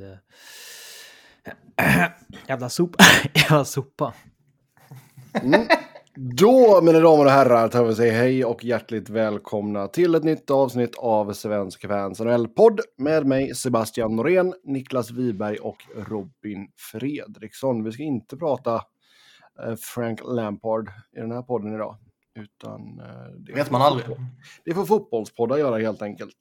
det... Jävla sopa. Jävla sopa. Mm. Då, mina damer och herrar, tar vi säga hej och hjärtligt välkomna till ett nytt avsnitt av Svensk Fans NHL-podd med mig Sebastian Norén, Niklas Wiberg och Robin Fredriksson. Vi ska inte prata eh, Frank Lampard i den här podden idag. Utan eh, det vet man aldrig. Det får fotbollspoddar göra helt enkelt.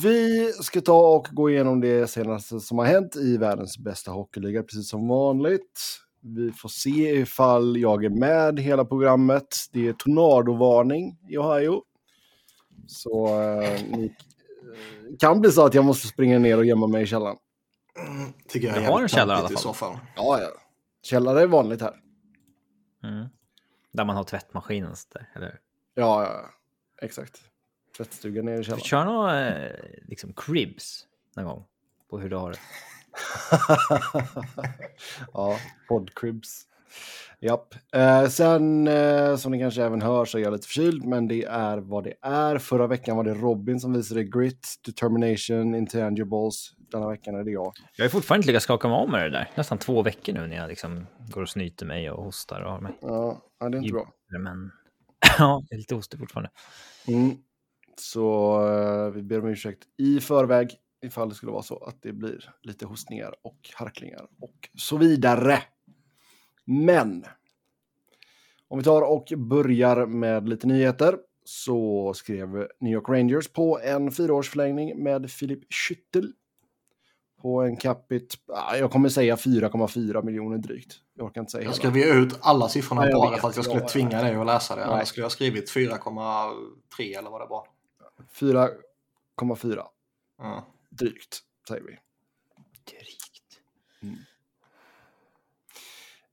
Vi ska ta och gå igenom det senaste som har hänt i världens bästa hockeyliga, precis som vanligt. Vi får se ifall jag är med hela programmet. Det är tornadovarning i Ohio. Så eh, ni, eh, kan bli så att jag måste springa ner och gömma mig i källaren. Mm, tycker jag, jag har en källare i alla fall. I så fall. Ja, ja. Källare är vanligt här. Mm. Där man har tvättmaskinen, eller Ja, ja, exakt. Tvättstugan nere i källaren. Kör några eh, liksom cribs någon gång på hur du har det. ja, podcribs. Japp. Eh, sen, eh, som ni kanske även hör, så är jag lite förkyld, men det är vad det är. Förra veckan var det Robin som visade grit, determination, intangibles. Denna veckan är det jag. Jag har fortfarande inte lyckats skaka mig av med det där. Nästan två veckor nu när jag liksom går och snyter mig och hostar och har mig. Ja, det är inte bra. Men ja, jag är lite hostig fortfarande. Mm. Så eh, vi ber om ursäkt i förväg ifall det skulle vara så att det blir lite hostningar och harklingar och så vidare. Men om vi tar och börjar med lite nyheter så skrev New York Rangers på en fyraårsförlängning med Philip Schüttel på en capita, jag kommer säga 4,4 miljoner drygt. Jag orkar inte säga Jag skrev ut alla siffrorna Nej, bara för att jag skulle ja, tvinga dig att läsa det. Annars skulle jag ha skrivit 4,3 eller vad det var. 4,4 Ja. drygt, säger vi. Drygt.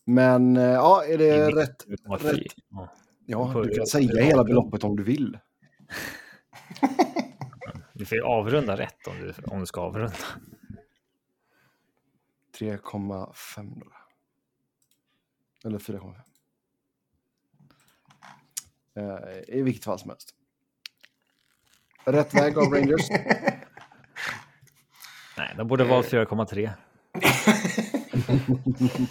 Men eh, ja, är det är rätt? Rätt. Ja. Ja, du kan säga hela beloppet om du vill. Du får ju avrunda rätt om du, om du ska avrunda. 3,5 då. Eller 4,5. Eh, I vilket fall som helst. Rätt väg av Rangers. Nej, de borde valt 4,3.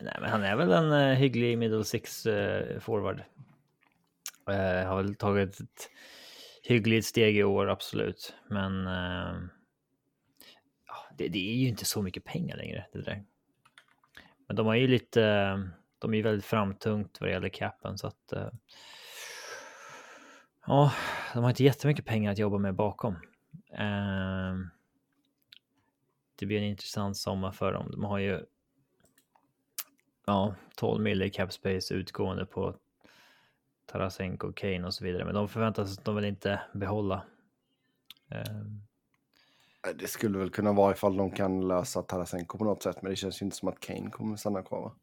Nej, men han är väl en uh, hygglig middle six uh, forward. Uh, har väl tagit ett hyggligt steg i år, absolut. Men uh, det, det är ju inte så mycket pengar längre. Det där. Men de har ju lite, de är ju väldigt framtungt vad det gäller capen så att eh, Ja, de har inte jättemycket pengar att jobba med bakom. Ehm, det blir en intressant sommar för dem. De har ju ja, 12 mil i cap space utgående på Tarasenko, Kane och så vidare. Men de förväntas de väl inte behålla. Ehm, Det skulle väl kunna vara ifall de kan lösa Tarasenko på något sätt. Men det känns ju inte som att Kane kommer stanna kvar. Va?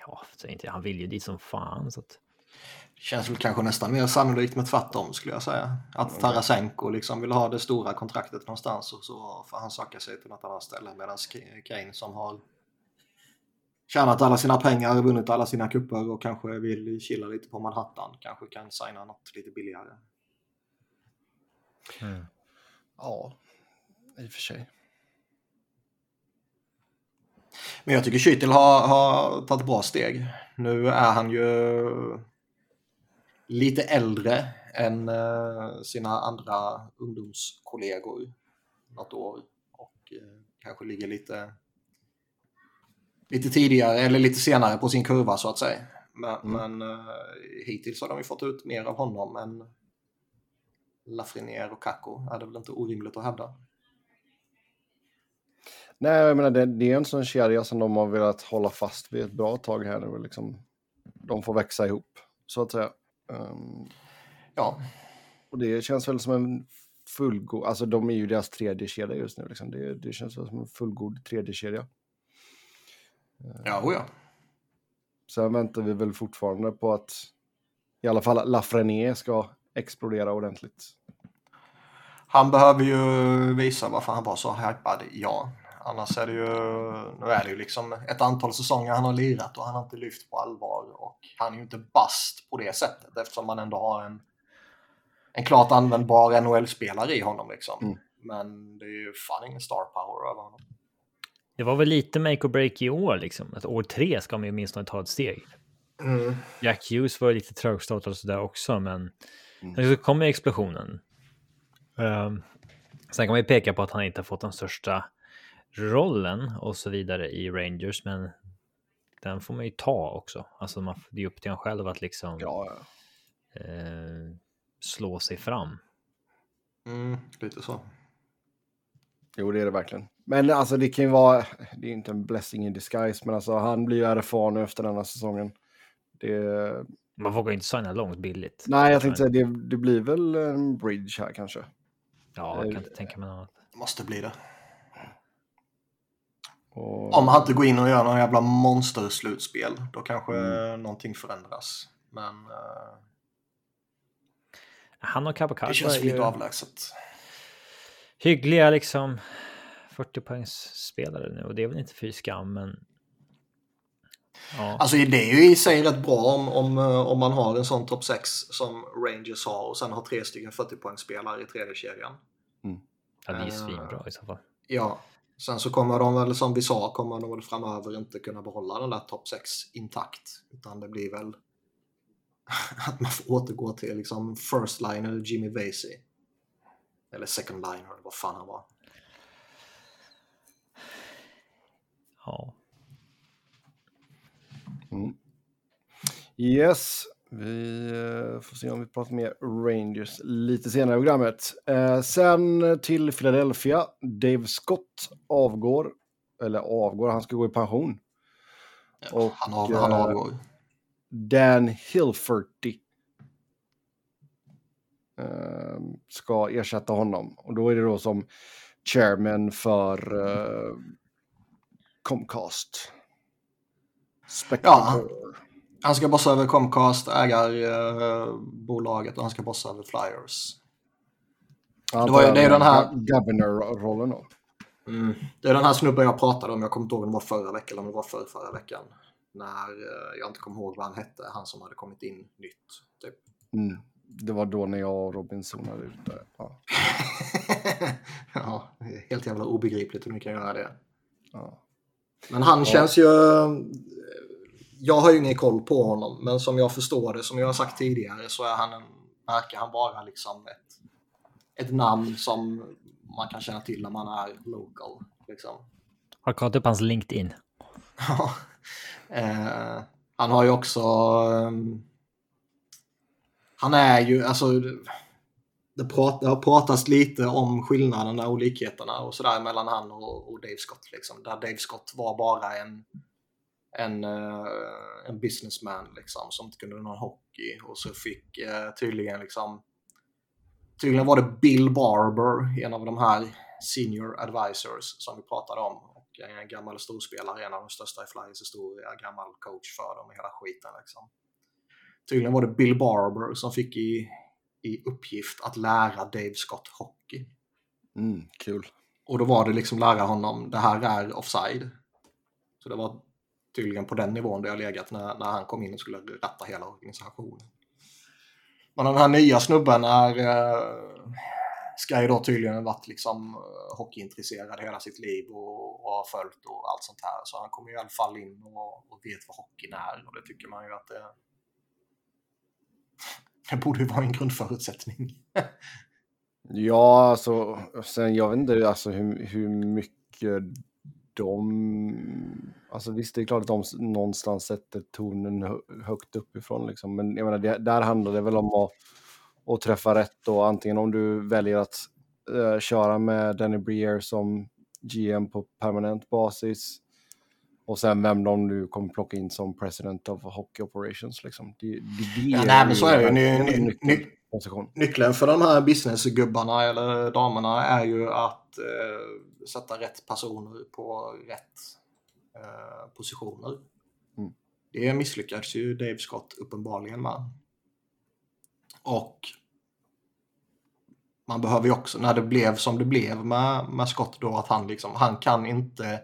ja, inte, han vill ju dit som fan. Så att, Det känns väl kanske nästan mer sannolikt med tvärtom skulle jag säga. Att Tarasenko liksom vill ha det stora kontraktet någonstans och så får han söka sig till något annat ställe. Medan Kane som har tjänat alla sina pengar, vunnit alla sina kupper och kanske vill chilla lite på Manhattan. Kanske kan signa något lite billigare. Ja, i och för sig. Men jag tycker Schüttel har, har tagit bra steg. Nu är han ju lite äldre än eh, sina andra ungdomskollegor något år och eh, kanske ligger lite lite tidigare eller lite senare på sin kurva så att säga. Men, men eh, hittills har de ju fått ut mer av honom än Lafreniere och Kakko är det väl inte orimligt att hävda. Nej, jag menar det, det är en sån kedja som de har velat hålla fast vid ett bra tag här nu. Liksom, de får växa ihop, så att säga. Ehm, Ja, och det känns väl som en fullgod, alltså de är ju deras tredje kedja just nu. Liksom. Det, det känns väl som en fullgod tredje kedja. ja, oh ja. Sen väntar vi väl fortfarande på att i alla fall Lafreniere ska explodera ordentligt. Han behöver ju visa varför han var så hypad, ja. Annars är det ju, nu är det ju liksom ett antal säsonger han har lirat och han har inte lyft på allvar och han är ju inte bast på det sättet eftersom man ändå har en, en klart användbar NHL-spelare i honom liksom. Mm. men det är ju fan ingen star power över honom. Det var väl lite make or break i år liksom. Att år tre ska man ju åtminstone ta ett steg. Mm. Jack Hughes var lite trögstartad och sådär också, men Mm. sen så kommer explosionen. Um, sen kan man ju peka på att han inte har fått den största rollen och så vidare i Rangers, men den får man ju ta också. Alltså man, det är upp till en själv att liksom Ja, ja. eh, slå sig fram. Mm, lite så. Jo, det är det verkligen. Men alltså det kan ju vara, det är inte en blessing in disguise, men alltså han blir ju RFA nu efter denna säsongen. Det, Man vågar ju inte signa långt billigt. nej, jag tänkte säga det, det blir väl en bridge här kanske. Ja, jag kan inte tänka mig något annat. Måste bli det. Och, Om han inte går in och gör någon jävla monsterslutspel, då kanske Mm. någonting förändras. Men eh, Han och det Kabakash känns lite avlägset. hyggliga liksom 40 poängs spelare nu och det är väl inte fy skam, men ja. Alltså det är ju i sig rätt bra om, om, eh, om man har en sån topp 6 som Rangers har och sen har tre stycken 40-poängsspelare i tredje kedjan. ja, det är ju eh, svinbra i så fall. Ja, sen så kommer de väl som vi sa, kommer de väl framöver inte kunna behålla den där topp 6 intakt. Utan det blir väl att man får återgå till liksom first line eller Jimmy Vasey. Eller second line eller vad fan han var. Ja. Yes, vi eh, får se om vi pratar mer Rangers lite senare i programmet. Eh, sen till Philadelphia. Dave Scott avgår, eller avgår, han ska gå i pension. Ja, Och, han, av, han eh, avgår. Dan Hilferty ska ersätta honom. Och då är det då som chairman för Comcast. Spectator. Han ska bossa över Comcast, ägarbolaget och han ska bossa över Flyers. Ja, Det var det är den här- Governor-rollen då. Mm. Det är den här snubben jag pratade om, jag kommer inte ihåg om det var förra veckan eller om det var förra, förra veckan. När eh, jag inte kommer ihåg vad han hette, han som hade kommit in nytt. Typ. Mm. Det var då när jag och Robin zonade ut där. Ja. ja, helt jävla obegripligt hur ni kan göra det. Ja. Men han Ja. känns ju... Jag har ju ingen koll på honom, men som jag förstår det, som jag har sagt tidigare, så är han en, verkar han vara liksom ett, ett namn som man kan känna till när man är local. Liksom. Har kollat upp hans LinkedIn. Ja. eh, han har ju också... ehm, han är ju, alltså... Det, prat, det har pratats lite om skillnaderna och likheterna och sådär mellan han och, och Dave Scott. Liksom. Där Dave Scott var bara en, en, eh, en businessman liksom, som inte kunde någon hockey. Och så fick eh, tydligen liksom... Tydligen var det Bill Barber, en av de här senior advisors som vi pratade om. Och en gammal storspelare, en av de största i Flyers historia, gammal coach för dem och hela skiten. Liksom. Tydligen var det Bill Barber som fick i, i uppgift att lära Dave Scott hockey. Mm, kul. Och då var det liksom lära honom, det här är offside. Så det var tydligen på den nivån det har legat när, när han kom in och skulle ratta hela organisationen. Men den här nya snubben är, eh, ska ju då tydligen varit liksom eh, hockeyintresserad hela sitt liv och, och har följt och allt sånt här. Så han kommer ju i alla fall in och, och vet vad hockeyn är och det tycker man ju att det, det borde ju vara en grundförutsättning. Ja, alltså, sen jag vet inte alltså, hur, hur mycket de... Alltså visst, det är klart att de någonstans sätter tonen hö- högt uppifrån. Liksom. Men jag menar, det, där handlar det väl om att, att träffa rätt. Då. Antingen om du väljer att eh, köra med Danny Breer som GM på permanent basis. Och sen vem de du kommer plocka in som president of hockey operations. Liksom. Det, det, det Ja, nej, men så är det Ny- ny- nyckelposition. Nyckeln för de här businessgubbarna eller damerna är ju att eh, sätta rätt personer på rätt eh, positioner. Mm. Det misslyckades ju Dave Scott uppenbarligen med. Och man behöver ju också, när det blev som det blev med, med Scott då, att han liksom, han kan inte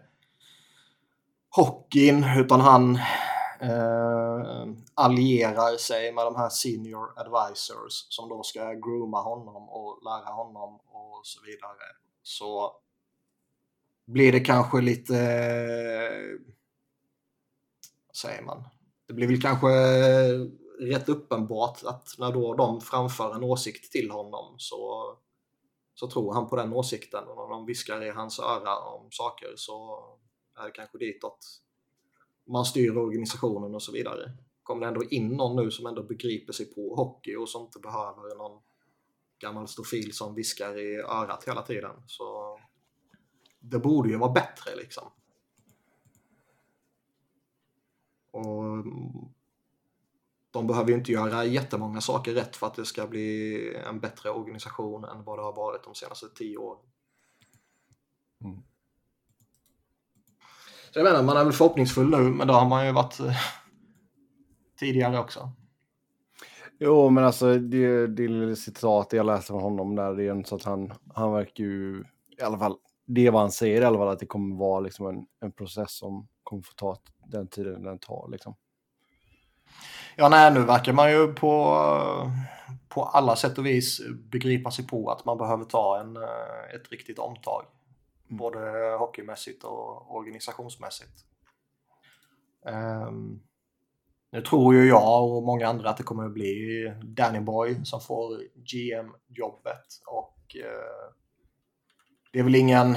hockeyn utan han eh, allierar sig med de här senior advisors som då ska grooma honom och lära honom och så vidare. så blir det kanske lite... Vad säger man? Det blir väl kanske rätt uppenbart att när då de framför en åsikt till honom så, så tror han på den åsikten. Och när de viskar i hans öra om saker så är det kanske ditåt man styr organisationen och så vidare. Kommer det ändå in någon nu som ändå begriper sig på hockey och som inte behöver någon gammal stofil som viskar i örat hela tiden. Så det borde ju vara bättre liksom. Och de behöver ju inte göra jättemånga saker rätt för att det ska bli en bättre organisation än vad det har varit de senaste tio åren. Mm. Så jag menar, man är väl förhoppningsfull nu, men då har man ju varit eh, tidigare också. Jo, men alltså det, det citat jag läste från honom där, det är så att han, han verkar ju, i alla fall, det är vad han säger i alla fall, att det kommer vara liksom en, en process som kommer få ta den tiden den tar. Liksom. Ja, nej, nu verkar man ju på, på alla sätt och vis begripa sig på att man behöver ta en, eh, ett riktigt omtag. Mm. Både hockeymässigt och organisationsmässigt. Um, nu tror ju jag och många andra att det kommer att bli Danny Boy som får GM-jobbet och uh, det är väl ingen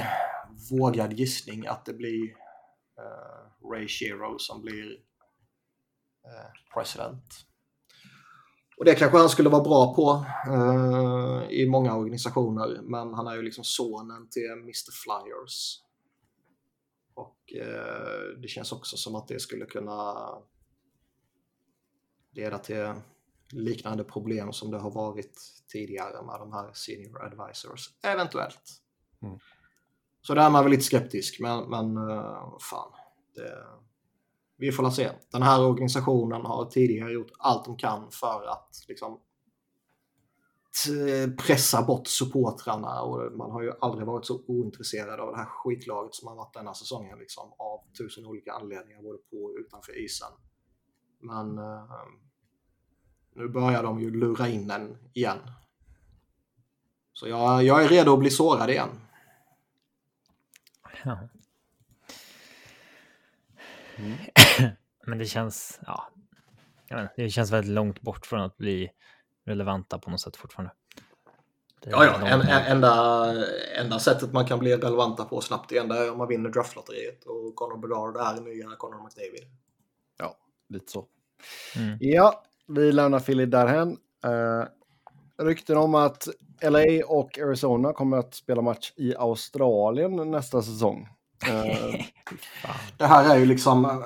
vågad gissning att det blir uh, Ray Shero som blir uh, president. Och det kanske han skulle vara bra på uh, i många organisationer, men han är ju liksom sonen till Mr Flyers. Och uh, det känns också som att det skulle kunna leda till liknande problem som det har varit tidigare med de här senior advisors, eventuellt. Mm. Så där är man väl lite skeptisk, men, men uh, fan. Det, vi får se. Den här organisationen har tidigare gjort allt de kan för att liksom, pressa bort supportrarna och man har ju aldrig varit så ointresserad av det här skitlaget som har varit denna säsongen liksom, av tusen olika anledningar både på och utanför isen. Men uh, nu börjar de ju lura in en igen. Så jag, jag är redo att bli sårad igen. Mm. Men det känns, ja, inte, det känns väldigt långt bort från att bli relevanta på något sätt fortfarande. Det ja, ja. En, en, enda, enda sättet man kan bli relevanta på snabbt igen är om man vinner draftlotteriet och Conor Bedard är nya Conor McDavid. Ja, lite så. Mm. Ja, vi lämnar Philly därhen. Uh, rykten om att LA och Arizona kommer att spela match i Australien nästa säsong. Uh, det här är ju liksom,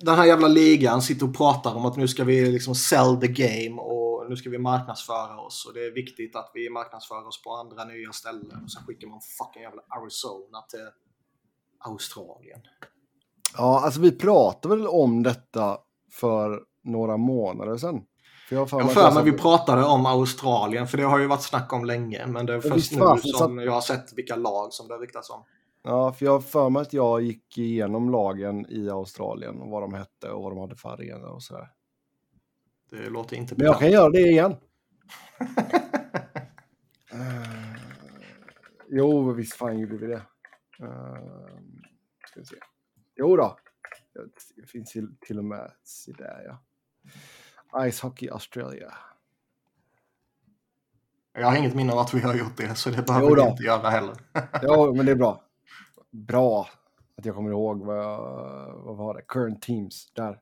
den här jävla ligan sitter och pratar om att nu ska vi liksom sell the game och nu ska vi marknadsföra oss och det är viktigt att vi marknadsför oss på andra nya ställen. Och så skickar man fucking jävla Arizona till Australien. Ja, alltså vi pratade väl om detta för några månader sedan. För jag mig, för mig vi pratade om Australien, för det har ju varit snack om länge. Men det är först nu som jag har sett vilka lag som det riktas om. Ja, för jag har för mig att jag gick igenom lagen i Australien och vad de hette och vad de hade för arenor och sådär. Det låter inte Men jag kan göra det igen. uh, jo, visst fan gjorde vi det. Uh, ska vi se. Jo då. Det finns till och med, se där ja. Ice Hockey Australia. Jag har inget minne av att vi har gjort det, så det behöver vi inte göra heller. jo, men det är bra bra att jag kommer ihåg vad, vad var det? Current teams där.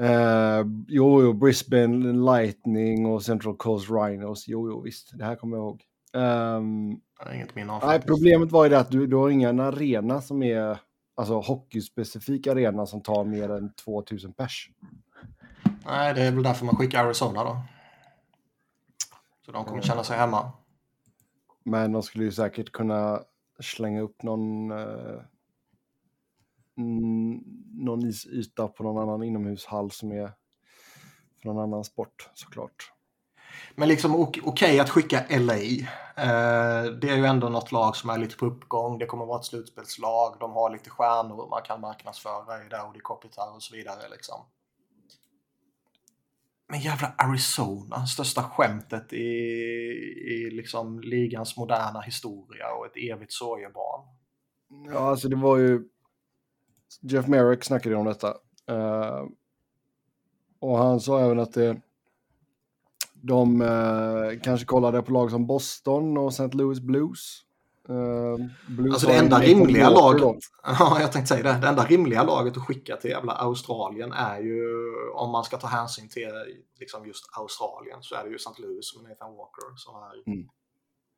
Uh, jo, jo, Brisbane Lightning och Central Coast Rhinos. Jo, jo, visst, det här kommer jag ihåg. Um, jag inget minne av Nej, problemet var ju det att du, du har ingen arena som är, alltså hockeyspecifik arena som tar mer än 2000 pers. Nej, det är väl därför man skickar Arizona då. Så de kommer känna sig hemma. Men de skulle ju säkert kunna slänga upp någon, eh, någon isyta på någon annan inomhushall som är för någon annan sport såklart. Men liksom okej okay att skicka LA. Eh, det är ju ändå något lag som är lite på uppgång. Det kommer att vara ett slutspelslag. De har lite stjärnor man kan marknadsföra i Daudi Kopitar och så vidare. Liksom. Men jävla Arizona, största skämtet i, i liksom ligans moderna historia och ett evigt sorgebarn. Ja, alltså det var ju... Jeff Merrick snackade om detta. Uh, och han sa även att det... De uh, kanske kollade på lag som Boston och St. Louis Blues. Blues Alltså det enda rimliga laget, då. ja jag tänkte säga det, det enda rimliga laget att skicka till jävla Australien är ju, om man ska ta hänsyn till liksom just Australien, så är det ju St. Louis med Nathan Walker som är Mm.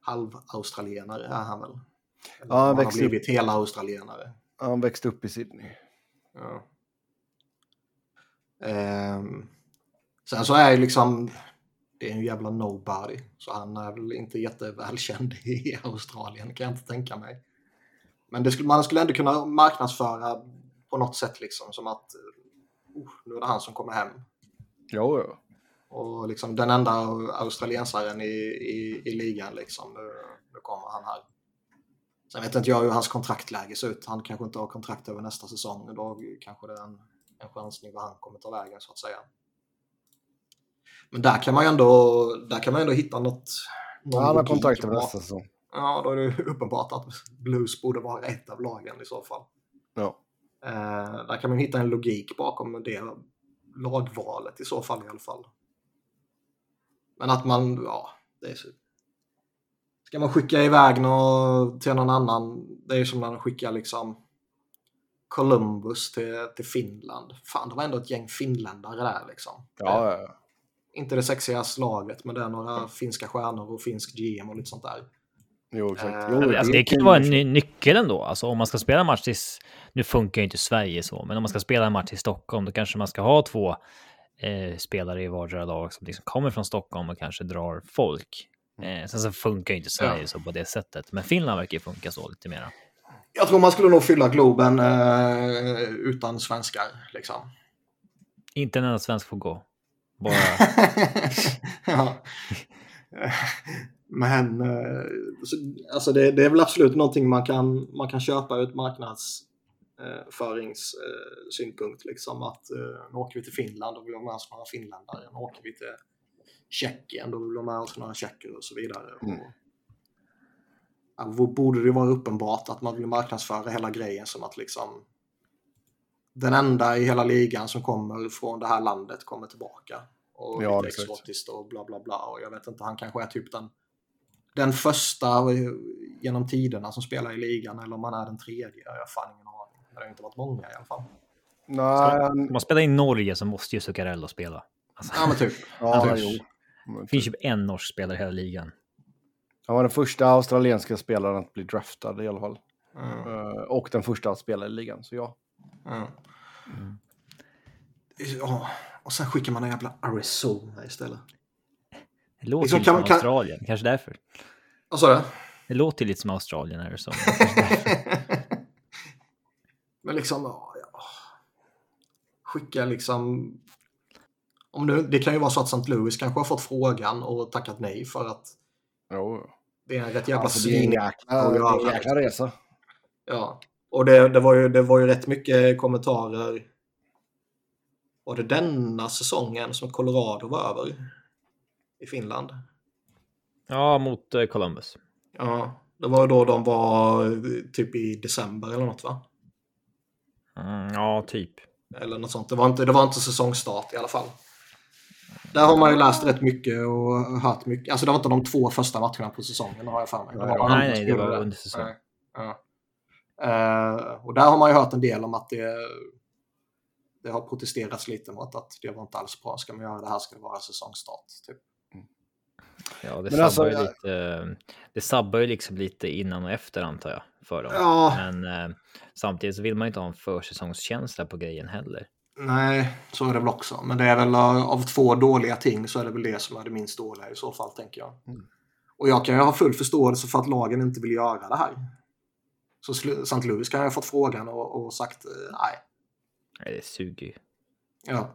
halv-australienare är han väl? Eller Ja, han han har växte upp- blivit hela australienare. Han växte upp i Sydney. Ja. Ehm, sen så är ju liksom, det är en jävla nobody, så han är väl inte jättevälkänd i Australien kan jag inte tänka mig. Men skulle, man skulle ändå kunna marknadsföra på något sätt liksom som att uh, nu är det han som kommer hem. Jo, jo. Och liksom den enda australiensaren i, i, i ligan liksom, nu, nu kommer han här. Sen vet inte jag hur hans kontraktläge ser ut. Han kanske inte har kontrakt över nästa säsong. Då kanske det är en, en chansning vad han kommer ta vägen så att säga. Men där kan man ju ändå, där kan man ändå hitta något. någon Han har kontrakt över bak- nästa säsong. Ja, då är det uppenbart att Blues borde vara ett av lagen i så fall. Ja. Eh, där kan man hitta en logik bakom det lagvalet i så fall i alla fall. Men att man, ja, det är så. Ska man skicka iväg något till någon annan, det är ju som när man skickar liksom Columbus till, till Finland. Fan, det var ändå ett gäng finländare där liksom. Ja, ja, ja. Inte det sexigaste laget, men det är några finska stjärnor och finsk GM och lite sånt där. Jo, exakt. Eh, Jo, Alltså, det kan ju vara en ny nyckel ändå. Alltså, om man ska spela en match till... Nu funkar ju inte Sverige så, men om man ska spela en match i Stockholm, då kanske man ska ha två eh, spelare i vardera lag som liksom kommer från Stockholm och kanske drar folk. Eh, sen så funkar ju inte Sverige Ja. så på det sättet, men Finland verkar ju funka så lite mera. Jag tror man skulle nog fylla Globen eh, utan svenskar. Liksom. Inte en enda svensk får gå. Bara... ja. Men eh, så- alltså det, det är väl absolut någonting man kan, man kan köpa ur ett marknadsföringssynpunkt. Liksom att eh, nu åker vi till Finland och vill ha med oss några finländare. Nu åker vi till Tjeckien då vill vi ha med oss några tjecker och så vidare. Mm. Och, då borde det vara uppenbart att man vill marknadsföra hela grejen som att liksom den enda i hela ligan som kommer från det här landet kommer tillbaka. Och Ja, lite exakt. exotiskt och bla bla bla. Och jag vet inte, han kanske är typ den, den första genom tiderna som spelar i ligan eller om han är den tredje. Jag har fan ingen aning. Det har inte varit många i alla fall. Nej, Om man spelar i Norge så måste ju Zuccarello spela. Alltså, Ja men typ. ja, Annars- jo. Det finns ju en norsk spelare i hela ligan. Han var den första australienska spelaren att bli draftad i alla fall. Mm. Eh, och den första att spela i ligan, så ja. Mm. Ja, och sen skickar man en jävla Arizona istället. Det låter Liksom, lite som kan- Australien, kanske därför. Vad sa du? Det låter lite som Australien så. Men liksom, ja, skicka liksom... Om nu, det kan ju vara så att St. Louis kanske har fått frågan och tackat nej för att Jo. det är en rätt jävla Alltså, jäkla resa. Ja, och det, det, var ju, det var ju rätt mycket kommentarer. Var det denna säsongen som Colorado var över? I Finland? ja, mot eh, Columbus. Ja, det var ju då de var eh, typ i december eller något va? Mm, ja, typ. Eller något sånt. Det var, inte, det var inte säsongstart i alla fall. Där har man ju läst rätt mycket och hört mycket. Alltså det var inte de två första matcherna på säsongen har jag för mig. Nej, nej, det var under säsong. Nej, Ja. Eh, och där har man ju hört en del om att det, det har protesterats lite mot att det var inte alls bra. Ska man göra det här ska det vara säsongstart. Typ. Ja, det Men sabbar alltså, ju lite. Det sabbar ju liksom lite innan och efter antar jag för dem. Ja, Men eh, samtidigt så vill man ju inte ha en försäsongskänsla på grejen heller. nej, så är det väl också. Men det är väl eh, av två dåliga ting så är det väl det som är det minst dåliga i så fall, tänker jag. Mm. Och jag kan ju ha full förståelse för att lagen inte vill göra det här. Så St. Louis kan ha fått frågan och, och sagt eh, nej. Nej, det suger ju. Ja.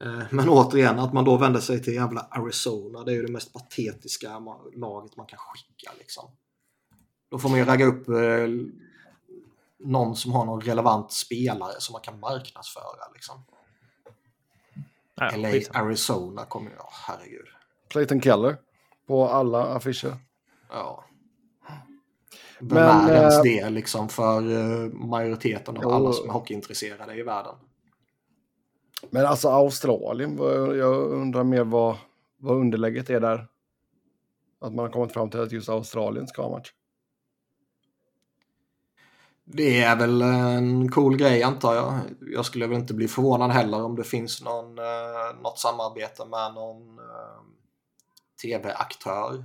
Eh, Men återigen, att man då vänder sig till jävla Arizona, det är ju det mest patetiska laget man kan skicka. Liksom. Då får man ju ragga upp eh, någon som har någon relevant spelare som man kan marknadsföra. Liksom. Ja, LA, skitsamma. Arizona kommer ju... Ja, herregud. Clayton Keller på alla affischer. Ja. Vem Men, är ens eh, det liksom för eh, majoriteten av Jo. alla som är hockeyintresserade i världen? Men alltså Australien, jag undrar mer vad, vad underlägget är där. Att man har kommit fram till att just Australien ska ha match. Det är väl en cool grej antar jag. Jag skulle väl inte bli förvånad heller om det finns någon, eh, något samarbete med någon tv-aktör.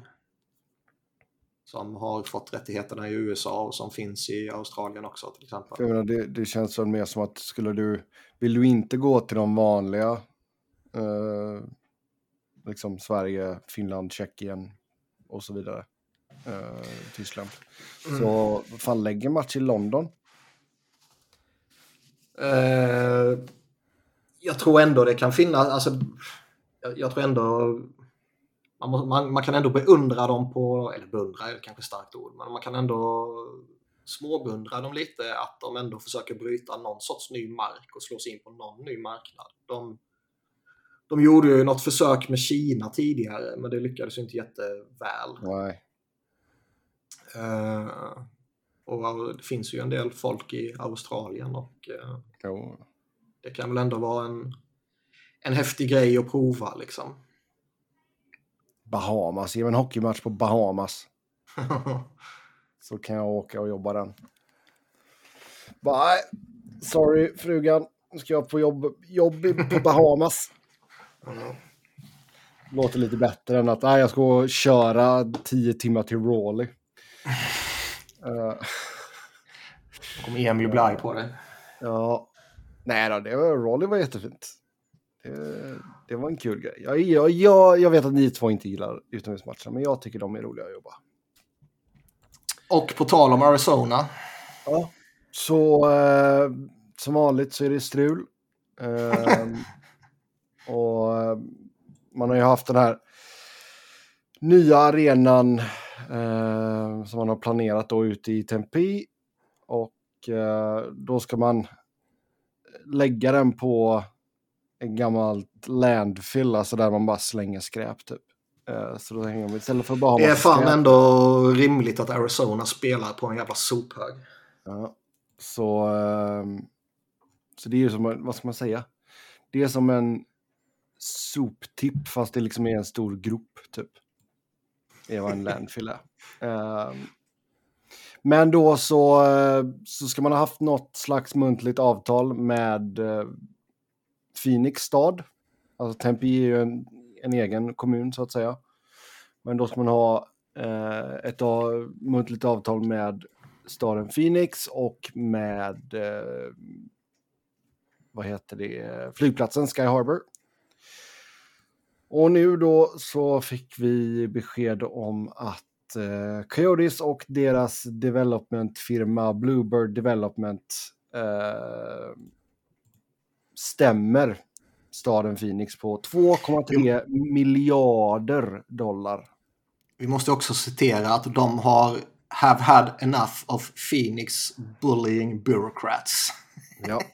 Som har fått rättigheterna i USA och som finns i Australien också till exempel. Jag menar, det, det känns väl mer som att skulle du, vill du inte gå till de vanliga, eh, liksom Sverige, Finland, Tjeckien och så vidare, eh, Tyskland. Så vad fan, lägg en match i London. Eh, jag tror ändå det kan finnas, alltså, jag, jag tror ändå man, må- man, man kan ändå beundra dem på, eller beundra är kanske starkt ord, men man kan ändå småbeundra dem lite att de ändå försöker bryta någon sorts ny mark och slå sig in på någon ny marknad. De, de gjorde ju något försök med Kina tidigare, men det lyckades ju inte jätteväl. Nej. Eh, och det finns ju en del folk i Australien och Jo. det kan väl ändå vara en, en häftig grej att prova liksom. Bahamas, ge mig en hockeymatch på Bahamas. Så kan jag åka och jobba den. Bara, sorry frugan, nu ska jag på jobb, jobb på Bahamas. Låter lite bättre än att nej, jag ska köra tio timmar till Raleigh. Eh, kommer Emil bli arg på det. ja, nej då, det var, Raleigh var jättefint. Det, det var en kul grej. Jag, jag, jag, jag vet att ni två inte gillar utomhusmatcher, men jag tycker de är roliga att jobba. Och på tal om Arizona. Ja, så eh, som vanligt så är det strul. Ehm, och eh, man har ju haft den här nya arenan eh, som man har planerat då ute i Tempe. Och eh, då ska man lägga den på gammalt landfill, alltså där man bara slänger skräp typ. Eh, så då hänger man istället för bara Det är fan skräp- ändå rimligt att Arizona spelar på en jävla sophög. Ja, så, ehm, så det är ju som, vad ska man säga? Det är som en soptipp fast det liksom är en stor grop typ. Det är vad en landfill är. Ehm, men då så, eh, så ska man ha haft något slags muntligt avtal med eh, Phoenix stad. Alltså Tempe är ju en, en egen kommun så att säga. Men då ska man ha eh, ett av, muntligt avtal med staden Phoenix och med eh, vad heter det, flygplatsen Sky Harbor. Och nu då så fick vi besked om att eh, Coyotes och deras developmentfirma Bluebird Development eh, stämmer staden Phoenix på 2,3 miljarder dollar. Vi måste också citera att de har have had enough of Phoenix bullying bureaucrats. Ja.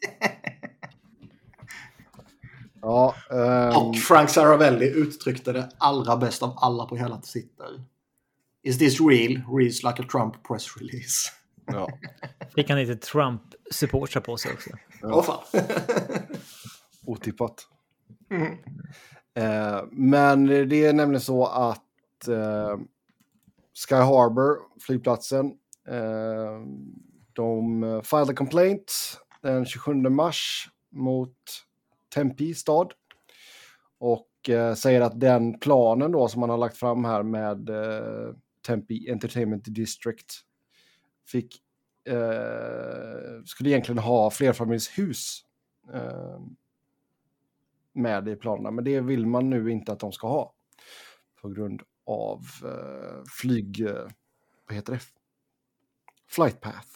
ja, ehm, Och Frank Saravelli uttryckte det allra bäst av alla på hela Twitter. Is this real? Reads like a Trump press release. ja. Fick han lite Trump-supportrar på sig också? Åh fan. Otippat. Eh, men det är nämligen så att eh, Sky Harbor, flygplatsen, eh, de filed a complaint den 27 mars mot Tempe stad. Och eh, säger att den planen då som man har lagt fram här med eh, Tempe Entertainment District fick, eh, skulle egentligen ha flerfamiljshus. Eh, med i planerna, men det vill man nu inte att de ska ha. På grund av eh, flyg... Eh, vad heter det? Flight path.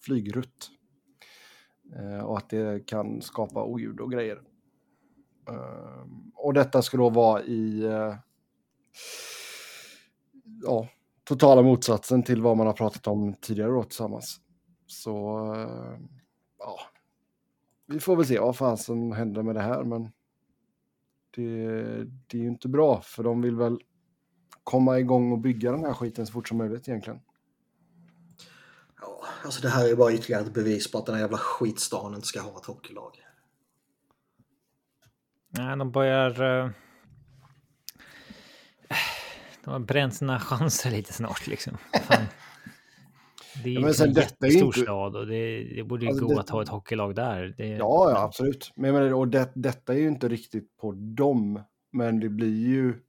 Flygrutt. Eh, och att det kan skapa oljud och grejer. Eh, och detta ska då vara i... Eh, ja, totala motsatsen till vad man har pratat om tidigare då tillsammans. Så... Eh, ja. Vi får väl se vad fan som händer med det här, men det, det är ju inte bra, för de vill väl komma igång och bygga den här skiten så fort som möjligt egentligen. Ja, alltså det här är bara ytterligare ett bevis på att den här jävla skitstan inte ska ha ett hockeylag. Nej, de börjar... De har bränt sina chanser lite snart liksom. Fan. Det är Ja, ju liksom sen en jättestor inte- stad och det, det borde ju Alltså, gå det- att ha ett hockeylag där. Det, Ja, ja, absolut. Men, menar, och det, detta är ju inte riktigt på dem, men det blir ju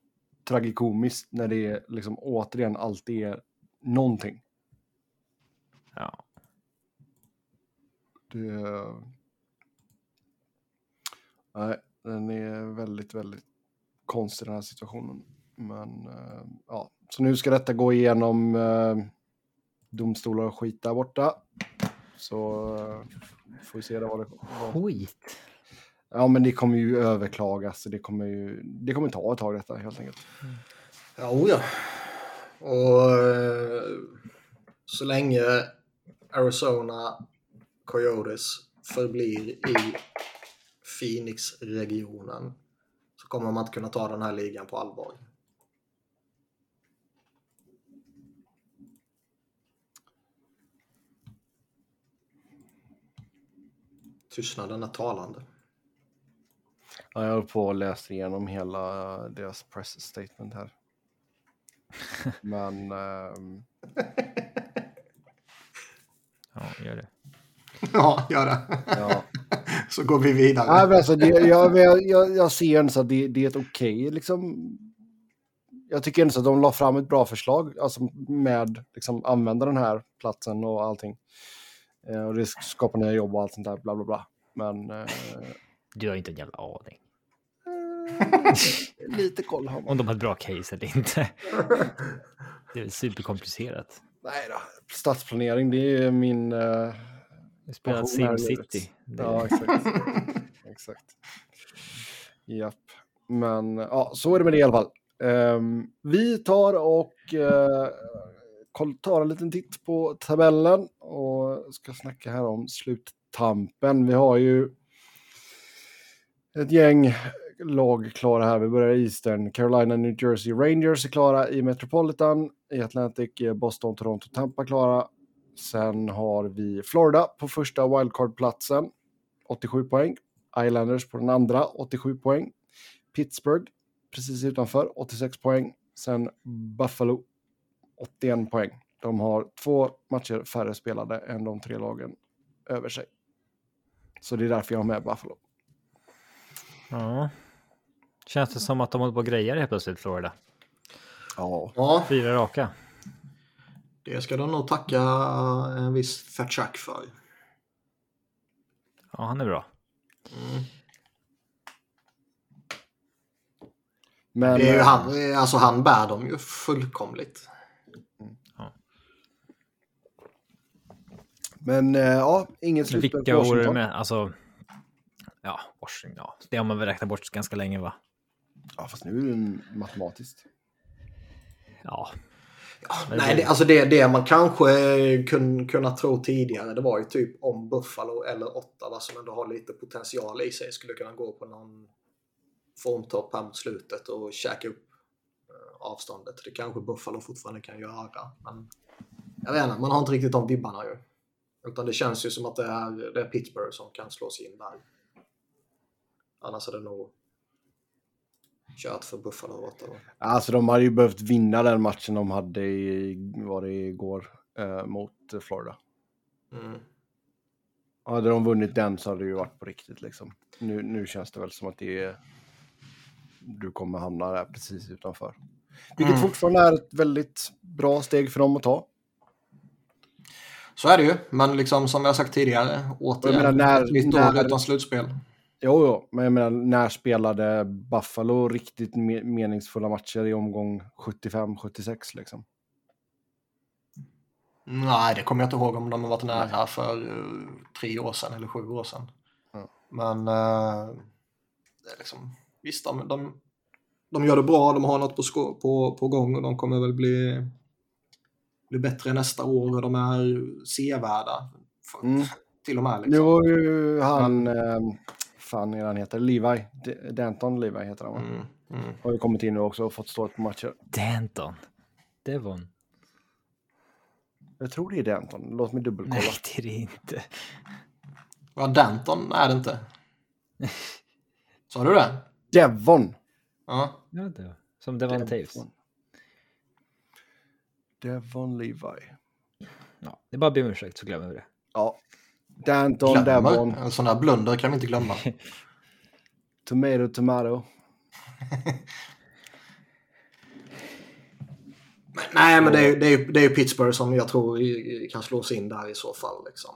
tragikomiskt när det är liksom återigen alltid är någonting. ja. Det... Nej, den är väldigt, väldigt konstig den här situationen. Men eh, ja, så nu ska detta gå igenom eh, domstolar och skit där borta. Så eh, får vi se där vad det vad... Skit. Ja, men det kommer ju överklagas. Så det kommer ju det kommer ta ett tag detta helt enkelt. Ja, oh ja. Och eh, så länge Arizona Coyotes förblir i Phoenix-regionen så kommer man inte kunna ta den här ligan på allvar. Tystnaden är talande. Ja, jag håller på och läser igenom hela deras press statement här. Men ehm, Ja, gör det. Ja, gör det. ja. Så går vi vidare. Nej, men alltså, det, jag, jag, jag, jag ser ändå så att det, det är ett okej, liksom. Jag tycker ändå så att de la fram ett bra förslag, alltså med liksom använda den här platsen och allting. Eh, och det skapar nya jobb och allt sånt där, bla bla bla. Men eh, Du har inte en jävla aning. lite koll har man. Om de har ett bra case eller inte. Det är superkomplicerat. Nej då, stadsplanering, det är min... Eh, här i SimCity. Ja, exakt. exakt. Japp. Men ja, så är det med det i alla fall. Ehm, vi tar och uh, tar en liten titt på tabellen och ska snacka här om sluttampen. Vi har ju ett gäng lag klara här. Vi börjar i Eastern. Carolina, New Jersey Rangers är klara i Metropolitan. I Atlantic är Boston, Toronto, Tampa klara. Sen har vi Florida på första wildcard-platsen, 87 poäng. Islanders på den andra, 87 poäng. Pittsburgh precis utanför, 86 poäng. Sen Buffalo, 81 poäng. De har två matcher färre spelade än de tre lagen över sig. Så det är därför jag har med Buffalo. Ja. Känns det som att de håller på och grejer helt plötsligt, Florida? Ja, Ja, Fyra raka. det ska de nog tacka en viss Fatchak för. Ja, han är bra. Mm. men... Det är ju han, alltså han bär dem ju fullkomligt. Men eh, ja, inget slutspel vilka på Washington. med? Alltså, ja, Washington, ja. Det har man väl räknat bort ganska länge, va? Ja, fast nu är det matematiskt. Ja, Ja, nej, det- alltså det, det man kanske kun, kunnat tro tidigare det var ju typ om Buffalo eller Ottawa som ändå har lite potential i sig skulle kunna gå på någon formtopp här mot slutet och käka upp eh, avståndet. Det kanske Buffalo fortfarande kan göra. Men jag vet inte, man har inte riktigt de vibbarna ju. Utan det känns ju som att det är, det är Pittsburgh som kan slå sig in där. Annars är det nog kört för Buffalo Ottawa. Alltså de hade ju behövt vinna den matchen de hade i, var det igår eh, mot Florida. Mm. Hade de vunnit den så hade det ju varit på riktigt liksom. Nu, nu känns det väl som att det är... Du kommer hamna där precis utanför. Vilket Mm. fortfarande är ett väldigt bra steg för dem att ta. Så är det ju, men liksom som jag sagt tidigare, återigen, menar, när- ett nytt när- år utan slutspel. Jo, jo, men jag menar när spelade Buffalo riktigt me meningsfulla matcher i omgång 75-76 liksom? Nej, det kommer jag inte ihåg om de har varit nära för eh, tre år sedan eller sju år sedan. Ja. Men eh, det är liksom, visst, de, de, de gör det bra, de har något på, på, på gång och de kommer väl bli, bli bättre nästa år och de är sevärda. För, Mm. Till och med. Nu Liksom. var ju han, eh, fan är han heter? Levi. D- Danton Levi heter han va? Mm, mm. Har ju kommit in nu också och fått stå på matcher. Danton. Devon. Jag tror det är Danton. Låt mig dubbelkolla. Nej, det är det inte. Ja, Danton är det inte. Sa du det? Devon. Ja. Ja, det. Som Devon Taves. Devon. Devon Levi. Ja, det är bara att be om ursäkt så glömmer vi det. Ja. Danton, Devon. Glömmer. En sån här blunder kan vi inte glömma. Tomato, tomato. Men, nej, men det är, det, är, det är Pittsburgh som jag tror kan slås in där i så fall. Liksom.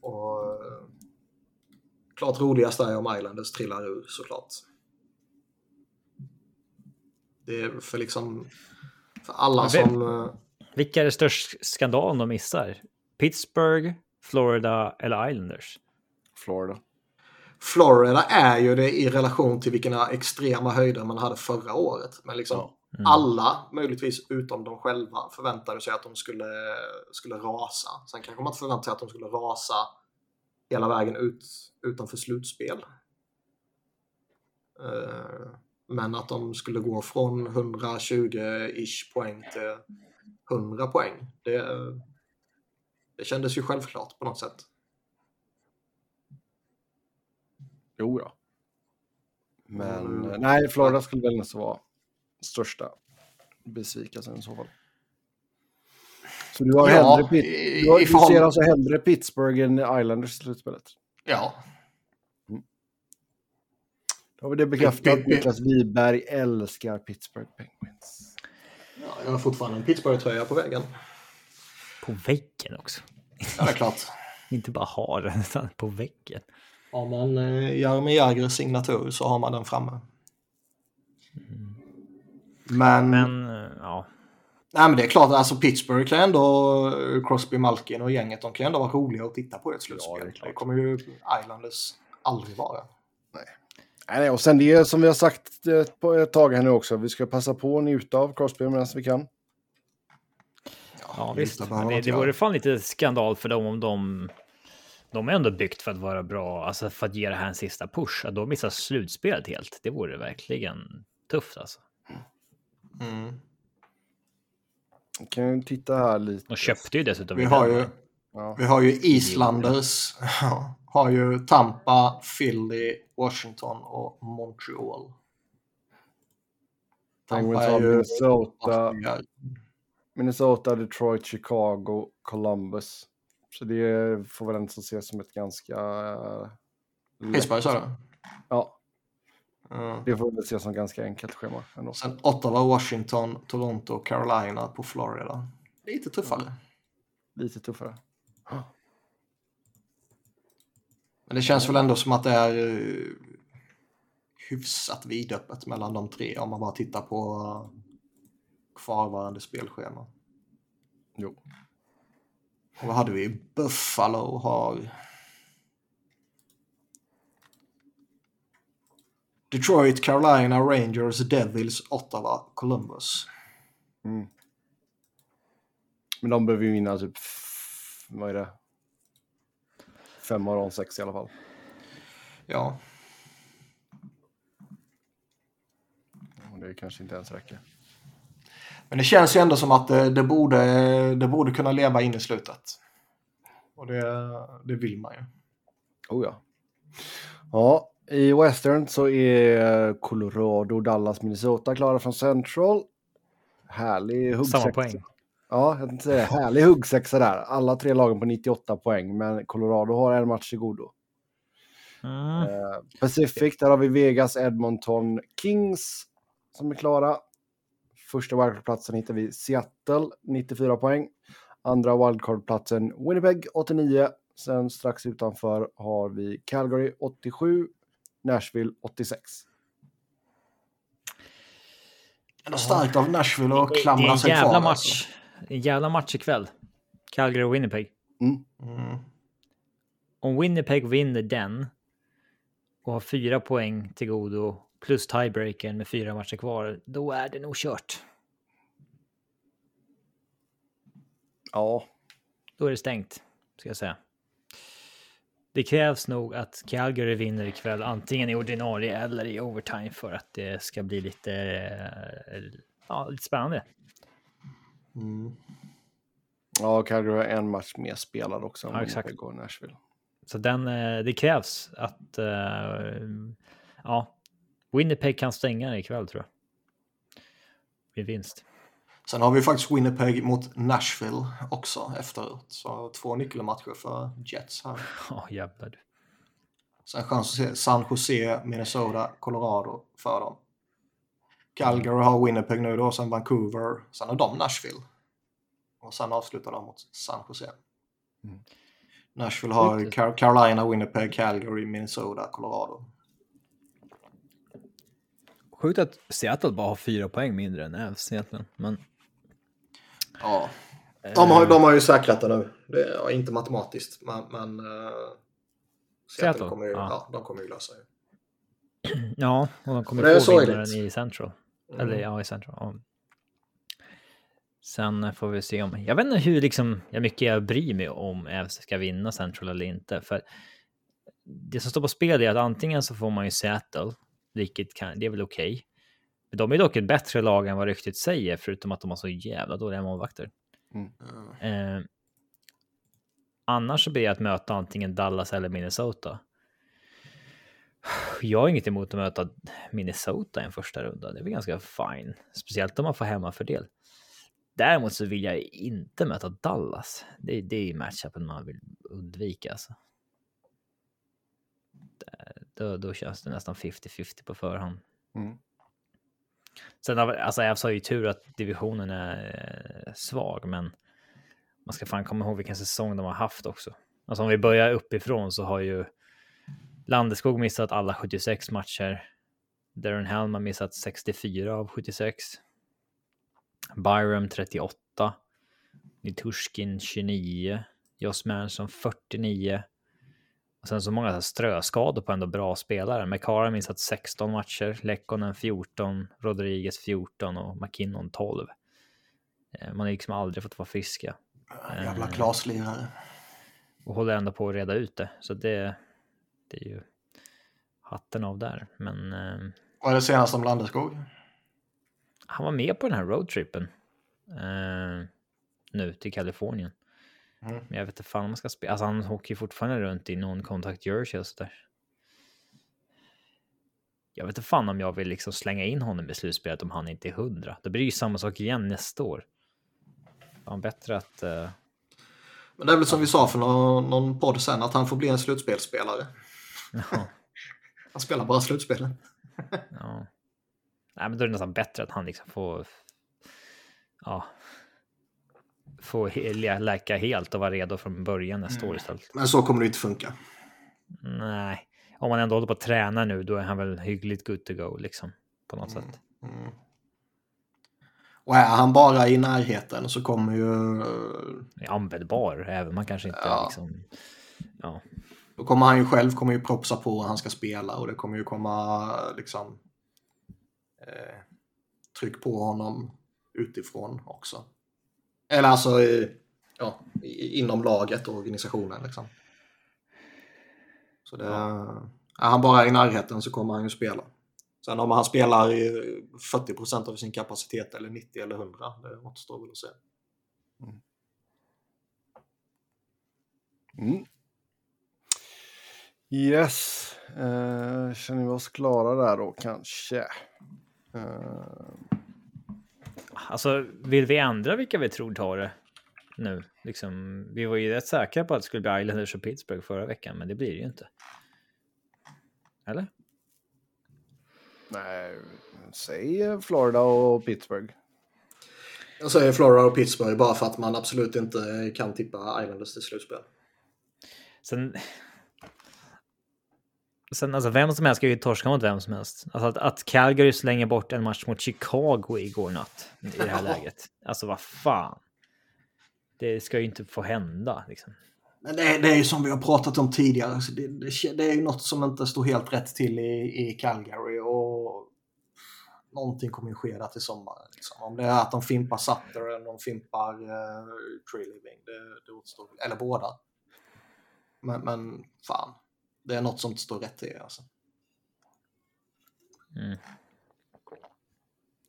Och, eh, klart roligast är om Islanders trillar ur såklart. Det är för liksom för alla som... Vilka är det störst skandal de missar? Pittsburgh, Florida eller Islanders? Florida. Florida är ju det i relation till vilka extrema höjder man hade förra året. Men liksom. Mm. alla, möjligtvis utom de själva, förväntade sig att de skulle, skulle rasa. Sen kanske man inte förväntade sig att de skulle rasa hela vägen ut utanför slutspel. Eh, Men att de skulle gå från 120-ish poäng till 100 poäng. Det, det kändes ju självklart på något sätt. Jo ja. Men Mm. eh, nej, Florida skulle väl nästan vara största besvikelsen i så fall. Så du har Ja, hellre, Pit- i- du, har, i du ser alltså hellre Pittsburgh än Islanders i slutspelet? Ja, Då har vi det bekräftat. Niklas Wiberg älskar Pittsburgh Penguins. Ja, jag har fortfarande en Pittsburgh-tröja på väggen. På väggen också. Ja, det är klart. Inte bara ha den, utan på väggen. Har man eh, Jaromir Jagrs signatur så har man den framme. Men, Men eh, ja, nej, men det är klart, alltså Pittsburgh kan ändå, eh, Crosby, Malkin och gänget, de kan ändå vara roliga att titta på i ett slutspel. Ja, det det, kommer ju Islanders aldrig vara. Nej, nej, och sen det som vi har sagt eh, på ett tag här nu också. Vi ska passa på att njuta av Crosby medan vi kan. ja lite visst. det, det vore fan lite skandal för dem om de... De är ändå byggt för att vara bra, alltså för att ge det här en sista push. Att då missa slutspelet helt, det vore verkligen tufft alltså. Mm. Kan ju titta här lite. De köpte ju dessutom. Vi har ju, Ja. vi har ju Islanders, har ju Tampa, Philly, Washington och Montreal. Penguins har Minnesota, Minnesota, Detroit, Chicago, Columbus. Så det får väl ändå ses som ett ganska... eh, Pittsburgh sa du? Ja, Mm. det får väl ses som ganska enkelt schema ändå. Sen Ottawa, Washington, Toronto Carolina på Florida. Lite tuffare. Lite tuffare. Men det känns väl ändå som att det är eh, hyfsat vidöppet mellan de tre om man bara tittar på eh, kvarvarande spelschema. Jo. Och vad hade vi? Buffalo har... Detroit, Carolina, Rangers, Devils, Ottawa, Columbus. Mm. Men de behöver ju vinna typ... Vad är det? Fem av de sex i alla fall. Ja, Och det kanske inte ens räcker. men det känns ju ändå som att det, det, borde, det borde kunna leva in i slutet. Och det, det vill man ju. Oh ja. Ja, i Western så är Colorado, Dallas, Minnesota klara från Central. Härlig huggsexa. Samma poäng. Ja, jag tänkte säga det. Härlig huggsexa där. Alla tre lagen på 98 poäng, men Colorado har en match till godo. Mm. Eh, Pacific, där har vi Vegas, Edmonton, Kings som är klara. Första wildcard-platsen hittar vi Seattle, 94 poäng. Andra wildcard-platsen Winnipeg, 89. Sen strax utanför har vi Calgary, 87. Nashville, 86. Ändå starkt av Nashville att Det är klamra en sig jävla kvar. match. alltså. En jävla match ikväll. Calgary och Winnipeg. Mm. Mm. Om Winnipeg vinner den och har fyra poäng till godo plus tiebreaken med fyra matcher kvar, då är det nog kört. Ja, Då är det stängt, ska jag säga. det krävs nog att Calgary vinner ikväll, antingen i ordinarie eller i overtime för att det ska bli lite, eh, ja, lite spännande. Mm. Ja, Calgary har en match mer spelad också. Ja, exakt. Och Nashville. Så den, eh, det krävs att, eh, ja, Winnipeg kan stänga det ikväll tror jag. Vid vinst. Sen har vi faktiskt Winnipeg mot Nashville också efteråt. Så två nyckelmatcher för Jets här. Ja, jävlar du. Sen chans att se San Jose, Minnesota, Colorado för dem. Calgary har Winnipeg nu då, sen Vancouver, sen har de Nashville. Och sen avslutar de mot San Jose. Mm. Nashville har Carolina, Winnipeg, Calgary, Minnesota, Colorado. Sjukt att Seattle bara har fyra poäng mindre än Avs egentligen. Men Ja. De har, de har ju säkrat det nu. Det är inte matematiskt, men, men uh, Seattle, Seattle? kommer ju, Ja. ja. de kommer ju lösa det. Ja, och de kommer få vinnaren i Central. Mm. Eller ja, i Central. Ja. Sen får vi se om... Jag vet inte hur liksom, mycket jag bryr mig om Avs ska vinna Central eller inte. För det som står på spel är att antingen så får man ju Seattle, vilket kan, det är väl okej. Men De är dock ett bättre lag än vad ryktet säger, förutom att de har så jävla dåliga målvakter. Mm. Eh, annars så blir det att möta antingen Dallas eller Minnesota. Jag har inget emot att möta Minnesota i en första runda. Det är väl ganska fine, speciellt om man får hemmafördel. Däremot så vill jag inte möta Dallas. Det, det är ju matchupen man vill undvika. Alltså. Då, då känns det nästan 50-50 på förhand. Mm. Sen alltså Avs har ju tur att divisionen är eh, svag, men man ska fan komma ihåg vilken säsong de har haft också. Alltså om vi börjar uppifrån så har ju Landeskog missat alla 76 matcher. Darren Helm har missat 64 av 76. Byram 38. Nitushkin 29. Joss Manson 49. Och sen så många så ströskador på ändå bra spelare. McCara missat 16 matcher, Lekkonen 14, Rodriguez 14 och McKinnon 12. Eh, Man har liksom aldrig fått vara friska Jävla Eh. klaslirare. och håller ändå på att reda ut det. Så det, det är ju hatten av där. Men eh, Vad är det senaste om Landeskog? han var med på den här roadtrippen eh, nu till Kalifornien. Mm. Men jag vet inte fan om man ska spela. Alltså han åker ju fortfarande runt i någon contact jersey och sådär. Jag vet inte fan om jag vill liksom slänga in honom i slutspelet om han inte är hundra. Det blir ju samma sak igen nästa år. Fan bättre att... eh, Men det är väl som vi sa för någon, någon podd sen, att han får bli en slutspelsspelare. Ja, Han spelar bara slutspelen. ja. Nej, men då är det nästan bättre att han liksom får... Ja. Får läka helt och vara redo från början nästa år istället. Men så kommer det inte funka. Nej, om man ändå håller på att träna nu, då är han väl hyggligt good to go liksom på något Mm. sätt. Mm. Och är han bara i närheten så kommer ju... Användbar, även man kanske inte Ja. liksom. Ja, Då kommer han ju själv kommer ju propsa på att han ska spela och det kommer ju komma liksom eh, tryck på honom utifrån också. Eller alltså ja, inom laget och organisationen liksom. Så det, är han bara i närheten så kommer han ju spela. Sen om han spelar i 40% av sin kapacitet eller 90 eller 100, det återstår väl att se. Mm. Yes, eh, känner vi oss klara där då kanske? Eh, alltså vill vi ändra vilka vi tror tar det nu? Liksom, vi var ju rätt säkra på att det skulle bli Islanders och Pittsburgh förra veckan, men det blir det ju inte. Eller? nej, säg Florida och Pittsburgh. Jag säger Florida och Pittsburgh bara för att man absolut inte kan tippa Islanders till slutspel. Sen... Sen alltså vem som helst ska ju torska mot vem som helst. Alltså att, att Calgary slänger bort en match mot Chicago igår natt i det här läget. Alltså vad fan. Det ska ju inte få hända liksom. Men det är, det är ju som vi har pratat om tidigare. Så det, det, det är ju något som inte står helt rätt till i, i Calgary. Och någonting kommer ju ske där till sommaren. Liksom. Om det är att de fimpar Sutter eller de fimpar uh, Tree Living. Det, det återstår. Eller båda. Men, men fan, det är något som inte står rätt till alltså. Mm.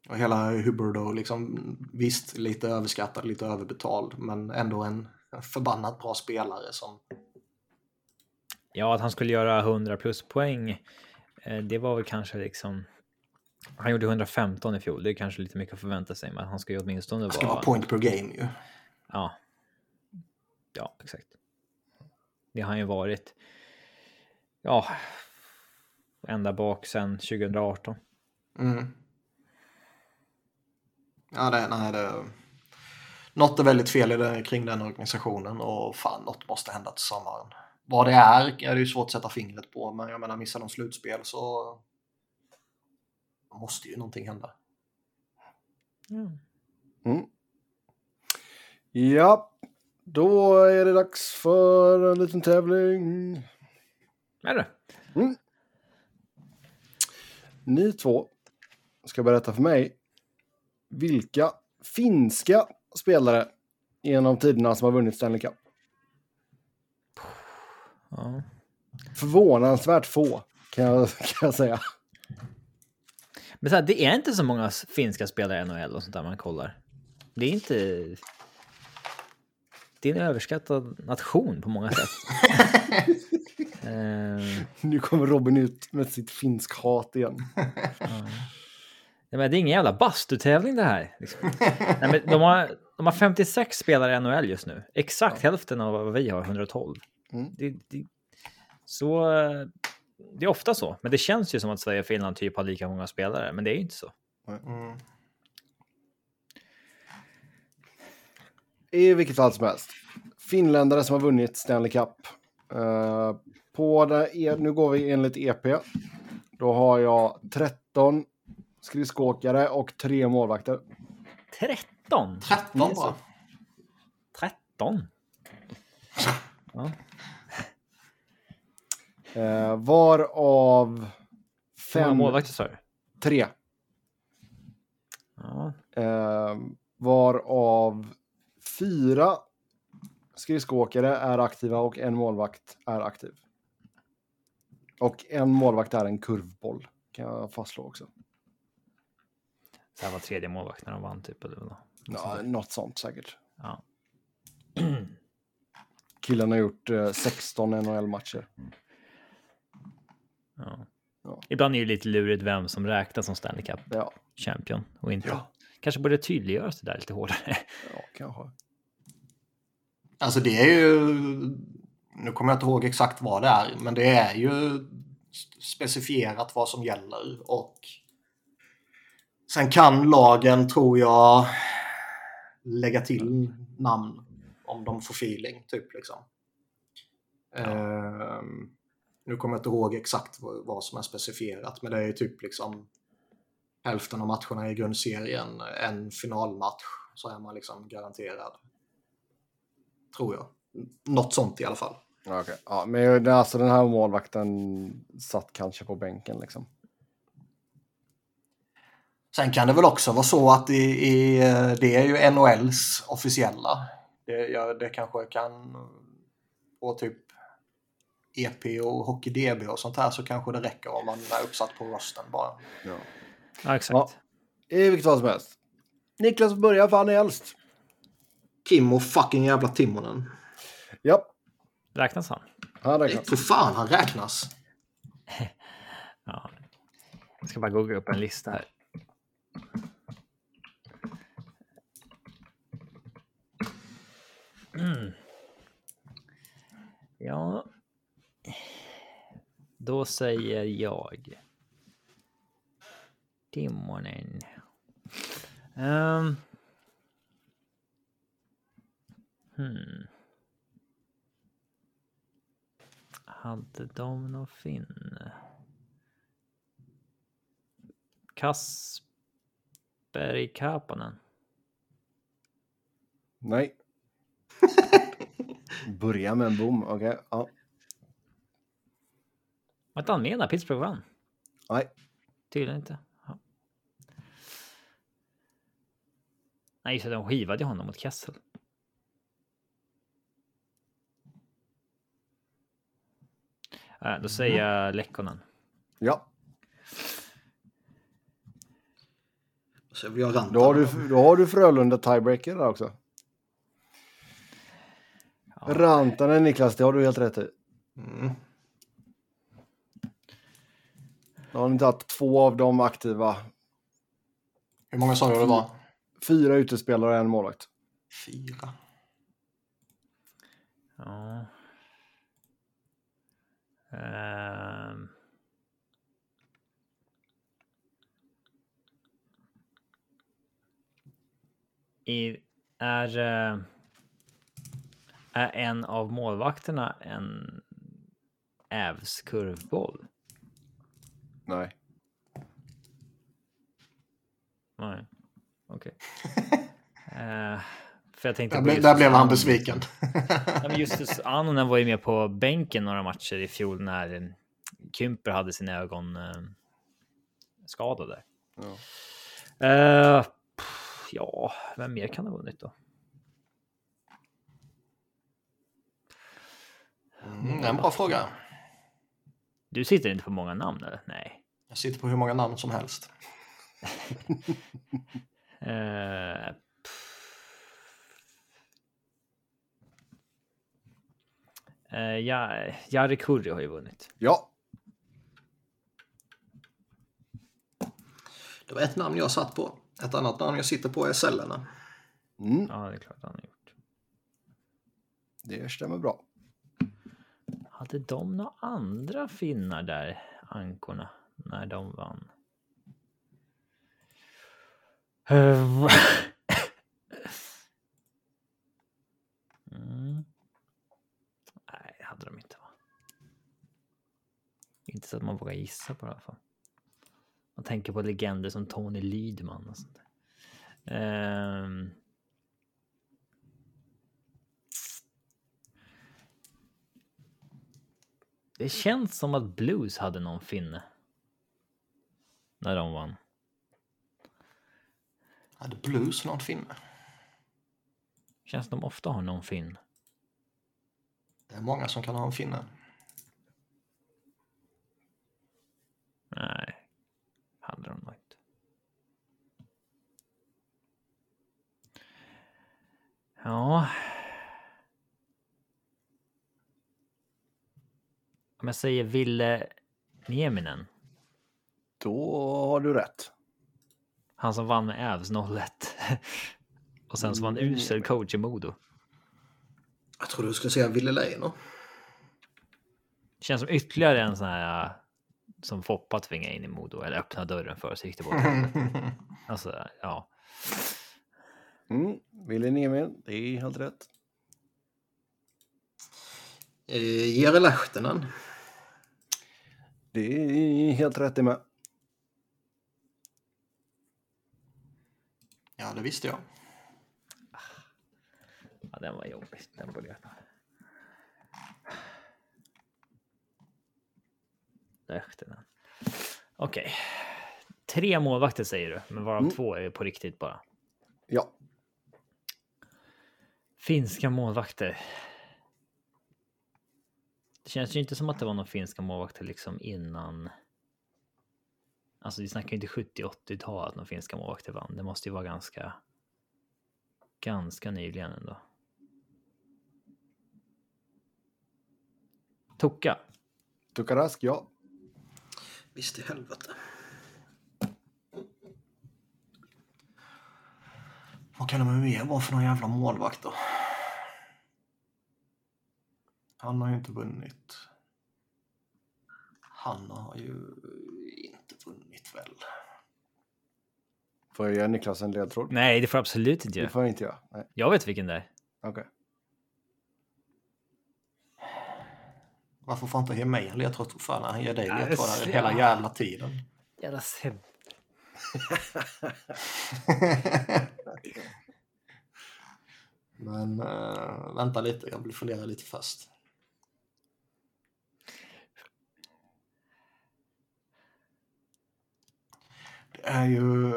Och hela Huberdo, liksom, visst lite överskattad, lite överbetald, men ändå en förbannat bra spelare som... Ja, att han skulle göra 100 plus poäng. eh, Det var väl kanske liksom. Han gjorde 115 i fjol. Det är kanske lite mycket att förvänta sig, men han ska ju åtminstone ska vara vara. point per game ju. Ja. Ja, exakt. Det har han ju varit. Ja. Ända bak sedan 2018. Mm. Ja, det, nej, det... Något är väldigt fel i det, kring den organisationen och fan, något måste hända till sommaren. Vad det är är det ju svårt att sätta fingret på, men jag menar missar de slutspel så måste ju någonting hända. Mm. Ja, då är det dags för en liten tävling. Är det? Ni två ska berätta för mig vilka finska spelare genom tiderna som har vunnit Stanley Cup. Ja. Förvånansvärt få, kan jag, kan jag säga. Men så här, det är inte så många finska spelare i NHL och sånt där man kollar. Det är inte... Det är en överskattad nation på många sätt. Eh, Nu kommer Robin ut med sitt finsk hat igen. Ja, men det är ingen jävla bastutävling det här. Liksom. Nej, men de, har, de har 56 spelare i NHL just nu. Exakt hälften av vad vi har, 112. Mm. Det, det, så, det är ofta så. Men det känns ju som att Sverige och Finland typ har lika många spelare. Men det är ju inte så. Mm. I vilket fall som helst. Finländare som har vunnit Stanley Cup. Eh, på det, e- nu går vi enligt EP. Då har jag 13 skridskoåkare och tre målvakter. 13! 13 bara. 13? Ja. Eh, varav Fem fem... målvakter sa du? Tre. Ja. Eh, varav fyra skridskoåkare är aktiva och en målvakt är aktiv. Och en målvakt är en kurvboll, kan jag fastslå också. Så här var tredje målvakt när de vann typ. Eller vad? Ja, något sånt säkert. Ja. Killen har gjort eh, 16 NHL-matcher. Ja. Ja. Ibland är det lite lurigt vem som räknas som Stanley Cup Ja, och inte. Kanske borde tydliggöras det där lite hårdare. ja kanske. Alltså det är ju, nu kommer jag inte ihåg exakt vad det är, men det är ju specifierat vad som gäller och sen kan lagen, tror jag, lägga till namn om de får feeling, typ liksom. Ehm, nu kommer jag inte ihåg exakt vad, vad som är specifierat, men det är ju typ liksom hälften av matcherna i grundserien, en finalmatch, så är man liksom garanterad. Tror jag. Något sånt i alla fall. Ja, okej. Ja, men alltså den här målvakten satt kanske på bänken liksom. Sen kan det väl också vara så att i, i, det är ju NHLs officiella. Det, ja, det kanske kan på typ EP och HockeyDB och sånt här så kanske det räcker om man är uppsatt på rosten bara. Ja. ja, exakt. Ja. I vilket fall som helst. Niklas börjar för han är äldst. Kimmo fucking jävla Timonen. Ja, Räknas han? han räknar. För fan han räknas. Ja. Jag ska bara googla upp en lista här. Mm. Ja. Då säger jag. Timonen. Um. Hmm. Hade de någon finne? Kasperi Kapanen. Nej. Börja med en bom, okej. Ja. Var inte han med när Pittsburgh vann? Nej. Tydligen inte. Ja. Nej, det, de skivade honom mot Kessel. Äh, då säger jag Lekkonen. Ja, Så vi har Rantanen. då har du, då har du Frölunda tiebreaker där också. Ja. Rantanen Niklas, det har du helt rätt i. Mm. Då har ni tagit två av de aktiva. Hur många sa du det var? Fyra utespelare och en målvakt. Fyra. Ja. Ehm. I, är, eh, är en av målvakterna en Ävs kurvboll? Nej. Nej, okej. Eh, för jag tänkte Där, ble, där blev han besviken. Ja, men Justus Annonen var ju med på bänken några matcher i fjol när eh, Kymper hade sina ögon eh, skadade. Ja. Pff, ja, vem mer kan ha vunnit då? Mm, det är en bra fråga. Du sitter inte på många namn eller? Nej. Jag sitter på hur många namn som helst. Eh, Eh, ja, Jari Kurri har ju vunnit. Ja, Det var ett namn jag satt på. Ett annat namn jag sitter på är Sellerna. mm, Ja, det är klart han har gjort. det stämmer bra. Hade de några andra finnar där, ankorna, när de vann? Eh, mm. Nej, det hade de inte. Va? Inte så att man vågar gissa på det i alla fall. Man tänker på legender som Tony Lydman och sånt där. Ehm. Det känns som att Blues hade någon finne. När de vann. Hade Blues någon finne? Känns som de ofta har någon finn. Det är många som kan ha en finne. Nej, hade de nog inte. Ja. Om jag säger Ville Nieminen. Då har du rätt. Han som vann med Ävs 01. Och sen så var han usel coach i Modo. Jag tror du skulle säga Ville Leino. Känns som ytterligare en sån här äh, som Foppa tvingade in i Modo eller öppna dörren för så gick det bort. Alltså, ja. Mm, Ville Niemen, det är helt rätt. Eh, Jere Lehtinen. Det är helt rätt det med. Ja, det visste jag. Ja, den var jobbig. Den borde jag. Lehtinen. Okej. Tre målvakter säger du, men varav Mm. två är på riktigt bara. Ja, Finska målvakter. Det känns ju inte som att det var några finska målvakter liksom innan. Alltså, vi snackar ju inte 70-80-tal att några finska målvakter vann. Det måste ju vara ganska. Ganska nyligen ändå. Toka. Tukarask, ja. Visst i helvete. Vad kan det mer vara för någon jävla målvakt då? Han har ju inte vunnit. Han har ju inte vunnit väl. Får jag ge Niklas en ledtråd? Nej, det får jag absolut inte Det göra. får jag inte göra. Nej, Jag vet vilken det är. okej. Varför får inte ge mig en ledtråd fan? Han ger dig Ja, ledtrådar hela jävla tiden. Jävla Seb. Men äh, vänta lite, jag vill fundera lite först. Det är ju...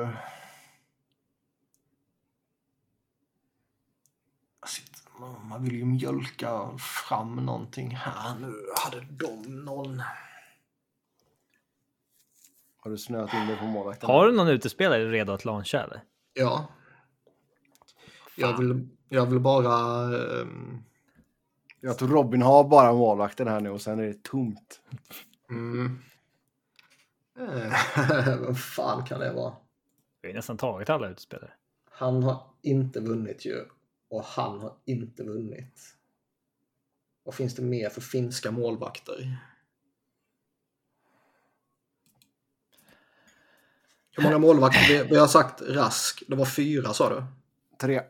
Jag sitter- Man vill ju mjölka fram någonting här nu. Hade de någon... Har du snöat in dig på målvakten? Har du någon utespelare redo att launcha eller? Ja. Jag vill, jag vill bara... ehm, Jag tror Robin har bara målvakten här nu och sen är det tomt. Mm. Eh, Vad fan kan det vara? Vi har nästan tagit alla utespelare. Han har inte vunnit ju. Och han har inte vunnit. Vad finns det mer för finska målvakter? Hur många målvakter? Vi, har sagt Rask. Det var fyra sa du? Tre.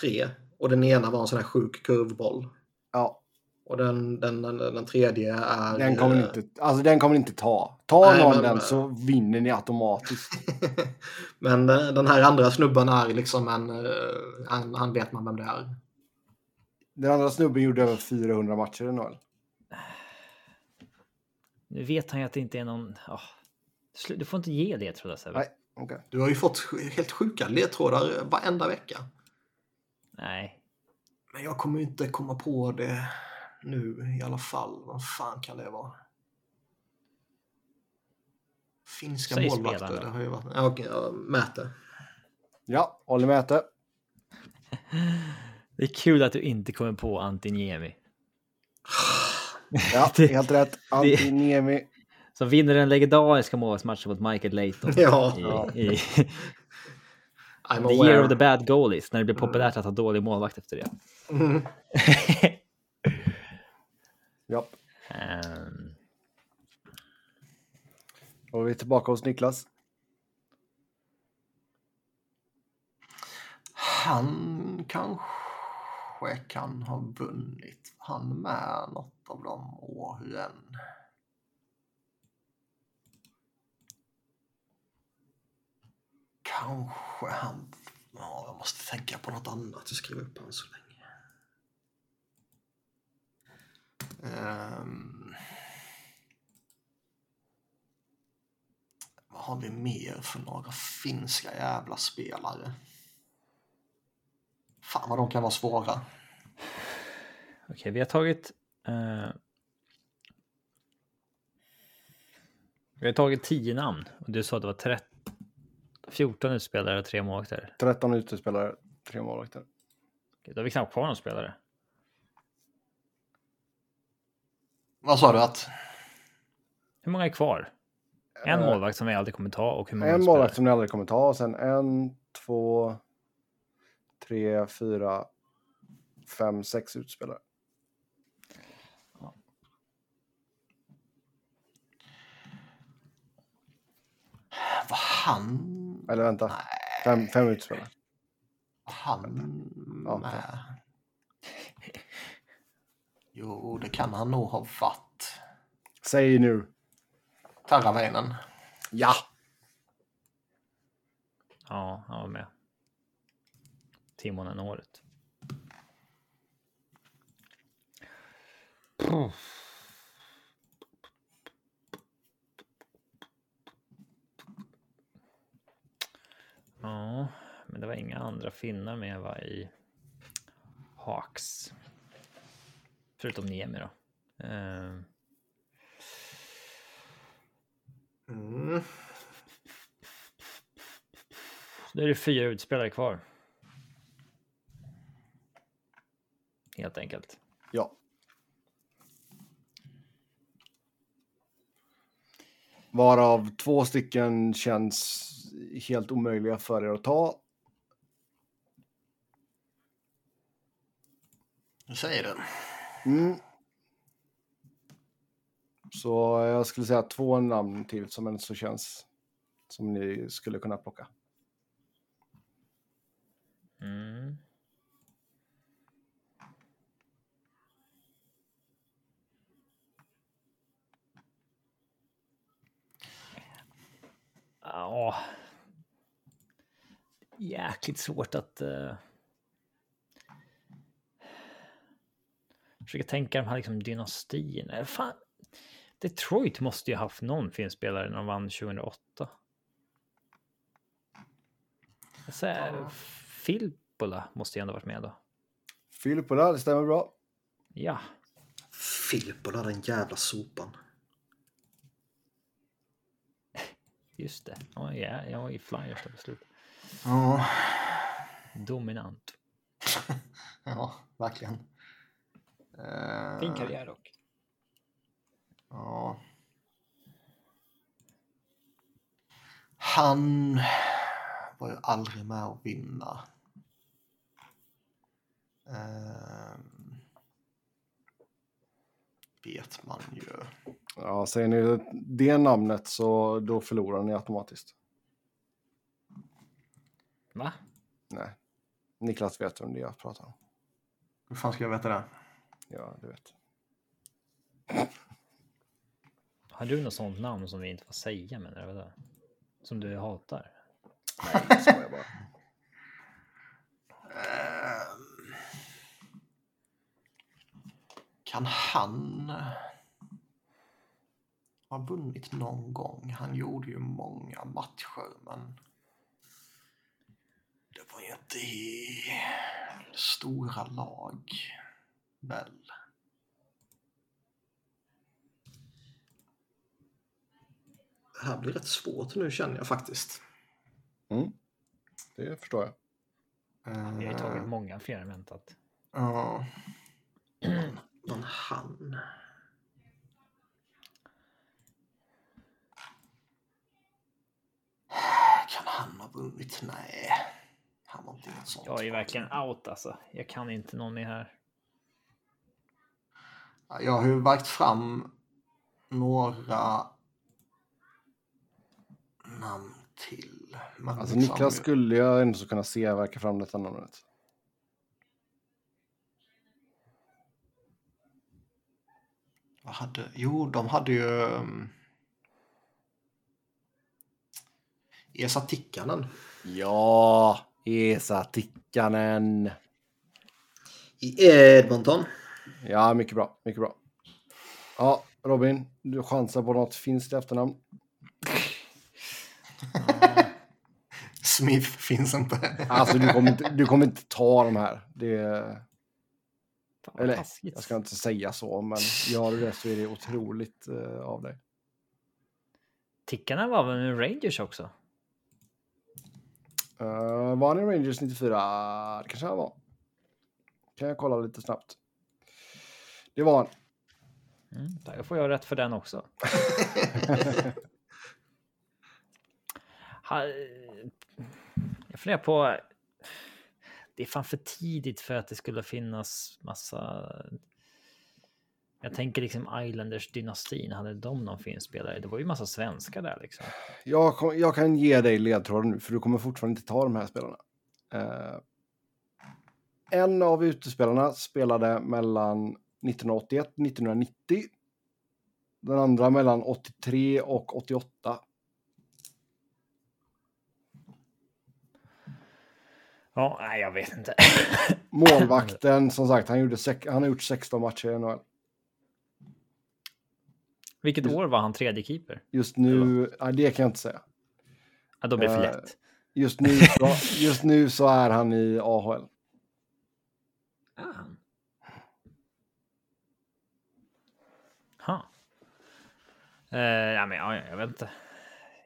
Tre. Och den ena var en sån här sjuk kurvboll. Ja, Och den, den, den, den tredje är... den kommer inte, alltså den kommer inte ta. Ta Nej, någon men- den så vinner ni automatiskt. Men eh, den här andra snubben är liksom en... eh, Han, han vet man vem det är. Den andra snubben gjorde över 400 matcher i NHL. Nu vet han ju att det inte är någon... Slu- Du får inte ge det tror jag. Sebbe. Nej, okej. Du har ju fått helt sjuka ledtrådar varenda vecka. Nej. Men jag kommer ju inte komma på det nu i alla fall. Vad fan kan det vara? Finska Säg målvakter, det har ju varit... Ja, okej, ja, Mäte. Ja, Olli Mäte. Det är kul att du inte kommer på Antiniemi. Ja, Det- helt rätt. Antiniemi. Som vinner den legendariska målvaktsmatchen mot Michael Layton. Ja. I, i I'm the aware. year of the bad goalies. När det blir populärt att ha dålig målvakt efter det. Mm. Ja. Ehm, Och vi är tillbaka hos Niklas. Han kanske kan ha vunnit. Han med något av de åren. Kanske han... Ja, jag måste tänka på något annat. Jag skriver upp han så länge. Ehm. Vad har vi mer för några finska jävla spelare? Fan vad de kan vara svåra. Okej, vi har tagit... eh, vi har tagit 10 namn. Och du sa att det var 13, 14 utspelare och 3 målvakter. 13 utespelare, tre målvakter. Okej, Då har vi knappt kvar någon spelare. Vad sa du att? Hur många är kvar? En Eh, målvakt som vi aldrig kommer ta och hur många En spelare? målvakt som ni aldrig kommer ta och sen en, två, tre, fyra, fem, sex utspelare. Var han... Eller vänta, fem, fem utspelare. Var han Ja, med? Jo, det kan han nog ha varit. Säg nu. Taravainen. Ja! Ja, han var med. Timonen året. Ja, men det var inga andra finnar med va i Hawks. Förutom Niemi då. Eh, Mm. Då är det fyra utspelare kvar. Helt enkelt. Ja. Varav två stycken känns helt omöjliga för er att ta. Du säger det. Mm. Så jag skulle säga två namn till som ändå så känns som ni skulle kunna plocka. Mm. Ja. Jäkligt svårt att... Uh... Försöka tänka de här liksom dynastierna. Eh, Fan. Detroit måste ju ha haft någon filmspelare när de vann 2008. Jag säger, Filppula måste ju ändå varit med då. Filippola, det stämmer bra. Ja, Filippola, den jävla sopan. just det. Ja, ja, jag var i Flyers där på slutet. Ja, Dominant. ja verkligen. Eh, Fin karriär dock. Ja. Han var ju aldrig med att vinna. Ehm, vet man ju. Ja, säger ni det namnet så då förlorar ni automatiskt. Va? Nej. Niklas vet vem det är jag pratar om. Hur fan ska jag veta det? Ja, du vet. Har du något sånt namn som vi inte får säga menar du? Vadå? Som du hatar? Nej, jag skojar bara. Ehm, kan han ha vunnit någon gång? Han gjorde ju många matcher, men det var ju inte i stora lag, väl? Det här blir rätt svårt nu känner jag faktiskt. Mm. Det förstår jag. Vi har ju tagit många fler än väntat. Ja. Men han... Kan han ha vunnit? Nej. Han var inte sånt. Jag är verkligen out alltså. Jag kan inte någon mer här. Ja, Jag har ju vagt fram några namn till. Men Alltså liksom- Niklas skulle jag ändå så kunna se verka fram detta namnet. Vad hade... Jo, de hade ju... um, Esa Tikkanen Ja, Esa Tikkanen. i Edmonton. Ja, mycket bra, mycket bra. Ja, Robin, du chansar på något finskt efternamn. Smith finns inte. Alltså du kommer inte, du kommer inte ta de här. Det, vad eller, taskigt. jag ska inte säga så, men gör du det så är det otroligt eh, av dig. Tickarna var väl med Rangers också? Uh, var han i Rangers 94? Det kanske han var. Kan jag kolla lite snabbt. Det var han. Mm, då får jag rätt för den också. jag funderar på... Det är fan för tidigt för att det skulle finnas massa... Jag tänker liksom Islanders-dynastin, hade de någon fin spelare? Det var ju massa svenskar där liksom. Jag, kom, jag kan ge dig ledtråden nu, för du kommer fortfarande inte ta de här spelarna. Eh, en av utespelarna spelade mellan 1981 och 1990. Den andra mellan 83 och 88. Ja, nej, jag vet inte. Målvakten, som sagt, han, gjorde han har gjort 16 matcher i NHL. Vilket år var han tredje keeper? Just nu, nej, det kan jag inte säga. Ja, då blir det för Eh, lätt. Just nu, så, just nu så är han i AHL. Ah. Ha. Eh, ja, men ja, jag vet inte.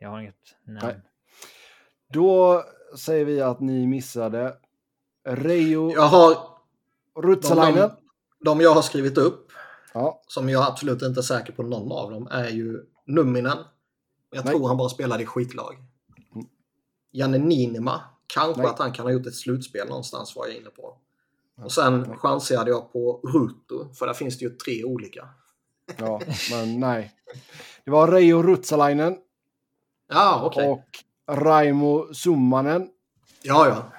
Jag har inget namn. Nej. Då säger vi att ni missade Reijo Jag har Rutsalainen. de, de jag har skrivit upp, Ja, som jag absolut inte är säker på någon av dem, är ju Numminen. Jag Nej. tror han bara spelade i skitlag. Janne Niinima. Kanske Nej. att han kan ha gjort ett slutspel någonstans var jag inne på. Och sen chansade jag på Ruto, för där finns det ju tre olika. Ja, men nej. Det var Reijo Rutsalainen Ja, okej. och Raimo Summanen. Ja, ja.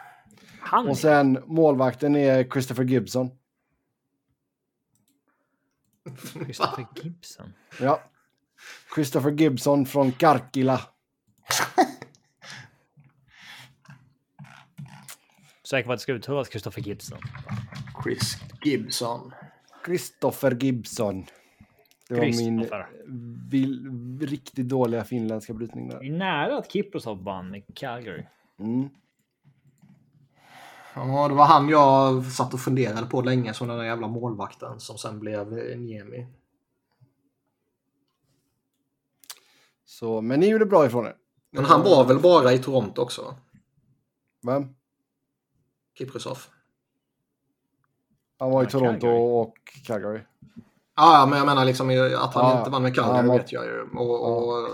Han Och sen målvakten är Christopher Gibson. Christopher Gibson. Ja. Christopher Gibson från Karkila. Säker på att det ska uttalas Christopher Gibson. Chris Gibson. Christopher Gibson. Det var min vill, riktigt dåliga finländska brytning Det där. är nära att Kiprosov vann med Calgary. Mm. Ja, det var han jag satt och funderade på länge som den där jävla målvakten som sen blev eh, Niemi. Så, men ni gjorde bra ifrån er. Men han var väl bara i Toronto också? Vem? Kiprusov. Han var i Toronto Calgary. och Calgary. Ja, ja, men jag menar liksom att han Ja, inte vann med ja, Calgary var- vet jag ju. Och, och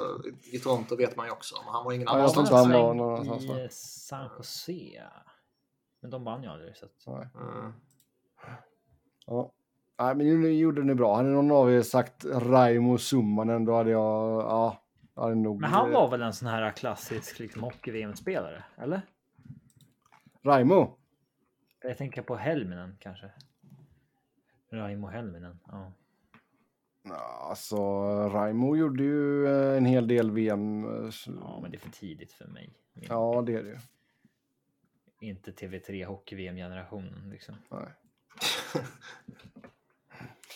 i Toronto vet man ju också. Men han var ingen Ja, annan. jag tror inte han var någon annanstans, i eh, San Jose. Men de vann ju aldrig. Så att... Nej. Mm. Ja. Nej, men nu gjorde ni bra. Hade någon av er sagt Raimo Summanen då hade jag... Ja, hade nog... Men han var väl en sån här klassisk liksom, hockey-VM-spelare? Eller? Raimo? Jag tänker på Helminen kanske. Raimo Helminen. Ja. Ja, alltså, Raimo gjorde ju eh, en hel del VM. eh, ja, men det är för tidigt för mig. Min- Ja, det är det ju. Inte TV3 hockey-VM-generationen liksom. Nej.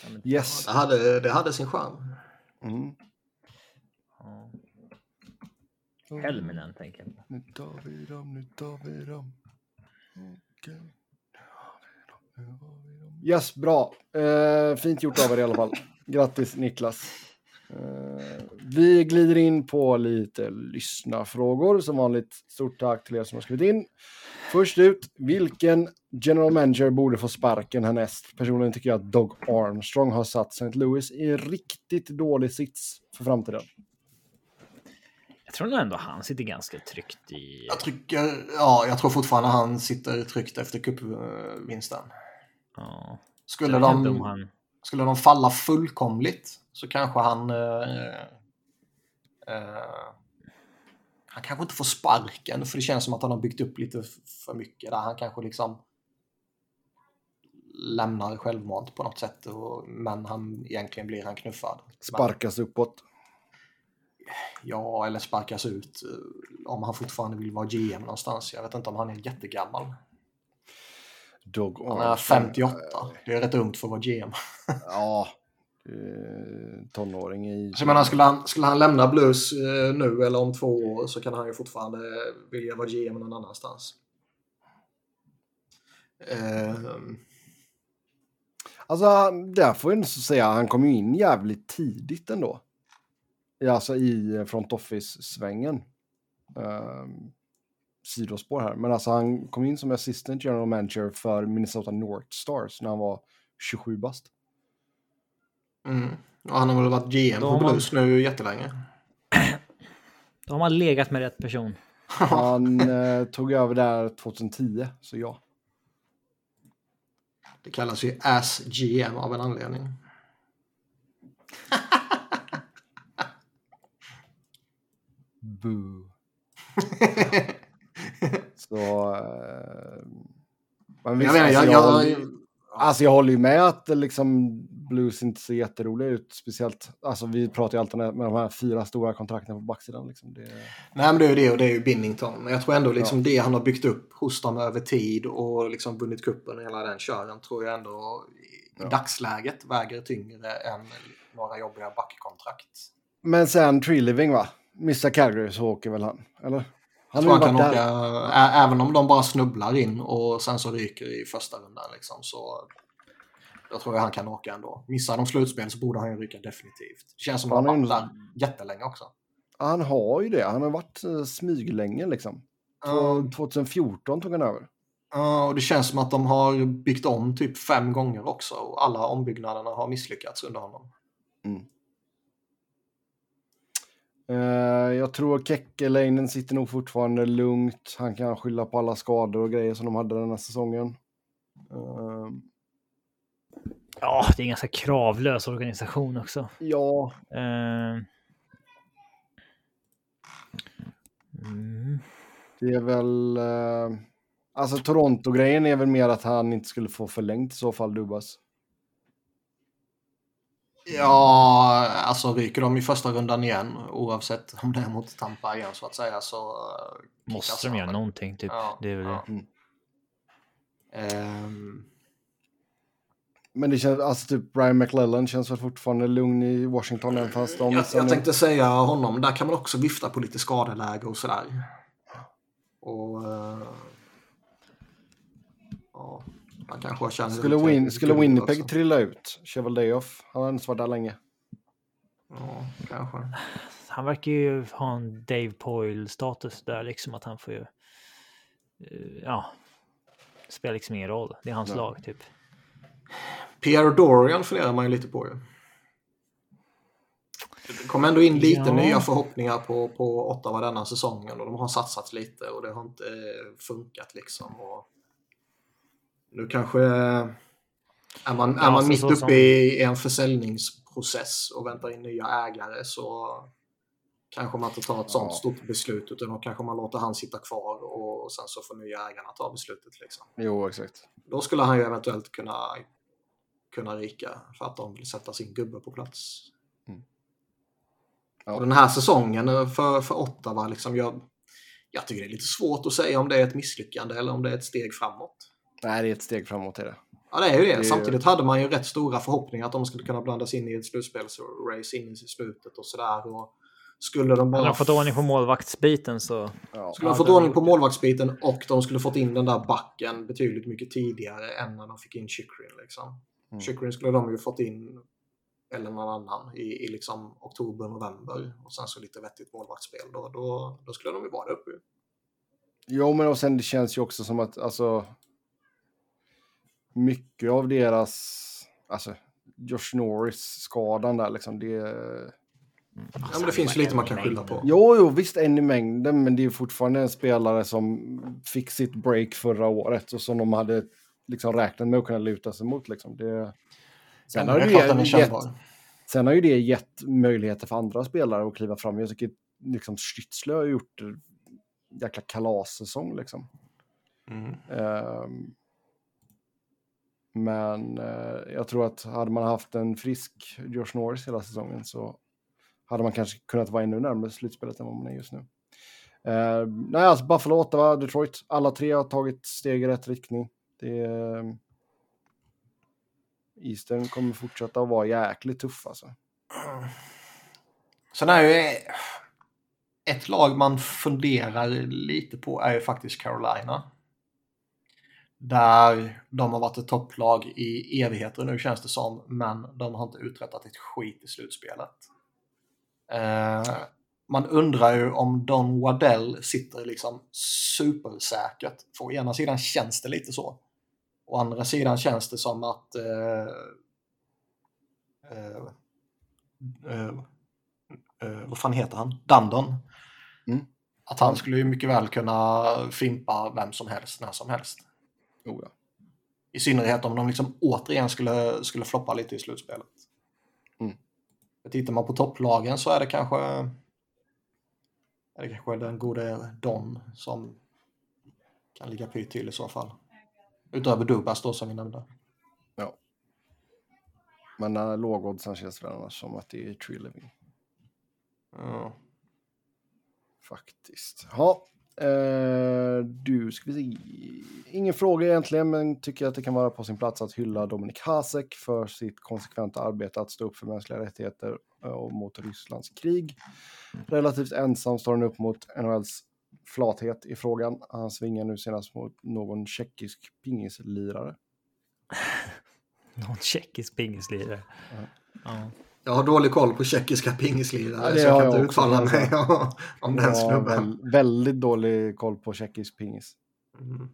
Ja, men, Yes. Det, hade, det hade sin charm. Mm. ja. Helminen tänker jag på. Nu tar vi dem, nu tar vi dem. Okej. Yes, bra. Eh, fint gjort av er i alla fall. Grattis Niklas. Eh, vi glider in på lite lyssnarfrågor. Som vanligt, stort tack till er som har skrivit in. Först ut, vilken general manager borde få sparken härnäst? Personligen tycker jag att Doug Armstrong har satt St. Louis i en riktigt dålig sits för framtiden. Jag tror nog ändå han sitter ganska tryggt i... Jag, trycker, ja, jag tror fortfarande han sitter tryggt efter cupvinsten. Ja. Skulle, de, han... skulle de falla fullkomligt så kanske han... Eh, eh, han kanske inte får sparken för det känns som att han har byggt upp lite för mycket där. Han kanske liksom lämnar självmant på något sätt. Och, men han, egentligen blir han knuffad. Men- Sparkas uppåt. Ja, eller sparkas ut eh, om han fortfarande vill vara GM någonstans. Jag vet inte om han är jättegammal. Doug Han är Armstrong. 58. Det är rätt ungt för att vara GM. Ja, eh, tonåring i... Så jag menar, skulle han, skulle han lämna Blues eh, nu eller om två år så kan han ju fortfarande vilja vara GM någon annanstans. Ehm, Alltså, där får jag ändå säga, han kom ju in jävligt tidigt ändå. Alltså i front office-svängen. Um, sidospår här. Men alltså han kom in som assistant general manager för Minnesota North Stars när han var 27 bast. mm. Och han har väl varit GM på har man- Blues nu jättelänge. Då har man legat med rätt person. Han eh, tog över där 2010, så ja. Det kallas ju Ass GM av en anledning. Boo. så... Eh, men visst, Jag menar, alltså, jag, jag, jag, håller- Alltså jag håller ju med att det liksom Blues inte ser jätteroliga ut. Speciellt, alltså vi pratar ju alltid med med de här fyra stora kontrakten på backsidan. Liksom. Det, Nej men det är ju det och det är ju Binnington. Men jag tror ändå liksom det han har byggt upp hos dem över tid och liksom vunnit kuppen och hela den kören tror jag ändå i Ja. dagsläget väger tyngre än några jobbiga backkontrakt. Men sen Tree Living va? Missar Calgary så åker väl han? Eller? Han tror han kan åka, där. även om de bara snubblar in och sen så ryker i första rundan liksom så jag tror han kan åka ändå. Missar de slutspel så borde han ju ryka definitivt. Det känns som att Han har varit där jättelänge också. Han har ju det. Han har varit uh, smyglänge liksom. Två- 2014 tog han över. Ja, och det känns som att de har byggt om typ fem gånger också och alla ombyggnaderna har misslyckats under honom. Eh, jag tror Kekkelainen sitter nog fortfarande lugnt. Han kan skylla på alla skador och grejer som de hade den här säsongen. Eh, Ja, det är en ganska kravlös organisation också. ja, Eh, Mm. det är väl... eh, alltså Toronto-grejen är väl mer att han inte skulle få förlängt i så fall, Dubas. Ja, alltså ryker de i första rundan igen oavsett om det är mot Tampa igen så att säga så... eh, Måste de göra någonting typ. Ja, det är väl ja. det. Ehm, Men det känns, alltså typ Brian McLellan känns väl fortfarande lugn i Washington även fast de... jag, missar jag nu. tänkte säga honom, där kan man också vifta på lite skadeläge och sådär. Och... eh, Ja, han kanske har känt Skulle, Win, skulle Winnipeg också. trilla ut? Chevaldayoff, han har inte varit där länge. Ja, kanske. Han verkar ju ha en Dave Poyle-status där, liksom att han får ju... eh, Ja. Spelar liksom ingen roll. Det är hans Ja. lag, typ. Pierre Dorian funderar man ju lite på ju. Det kom ändå in lite Ja. nya förhoppningar på, på Ottawa denna säsongen och de har satsat lite och det har inte eh, funkat liksom. Och nu kanske eh, är man, är man mitt uppe som- i en försäljningsprocess och väntar in nya ägare så kanske man inte tar ett sånt Ja. stort beslut utan då kanske man låter han sitta kvar och sen så får nya ägarna ta beslutet. Liksom. Jo, exakt. Då skulle han ju eventuellt kunna, kunna ryka för att de vill sätta sin gubbe på plats. Ja. Och den här säsongen eh, för, för Ottawa, liksom, jag, jag tycker det är lite svårt att säga om det är ett misslyckande eller om det är ett steg framåt. Nej, det är ett steg framåt i det. Ja, det är ju det. Det är- Samtidigt hade man ju rätt stora förhoppningar att de skulle kunna blandas in i ett slutspelsrace in i slutet och sådär. Och skulle de bara har fått ordning på målvaktsbiten så... Ja. skulle de fått ordning de på målvaktsbiten och de skulle fått in den där backen betydligt mycket tidigare än när de fick in Chychrun. Liksom. Mm. Chychrun skulle de ju fått in eller någon annan i, i liksom oktober, november och sen så lite vettigt målvaktsspel. Då, då, då skulle de ju vara där uppe. Jo, men och sen det känns ju också som att alltså. Mycket av deras, alltså Josh Norris-skadan där liksom, det... Ja, men det finns ju lite man kan skylla på. Jo, jo, visst en i mängden, men det är fortfarande en spelare som fick sitt break förra året och som de hade liksom räknat med att kunna luta sig mot. Liksom. Det... Sen, har det är gett, sen har ju det gett möjligheter för andra spelare att kliva fram. Jag tycker liksom Stützle har gjort en jäkla kalassäsong liksom. Mm. Ehm, men eh, jag tror att hade man haft en frisk Josh Norris hela säsongen så hade man kanske kunnat vara ännu närmare slutspelet än vad man är just nu. Eh, nej, alltså Buffalo, Ottawa, Detroit. Alla tre har tagit steg i rätt riktning. Det är, Eastern kommer fortsätta att vara jäkligt tuff alltså. Sen är ju ett lag man funderar lite på är ju faktiskt Carolina. Där de har varit ett topplag i evigheter nu känns det som, men de har inte uträttat ett skit i slutspelet. Eh, man undrar ju om Don Waddell sitter liksom supersäkert. För å ena sidan känns det lite så. Å andra sidan känns det som att eh, eh, eh, eh, vad fan heter han? Dandon. Mm. Att han skulle ju mycket väl kunna fimpa vem som helst när som helst. Oh, ja. I synnerhet om de liksom återigen skulle, skulle floppa lite i slutspelet. Mm. Tittar man på topplagen så är det kanske är det kanske den gode Don som kan ligga pyrt till i så fall. Utöver Dubas då som vi nämnde. Men uh, lågoddsarna känns väl annars som att det är tree living. Ja. Faktiskt. Ja, eh, du ska vi se. Ingen fråga egentligen, men tycker att det kan vara på sin plats att hylla Dominik Hasek för sitt konsekventa arbete att stå upp för mänskliga rättigheter eh, och mot Rysslands krig. Relativt ensam står han upp mot NHLs flathet i frågan. Han svingar nu senast mot någon tjeckisk pingislirare. Någon tjeckisk pingislirare. Ja. Jag har dålig koll på tjeckiska pingislirare Ja, så jag kan jag inte uttala mig om den snubben. väl, väldigt dålig koll på tjeckisk pingis. Mm.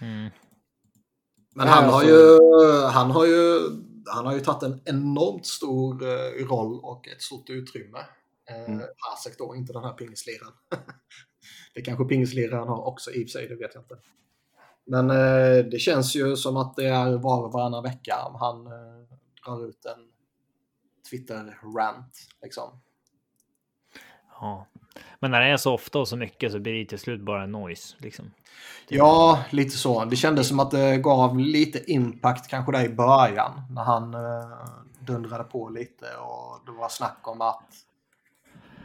Mm. Men han har, ju, han, har ju, han har ju tagit en enormt stor eh, roll och ett stort utrymme. Eh, Mm. Hasek då, inte den här pingisliraren. det kanske pingisliraren har också i och för sig, det vet jag inte. Men eh, det känns ju som att det är var och varannan vecka om han eh, drar ut en Twitter-rant. Liksom. ja. Men när det är så ofta och så mycket så blir det till slut bara noise. Liksom. Ja, lite så. Det kändes som att det gav lite impact kanske där i början när han eh, dundrade på lite och det var snack om att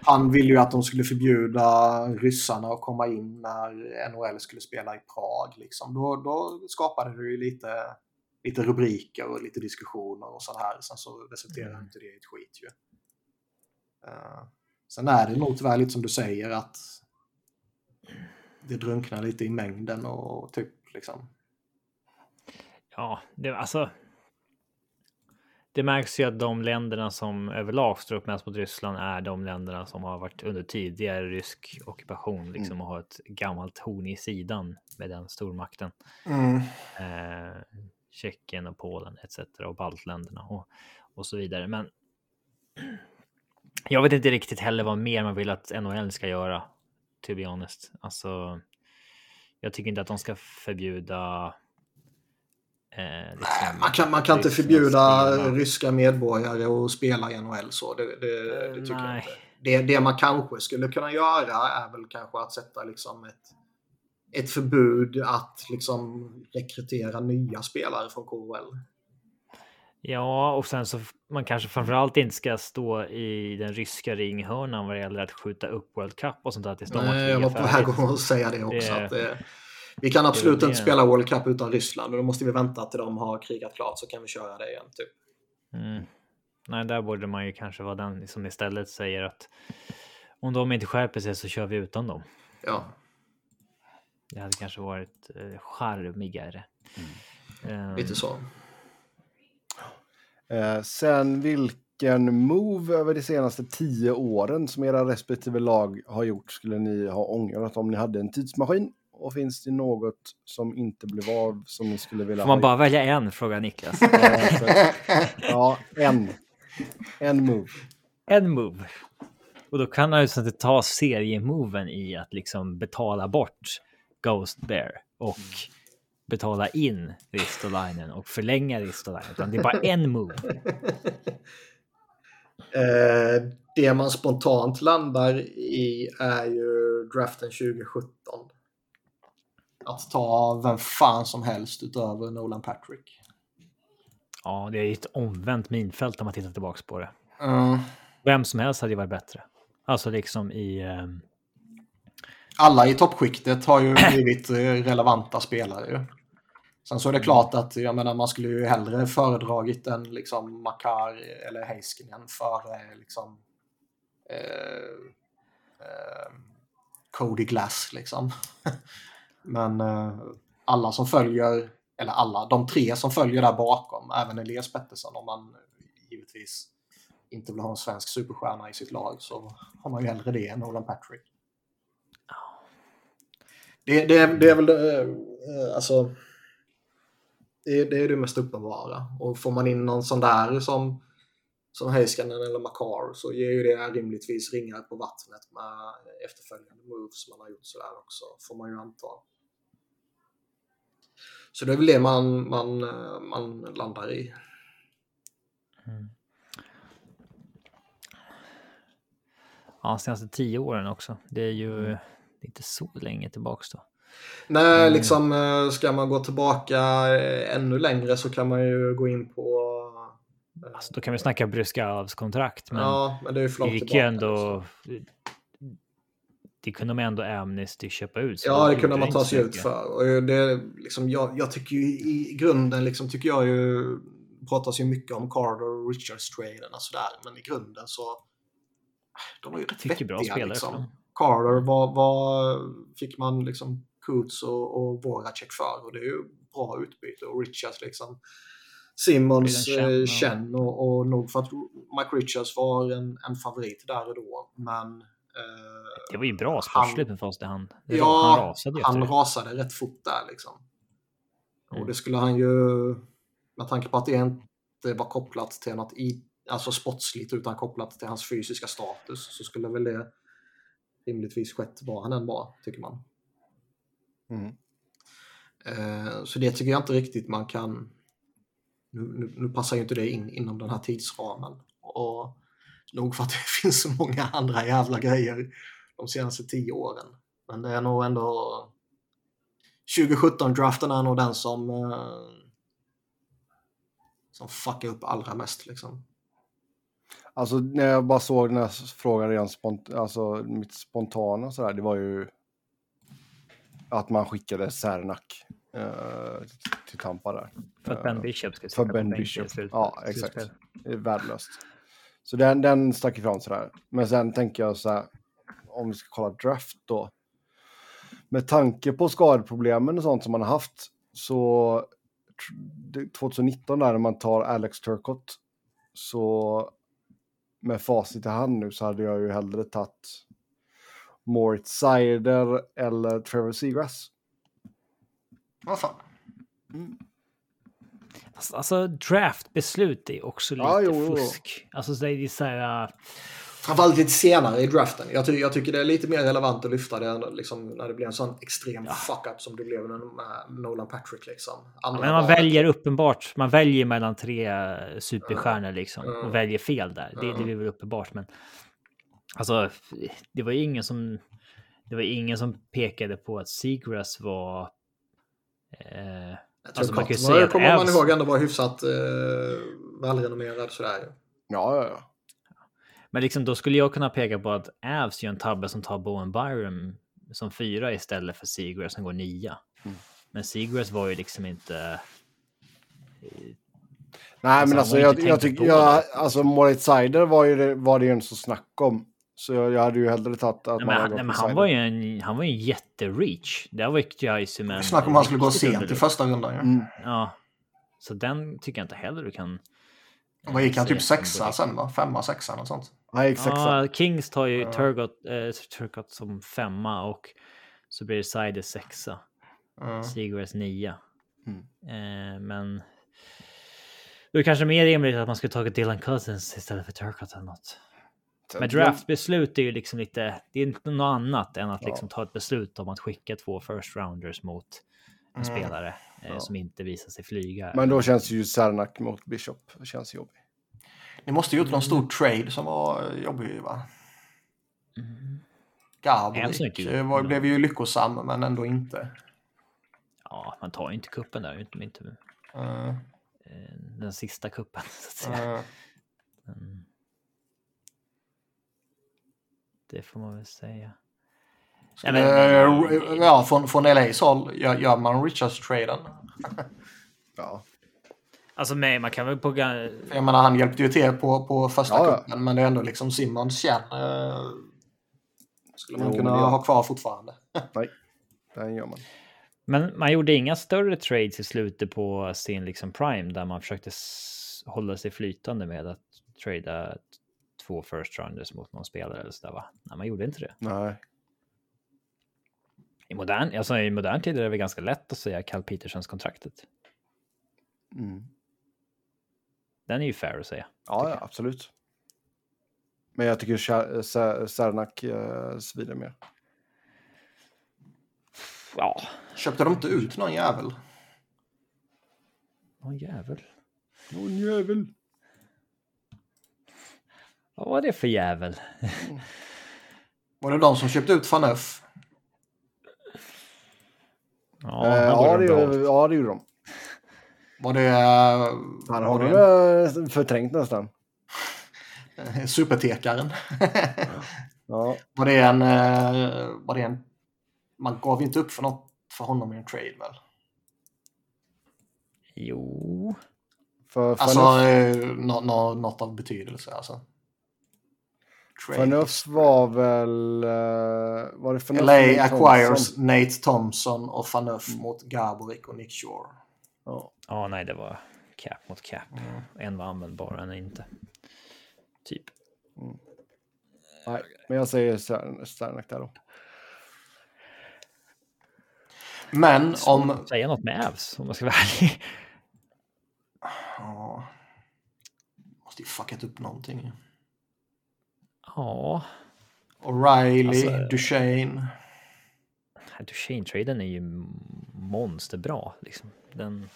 han ville ju att de skulle förbjuda ryssarna att komma in när NHL skulle spela i Prag. Liksom. Då, då skapade det ju lite, lite rubriker och lite diskussioner och så här. Sen så resulterade Mm. inte det i ett skit ju. Eh, sen är det nog tyvärr lite som du säger att det drunknar lite i mängden och typ liksom Ja, det, alltså. Det märks ju att de länderna som överlag står upp mest mot Ryssland är de länderna som har varit under tidigare rysk ockupation, liksom och har ett gammalt horn i sidan med den stormakten. Mm. Eh, Tjeckien och Polen etc. och baltländerna och, och så vidare. Men jag vet inte riktigt heller vad mer man vill att NHL ska göra. To be honest. Alltså, jag tycker inte att de ska förbjuda. Eh, liksom, Man kan, man kan inte förbjuda spela. ryska medborgare att spela i NHL så. Det, det, det tycker jag Nej. inte. Det, det man kanske skulle kunna göra är väl kanske att sätta liksom ett, ett förbud att liksom rekrytera nya spelare från KHL. Ja, och sen så man kanske framförallt inte ska stå i den ryska ringhörnan vad det gäller att skjuta upp World Cup och sånt där tills de Nej, jag var på väg att säga det också. Det- att det, vi kan absolut det. inte spela World Cup utan Ryssland och då måste vi vänta till de har krigat klart så kan vi köra det igen. Typ. Mm. Nej, där borde man ju kanske vara den som istället säger att om de inte skärper sig så kör vi utan dem. Ja. Det hade kanske varit eh, charmigare. Ehm, Lite så. Eh, sen vilken move över de senaste tio åren som era respektive lag har gjort skulle ni ha ångrat om ni hade en tidsmaskin? Och finns det något som inte blev av som ni skulle vilja Får man ha bara välja en? Frågar Niklas. Ja, en. En move. en move. Och då kan han ju att ta seriemoven i att liksom betala bort Ghost Bear och betala in Ristolainen och förlänga Ristolainen. Utan det är bara en move. Eh, det man spontant landar i är ju draften 2017. Att ta vem fan som helst utöver Nolan Patrick. Ja, det är ett omvänt minfält om man tittar tillbaks på det. Mm. Vem som helst hade ju varit bättre. Alltså liksom i... ehm, Alla i toppskiktet har ju blivit eh, relevanta spelare. ju. Sen så är det klart att jag menar, man skulle ju hellre föredragit en liksom Makar eller Heiskinen före liksom eh, eh, Cody Glass liksom. Men eh, alla som följer, eller alla, de tre som följer där bakom, även Elias Pettersson om man givetvis inte vill ha en svensk superstjärna i sitt lag så har man ju hellre det än Nolan Patrick. Det, det, det är väl eh, alltså det, det är det mest uppenbara. Och får man in någon sån där som, som Heiskanen eller Makar så ger ju det rimligtvis ringar på vattnet med efterföljande moves man har gjort sådär också, får man ju anta. Så det är väl det man, man, eh, man landar i. Ja, senaste tio åren också. Det är ju inte så länge tillbaks då. Nej, Mm. liksom eh, ska man gå tillbaka eh, ännu längre så kan man ju gå in på... Alltså, då kan vi snacka Bryskalvs kontrakt, men ja, men det är det gick ju ändå... liksom. Det kunde man ändå Amnesty köpa ut. Ja, det kunde man ta sig ut för. Och det, liksom, jag, jag tycker ju i grunden liksom, tycker jag ju pratas ju mycket om Carter och Richards-traderna sådär, men i grunden så de var ju rätt ju bra vettiga. spelare liksom. Carter, vad, vad fick man liksom Coots och, och Voracek för? Och det är ju bra utbyte. Och Richards liksom Simmons, eh, Chen, och, och nog för att Mike Richards var en, en favorit där och då. Men eh, Det var ju bra sportsligt med fast han, Ja, han rasade han det. rasade rätt fort där liksom. Mm. Och det skulle han ju, med tanke på att det inte var kopplat till något i, alltså sportsligt utan kopplat till hans fysiska status så skulle väl det rimligtvis skett var han än var, tycker man. Mm. Eh, så det tycker jag inte riktigt man kan... Nu, nu, nu passar ju inte det in inom den här tidsramen. Och nog för att det finns så många andra jävla grejer de senaste tio åren. Men det är nog ändå... 2017-draften är nog den som... Eh, som fuckar upp allra mest liksom. Alltså när jag bara såg den här frågan rent spont alltså mitt spontana sådär, det var ju att man skickade Sernak eh, till Tampa där. För att Ben Bishop skulle För Ben Bishop. Ja, exakt. Det är värdelöst. Så den, den stack ifrån sådär. Men sen tänker jag så här, om vi ska kolla draft då. Med tanke på skadeproblemen och sånt som man har haft så tr- 2019 där när man tar Alex Turcott så med facit i hand nu så hade jag ju hellre tagit Moritz Seider eller Trevor Seagrass. Vad fan. Alltså, alltså draftbeslut är också lite Ja, jo, jo. fusk. Alltså så är det så här... Framförallt lite senare i draften. Jag, ty jag tycker det är lite mer relevant att lyfta det liksom, när det blir en sån extrem fuck-up som det blev med Nolan Patrick. Liksom. Andra Men man väljer uppenbart, man väljer mellan tre eh, superstjärnor liksom Mm. och väljer fel där. Det, det är väl uppenbart, men alltså, det var ju ingen som. Det var ingen som pekade på att Seagrass var. Eh, Jag Alltså, tror man kan ju säga kommer man ihåg ändå var hyfsat eh, välrenommerad sådär. Ja, ja, ja. Men liksom då skulle jag kunna peka på att Avs gör en tabbe som tar Bowen Byram som fyra istället för Seagrass som går nia. Mm. Men Seagrass var ju liksom inte. Nej, Alltså, men alltså var jag, jag tycker, jag, alltså Moritz Seider var, ju det, var det ju inte så snack om. Så jag, jag hade ju hellre tagit att Nej, man men, nej, men han var ju en, han var ju en jättereach. Det var ju som en... Snack om han skulle gå sent i första rundan. Ja. Mm. Ja. Så den tycker jag inte heller du kan... Vad gick han? Typ sexa sen va? Femma, sexa något sånt. Han gick sexa. Ja, Kings tar ju Ja. Turgot, eh, Turgot som femma och så blir det Sider sexa. Mm. Seagrass nia. Mm. Eh, men... Då är det kanske mer rimligt att man skulle tagit Dylan Cousins istället för Turcott eller något. Men draftbeslut är ju liksom lite, det är inte något annat än att Ja. liksom ta ett beslut om att skicka två first rounders mot en Mm. spelare Ja. som inte visar sig flyga. Men då känns ju Cernak mot Bishop. Det känns jobbigt. Ni måste ju gjort någon stor trade som var eh, jobbig va? Mm. Gabrik eh, var, blev ju lyckosam men ändå inte. Ja, man tar ju inte kuppen där, inte, inte eh, den sista kuppen så att säga. Mm. Det får man väl säga. Skulle, men- eh, ja, från, från LAs håll gör, gör man Richards-traden. Ja. Alltså, men man kan väl på... Jag menar han hjälpte ju till på, på första Ja, ja. kuppen men det är ändå liksom Simmons känn. Uh, skulle man Jo, kunna det- ha kvar fortfarande. Nej, den gör man. Men man gjorde inga större trades i slutet på sin liksom prime där man försökte hålla sig flytande med att trada två first rounders mot någon spelare eller sådär va? Nej, man gjorde inte det. Nej. I modern, alltså i modern tid är det väl ganska lätt att säga Cal Petersons kontraktet. Mm. Den är ju fair att säga. Ja, ja, absolut. Men jag tycker Cer- Cernak uh, svider mer. Ja, Köpte de inte ut någon jävel? åh jävel. Någon jävel. Vad var det för jävel? Var det de som köpte ut Faneuf? Ja, Eh, ja, det, ja, det gjorde de. Var det... eh, Han var har det det förträngt nästan. en- supertekaren? Ja. var det en... eh, Var det en... Man gav inte upp för något för honom i en trade väl? Jo, För Alltså Faneuf, eh, nå- nå- något av betydelse alltså. Faneuf var väl... eh, var det Faneuf LA acquires Thompson? Nate Thompson och Faneuf mot Gaborik och Nick Shore. Ja. ja, nej, det var cap mot cap. Mm. En var användbar, en inte. Typ. Nej, men jag säger Cernak där då. Men om... Säga något med Avs om man ska vara ärlig. Ja. Måste ju fuckat upp någonting. Ja, O'Reilly, Alltså- Duchene. Duchene-traden är ju monsterbra. Liksom. Den...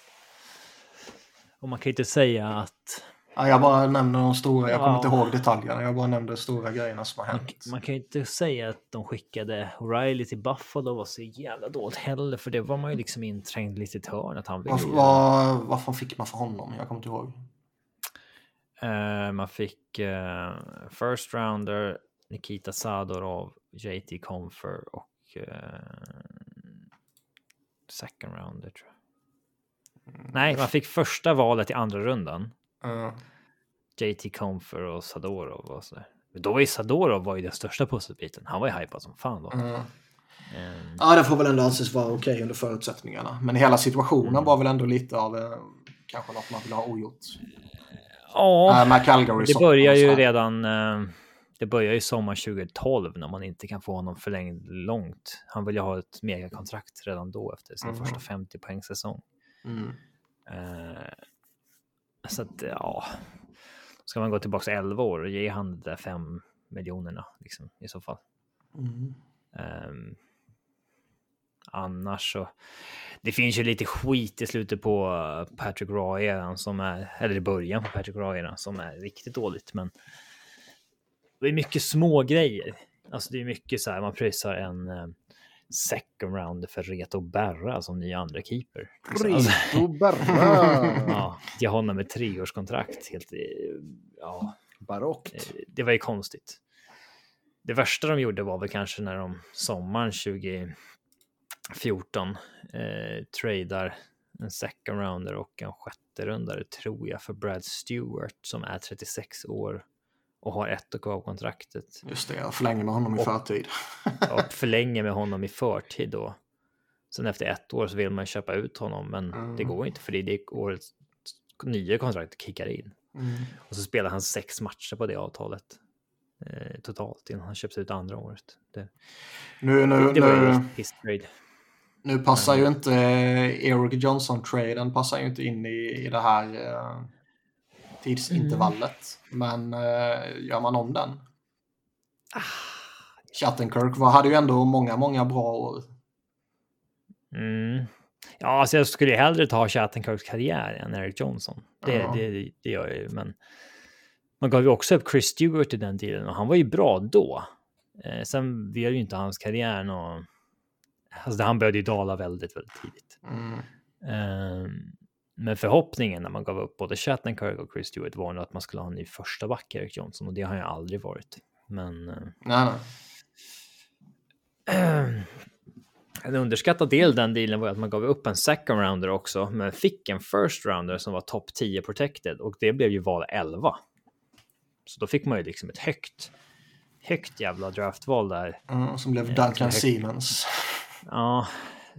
Och man kan ju inte säga att... Ja, jag bara nämner de stora, jag kommer Ja. inte ihåg detaljerna. Jag bara nämnde de stora grejerna som har Man, hänt. man kan ju inte säga att de skickade O'Reilly till Buffalo var så jävla dåligt heller. För det var man ju liksom inträngd lite i ett hörn. Att han ville vad, vad fan fick man för honom? Jag kommer inte ihåg. Eh, man fick eh, first rounder, Nikita Sadorov, JT Confer och eh, second rounder tror jag. Nej, man fick första valet i andra rundan. Uh, JT Confer och Sadorov och så. Men Då var ju Sadorov var ju den största pusselbiten. Han var ju hypad som fan då. uh. Ehm, Ja, det får väl ändå anses vara okej under förutsättningarna. Men hela situationen Mm. var väl ändå lite av eh, kanske något man vill ha ogjort. Ja, Äh, Calgary det börjar ju redan. eh, Det börjar ju sommar 2012 när man inte kan få honom förlängd långt. Han vill ju ha ett megakontrakt redan då efter sin Mhm. första 50 poäng säsong. Mm. Eh, så att ja, ska man gå tillbaka 11 år och ge han de där 5 miljonerna liksom, i så fall. Mm. Ehm, annars så. Det finns ju lite skit i slutet på eh, Patrick Roy som är, eller i början på Patrick Roy som är riktigt dåligt, men. Det är mycket små grejer. Alltså det är mycket så här, man pröjsar en eh, second round för Reto Berra som ny andra keeper. Alltså, Rito Berra. ja, ge honom ett treårskontrakt. Helt, eh, ja, Barockt. Det var ju konstigt. Det värsta de gjorde var väl kanske när de sommaren 2014 eh, tradar en second rounder och en sjätte rundare tror jag för Brad Stewart som är 36 år och har ett år kvar kontraktet Just det, jag förlänger med honom i Och- förtid. och förlänger med honom i förtid då. Sen efter ett år så vill man köpa ut honom, men det Mm. går inte för det är det årets nya kontrakt kickar in. Mm. Och så spelar han sex matcher på det avtalet eh, totalt innan han köps ut andra året. Det, Nu, nu, det var nu. Nu passar ju inte eh, Eric Johnson-traden passar ju inte in i, i det här eh, tidsintervallet. Men eh, gör man om den? Chattenkirk var, hade ju ändå många, många bra år. Mm. Ja, alltså jag skulle ju hellre ta Chattenkirks karriär än Eric Johnson. Det, Ja. det, det gör jag ju, men man gav ju också upp Chris Stewart i den tiden och han var ju bra då. Eh, sen blev ju inte hans karriär nå... Alltså han började ju dala väldigt, väldigt tidigt. Mm. Ehm, men förhoppningen när man gav upp både Chattenkirk och Chris Stewart var nog att man skulle ha en ny första back, Eric Johnson, och det har ju aldrig varit. Men eh, Nej, nej. en underskattad del den dealen var att man gav upp en second rounder också, men fick en first rounder som var topp 10 protected och det blev ju val 11. Så då fick man ju liksom ett högt, högt jävla draftval där. Mm, som blev Ja, Duncan. Siemens. Ja,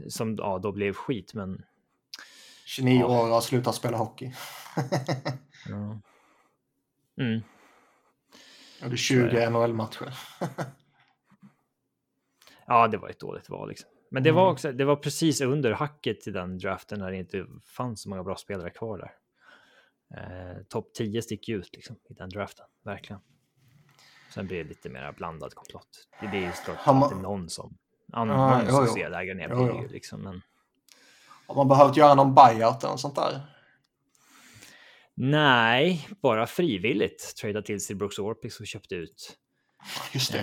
som ja, då blev skit, men 29 Ja. år och har slutat spela hockey. ja. Mm. Och det är 20 NHL-matcher. Ja, det var ett dåligt val liksom. Men det var Mm. också, det var precis under hacket i den draften när det inte fanns så många bra spelare kvar där. Eh, Topp 10 sticker ju ut liksom i den draften, verkligen. Sen blir det lite mer blandad komplott. Det blir ju såklart man- alltid någon som, annan, Ja, som jo. ser ner Jo, jo. liksom. Men Har man behövt göra någon buyout eller något sånt där? nej, bara frivilligt trada till sig Brooks Orpix och köpte ut. Just det.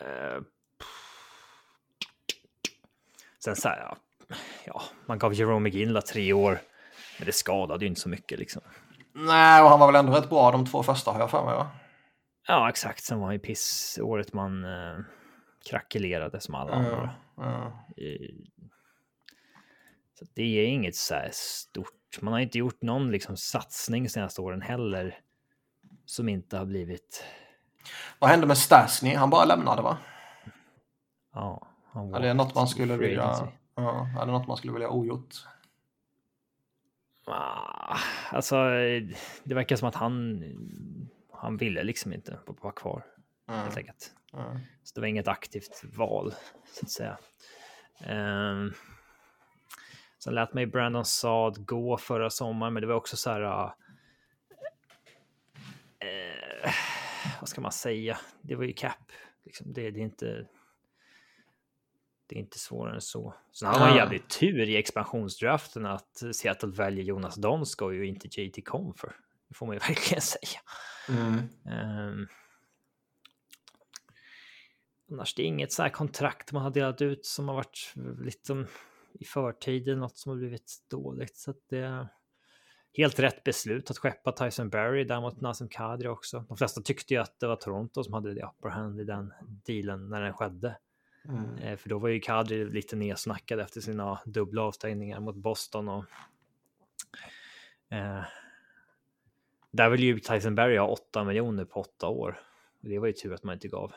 Eh, sen så här, ja, man gav Jerome McGinley tre år, men det skadade ju inte så mycket liksom. Nej, och han var väl ändå rätt bra de två första har jag för mig va? Ja, exakt. Sen var ju piss året man eh, krackelerade som alla andra. Ja. Eh, Så det är inget så här stort. Man har inte gjort någon liksom satsning senaste åren heller som inte har blivit. Vad hände med Stasny? Han bara lämnade va? Ja, han Är det något man skulle vilja... Ja, är det något man skulle vilja ogjort? Ah, alltså, det verkar som att han. Han ville liksom inte vara kvar Mm. helt enkelt. Mm. Så det var inget aktivt val så att säga. Um, sen lät mig Brandon Saad gå förra sommaren, men det var också så här. Uh, eh, vad ska man säga? Det var ju cap. Liksom. Det, det är inte. Det är inte svårare än så. Sen hade man jävligt tur i expansionsdraften att Seattle väljer Jonas Donskoj och inte JT Confer. Det får man ju verkligen säga. Mm. Ehm. annars det är inget så här kontrakt man har delat ut som har varit lite i förtid något som har blivit dåligt. Så att det är helt rätt beslut att skeppa Tyson Berry däremot Nazem Kadri också. De flesta tyckte ju att det var Toronto som hade det upper hand i den dealen när den skedde. Mm. Eh, för då var ju Kadri lite nedsnackad efter sina dubbla avstängningar mot Boston och eh, där vill ju Tyson Berry ha 8 miljoner på åtta år. Och Det var ju tur att man inte gav.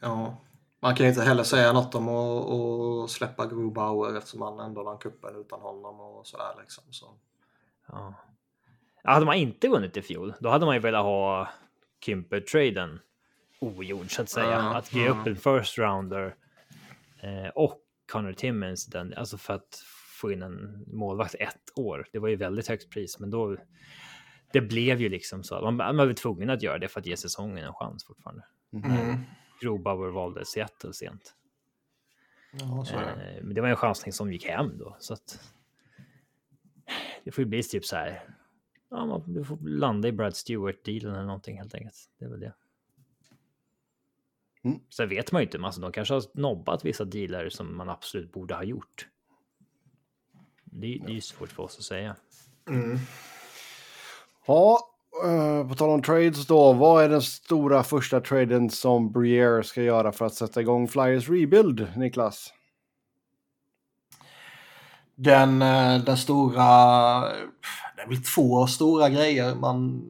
Ja. Man kan ju inte heller säga något om att, att släppa Grobauer eftersom man ändå vann cupen utan honom och sådär liksom. Så. Ja. Hade man inte vunnit i fjol, då hade man ju velat ha Kymper-traden ogjord så att säga. Ja, att ge ja. upp en first rounder eh, och Connor Timmins, den, alltså för att få in en målvakt ett år. Det var ju väldigt högt pris, men då. Det blev ju liksom så att man, man var tvungen att göra det för att ge säsongen en chans fortfarande. Mm. Grobauer valde Seattle sent. Ja, så är det. Eh, men det var en chansning som gick hem då, så att. Det får ju bli typ så här. Ja, man, du får landa i Brad Stewart-dealen eller någonting helt enkelt. Det är väl det. Mm. Sen vet man ju inte, alltså, de kanske har nobbat vissa dealer som man absolut borde ha gjort. Det, det är ju svårt för oss att säga. Mm. Ja, eh, på tal om trades då. Vad är den stora första traden som Briere ska göra för att sätta igång Flyers rebuild, Niklas? Den, eh, den stora, det är väl två stora grejer man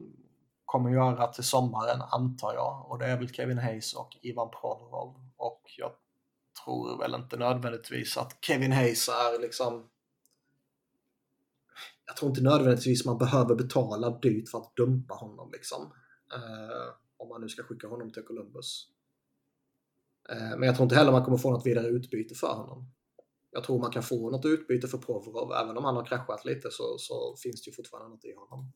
kommer göra till sommaren antar jag. Och det är väl Kevin Hayes och Ivan Provorov. Och jag tror väl inte nödvändigtvis att Kevin Hayes är liksom jag tror inte nödvändigtvis man behöver betala dyrt för att dumpa honom liksom. Eh, om man nu ska skicka honom till Columbus. Eh, men jag tror inte heller man kommer få något vidare utbyte för honom. Jag tror man kan få något utbyte för Provorov. Även om han har kraschat lite så, så finns det ju fortfarande något i honom.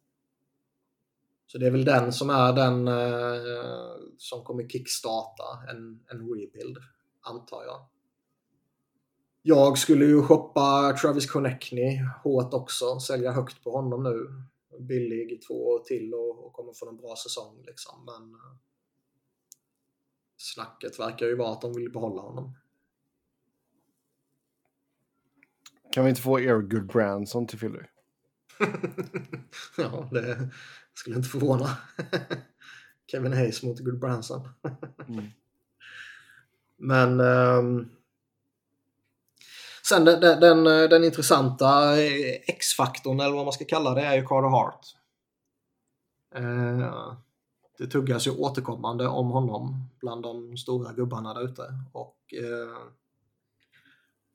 Så det är väl den som är den eh, som kommer kickstarta en, en rebuild, antar jag. Jag skulle ju shoppa Travis Connectney hårt också, sälja högt på honom nu. Billig två år till och, och kommer få en bra säsong liksom. Men eh, snacket verkar ju vara att de vill behålla honom. Kan vi inte få Eric Goodbranson till Philly? ja, det skulle inte förvåna. Kevin Hayes mot Good Branson. Mm. Men ehm, sen den, den, den, eh, den intressanta eh, X-faktorn eller vad man ska kalla det är ju Carter Hart. Eh, det tuggas ju återkommande om honom bland de stora gubbarna där ute. Och eh,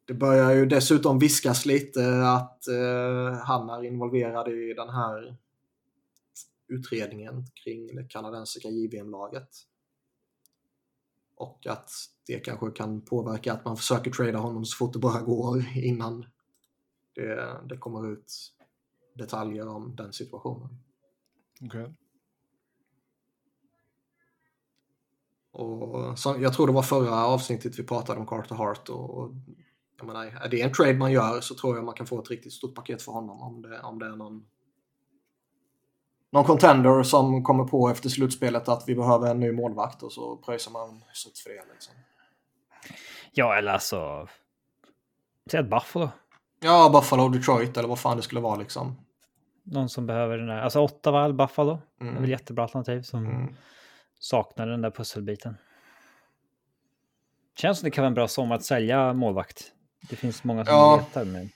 det börjar ju dessutom viskas lite att eh, han är involverad i den här utredningen kring det kanadensiska JVM-laget. Och att det kanske kan påverka att man försöker trada honom så fort det bara går innan det, det kommer ut detaljer om den situationen. Okej. Och så, jag tror det var förra avsnittet vi pratade om Carter Hart och, och jag menar, är det en trade man gör så tror jag man kan få ett riktigt stort paket för honom om det, om det är någon någon contender som kommer på efter slutspelet att vi behöver en ny målvakt och så pröjsar man sutt för det. Liksom. Ja, eller alltså. Säg ett Buffalo. Ja, Buffalo, Detroit eller vad fan det skulle vara liksom. Någon som behöver den där. Alltså Ottawa eller Buffalo. Det är Mm. väl jättebra alternativ som Mm. saknar den där pusselbiten. Känns som det kan vara en bra sommar att sälja målvakt. Det finns många som Ja. letar men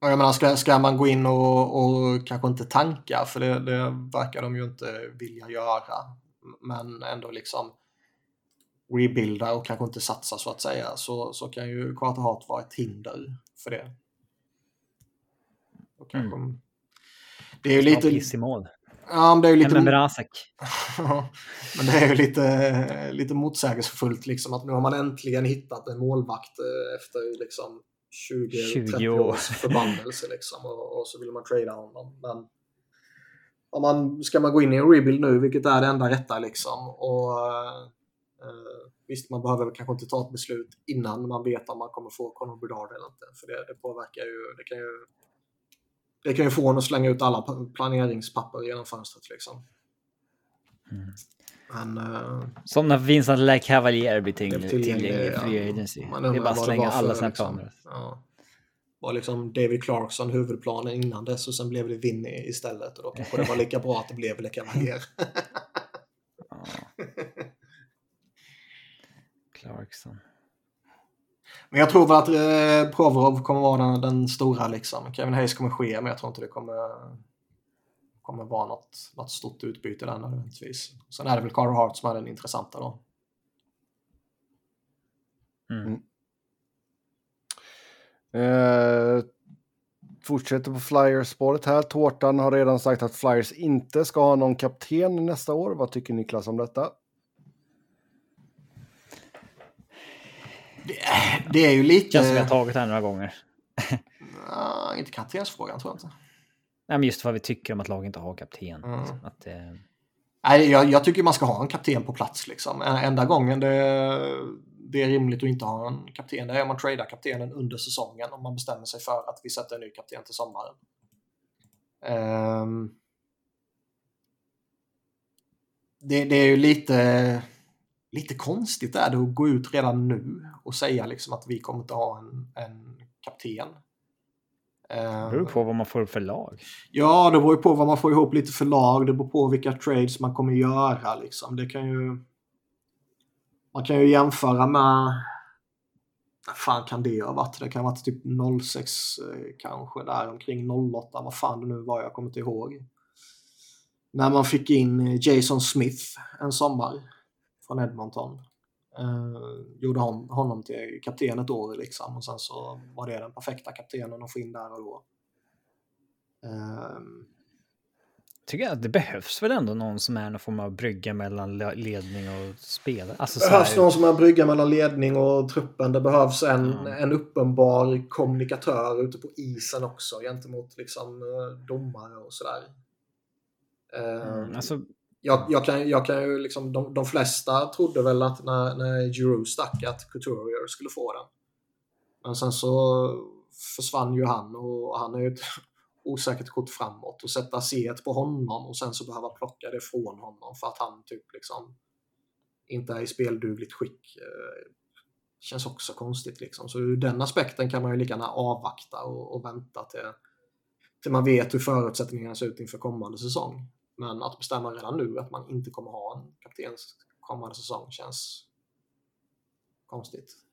Och jag menar, ska, ska man gå in och, och kanske inte tanka, för det, det verkar de ju inte vilja göra, men ändå liksom rebuilda och kanske inte satsa så att säga, så, så kan ju Carter Hart vara ett hinder för det. Och kanske, Det är ju lite... piss i mål. Ja, men det är ju Lite... Men det är ju lite, lite motsägelsefullt liksom att nu har man äntligen hittat en målvakt eh, efter liksom 20-30 20 år. års förbannelse liksom och, och så vill man trada honom. Men om man, ska man gå in i en rebuild nu, vilket är det enda rätta liksom och eh, visst, man behöver kanske inte ta ett beslut innan man vet om man kommer få Conor Bedard eller inte, för det, det påverkar ju, det kan ju det kan ju få en att slänga ut alla pa- planeringspapper genom fönstret liksom. Mm. Men, eh, Som när Vincent LeCavalier blir tillgänglig, tillgänglig ja. free agency. Man Det är bara att slänga alla sina liksom. planer. Ja. Var liksom David Clarkson huvudplanen innan dess och sen blev det Vinny istället och då kanske det var lika bra att det blev Le Cavalier. Ja. Clarkson. men jag tror väl att eh, Provorov kommer vara den, den stora liksom. Kevin Hayes kommer ske men jag tror inte det kommer kommer vara något, något stort utbyte där nödvändigtvis. Sen är det väl Carter Hart som är den intressanta då. Mm. Eh, fortsätter på Flyers-spåret här. Tårtan har redan sagt att Flyers inte ska ha någon kapten nästa år. Vad tycker Niklas om detta? Det, det är ju lite... Känns som har tagit här några gånger. Ah, inte kaptensfrågan tror jag inte. Nej, men just vad vi tycker om att lag inte har kapten. Mm. liksom, Att, eh, Nej, jag, jag tycker man ska ha en kapten på plats. Liksom. Enda gången det, det är rimligt att inte ha en kapten, det är om man tradar kaptenen under säsongen. Om man bestämmer sig för att vi sätter en ny kapten till sommaren. Ehm. det, det är ju lite, lite konstigt är det att gå ut redan nu och säga liksom att vi kommer inte ha en, en kapten. det beror på vad man får för lag. Ja, det beror på vad man får ihop lite för lag. Det beror på vilka trades man kommer göra. Liksom. Det kan ju... Man kan ju jämföra med... Vad fan kan det ha varit? Det kan ha varit typ 06 eh, kanske, där omkring 08. Vad fan det nu var, jag kommer inte ihåg. När man fick in eh, Jason Smith en sommar från Edmonton. Eh, gjorde hon, honom till kapten ett år liksom. Och sen så var det den perfekta kaptenen att få in där och då. Ehm, Tycker jag att det behövs väl ändå någon som är någon form av brygga mellan le- ledning och spelare. Alltså, Det så behövs här, någon som är brygga mellan ledning och truppen. Det behövs en, Ja. en uppenbar kommunikatör ute på isen också gentemot liksom, eh, domare och sådär. Eh, mm, alltså, jag, jag, kan, jag kan ju liksom, de, de flesta trodde väl att när, när Giroud stack att Couturier skulle få den. Men sen så försvann ju han och han är ju ett osäkert kort framåt och sätta C på honom och sen så behöva plocka det från honom för att han typ liksom inte är i speldugligt skick. Eh, känns också konstigt liksom. Så ur den aspekten kan man ju lika gärna avvakta och, och vänta till, till man vet hur förutsättningarna ser ut inför kommande säsong. Men att bestämma redan nu att man inte kommer ha en kaptens kommande säsong känns konstigt.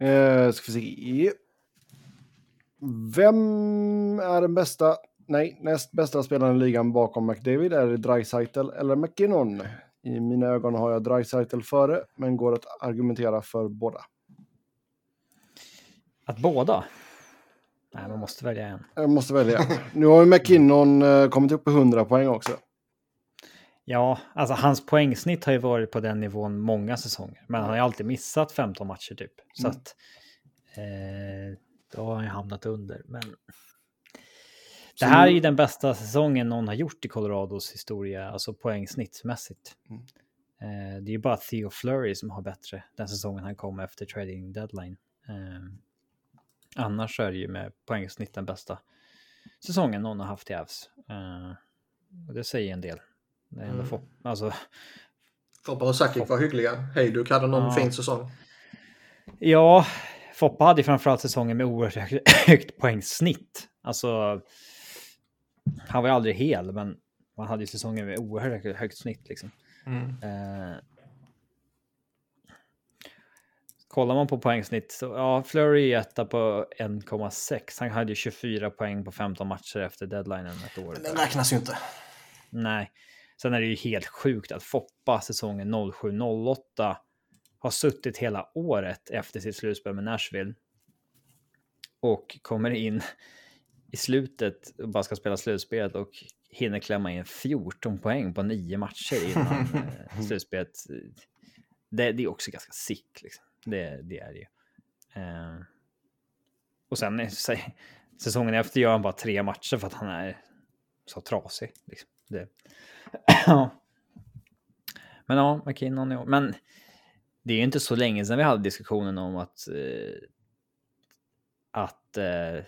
Eh, ska vi se. Vem är den bästa, nej, näst bästa spelaren i ligan bakom McDavid? Är det Dreisaitl eller McKinnon? I mina ögon har jag Dreisaitl före, men går att argumentera för båda. Att båda? Nej, man måste välja en. Jag måste välja. Nu har ju McKinnon eh, kommit upp på 100 poäng också. Ja, alltså hans poängsnitt har ju varit på den nivån många säsonger. Men han har ju alltid missat 15 matcher typ. Så Mm. att eh, då har han ju hamnat under. Men det här är ju den bästa säsongen någon har gjort i Colorados historia, alltså poängsnittsmässigt. Mm. Eh, det är ju bara Theo Fleury som har bättre den säsongen han kom efter trading deadline. Eh, annars är det ju med poängsnitt den bästa säsongen någon har haft i Avs. Eh, och det säger en del. Det är ändå Mm. fått, alltså, Foppa och Sakic var hyggliga. Hejduk hade någon Ja. fin säsong. Ja, Foppa hade framförallt säsonger med oerhört högt, högt poängsnitt. Alltså, han var ju aldrig hel, men han hade ju säsonger med oerhört högt, högt snitt liksom. Eh, kollar man på poängsnitt så, ja, Flurry är etta på 1,6. Han hade ju 24 poäng på 15 matcher efter deadlinen ett år. Men den räknas ju inte. Nej. Sen är det ju helt sjukt att Foppa säsongen 07-08 har suttit hela året efter sitt slutspel med Nashville. Och kommer in i slutet och bara ska spela slutspelet och hinner klämma in 14 poäng på nio matcher innan eh, slutspelet. Det, det är också ganska sick. Liksom. Det, det är det ju. Eh, och sen sä- säsongen efter gör han bara tre matcher för att han är så trasig. Liksom. Det. Men ja, McKinnon i år. Men det är ju inte så länge sedan vi hade diskussionen om att eh, att eh,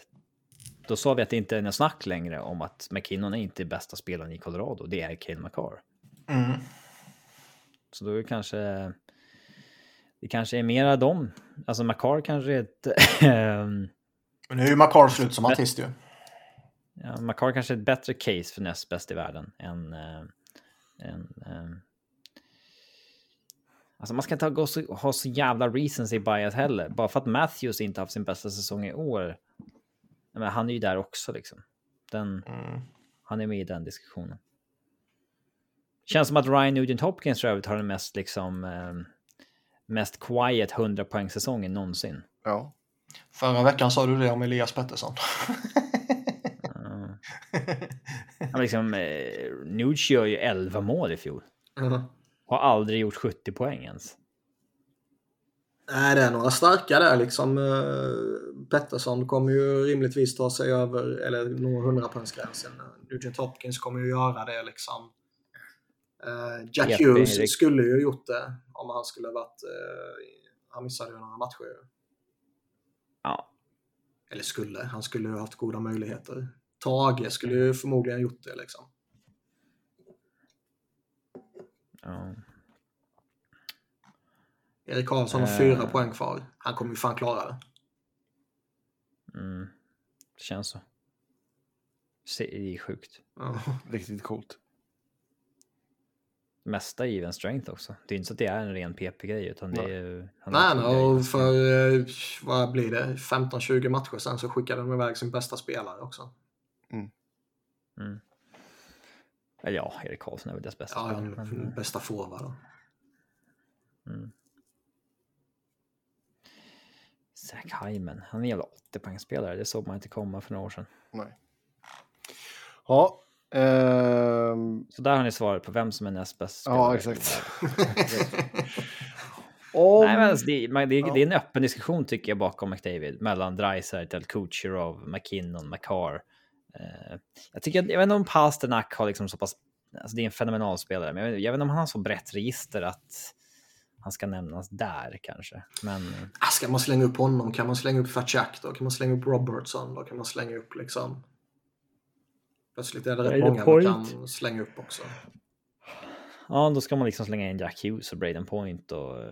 då sa vi att det inte är något snack längre om att McKinnon är inte bästa spelaren i Colorado. Det är Cale McCarr. Mm. Så då är det kanske det kanske är mera dem. Alltså McCarr kanske är ett ehm, Men nu är ju McCarr slut som artist ju. Ja, McCarr kanske är ett bättre case för näst bäst i världen än... eh, än eh, alltså man ska inte ha, gå så, ha så jävla recency bias heller. Bara för att Matthews inte haft sin bästa säsong i år. Men han är ju där också liksom. Den, Mm. han är med i den diskussionen. Känns som att Ryan Nugent Hopkins för övrigt har den mest liksom eh, mest quiet 100 poäng säsongen någonsin. Ja. Förra veckan sa du det om Elias Pettersson. Han liksom, eh, Nuge gör ju 11 mål i fjol. Mm. Har aldrig gjort 70 poäng ens. Nej, det är några starka där liksom. Uh, Pettersson kommer ju rimligtvis ta sig över, eller nå 100-poängsgränsen. Nugent Hopkins kommer ju göra det liksom. Uh, Jack Jeppe Hughes Erik. skulle ju gjort det om han skulle varit... Uh, han missade ju några matcher. Ja, Eller skulle, han skulle ju haft goda möjligheter. Tage skulle ju förmodligen gjort det liksom. ja. Erik Karlsson har Eh. fyra poäng kvar. Han kommer ju fan klara det. Mm. Det känns så. Se- Det är sjukt. Ja. Riktigt coolt. Mesta är even strength också. Det är inte så att det är en ren PP-grej utan det är Nej, nej, och för eh, vad blir det? 15-20 matcher sen så skickade de iväg sin bästa spelare också. Mm. Eller ja, Erik Karlsson är väl dess bästa Ja, spelare, men, den bästa forward. mm. Zach Hyman, han är en jävla 80-poängsspelare. Det såg man inte komma för några år sedan. Nej. Ja. Ehm, Så där har ni svaret på vem som är näst bäst ja, exakt. Om, Nej, men alltså, det, man, det, Ja. det är en öppen diskussion tycker jag bakom McDavid mellan Dreisaitl, Kucherov, McKinnon, McCarr. Eh, jag tycker jag vet inte om Pasternak har liksom så pass, alltså det är en fenomenal spelare, men jag vet, jag vet inte om han har så brett register att han ska nämnas där kanske. Men Ah, Ska man slänga upp honom? Kan man slänga upp Fatchak då? Kan man slänga upp Robertson då? Kan man slänga upp liksom... Plötsligt är det rätt Braden många Point. man kan slänga upp också. ja, då ska man liksom slänga in Jack Hughes och Braden Point och uh,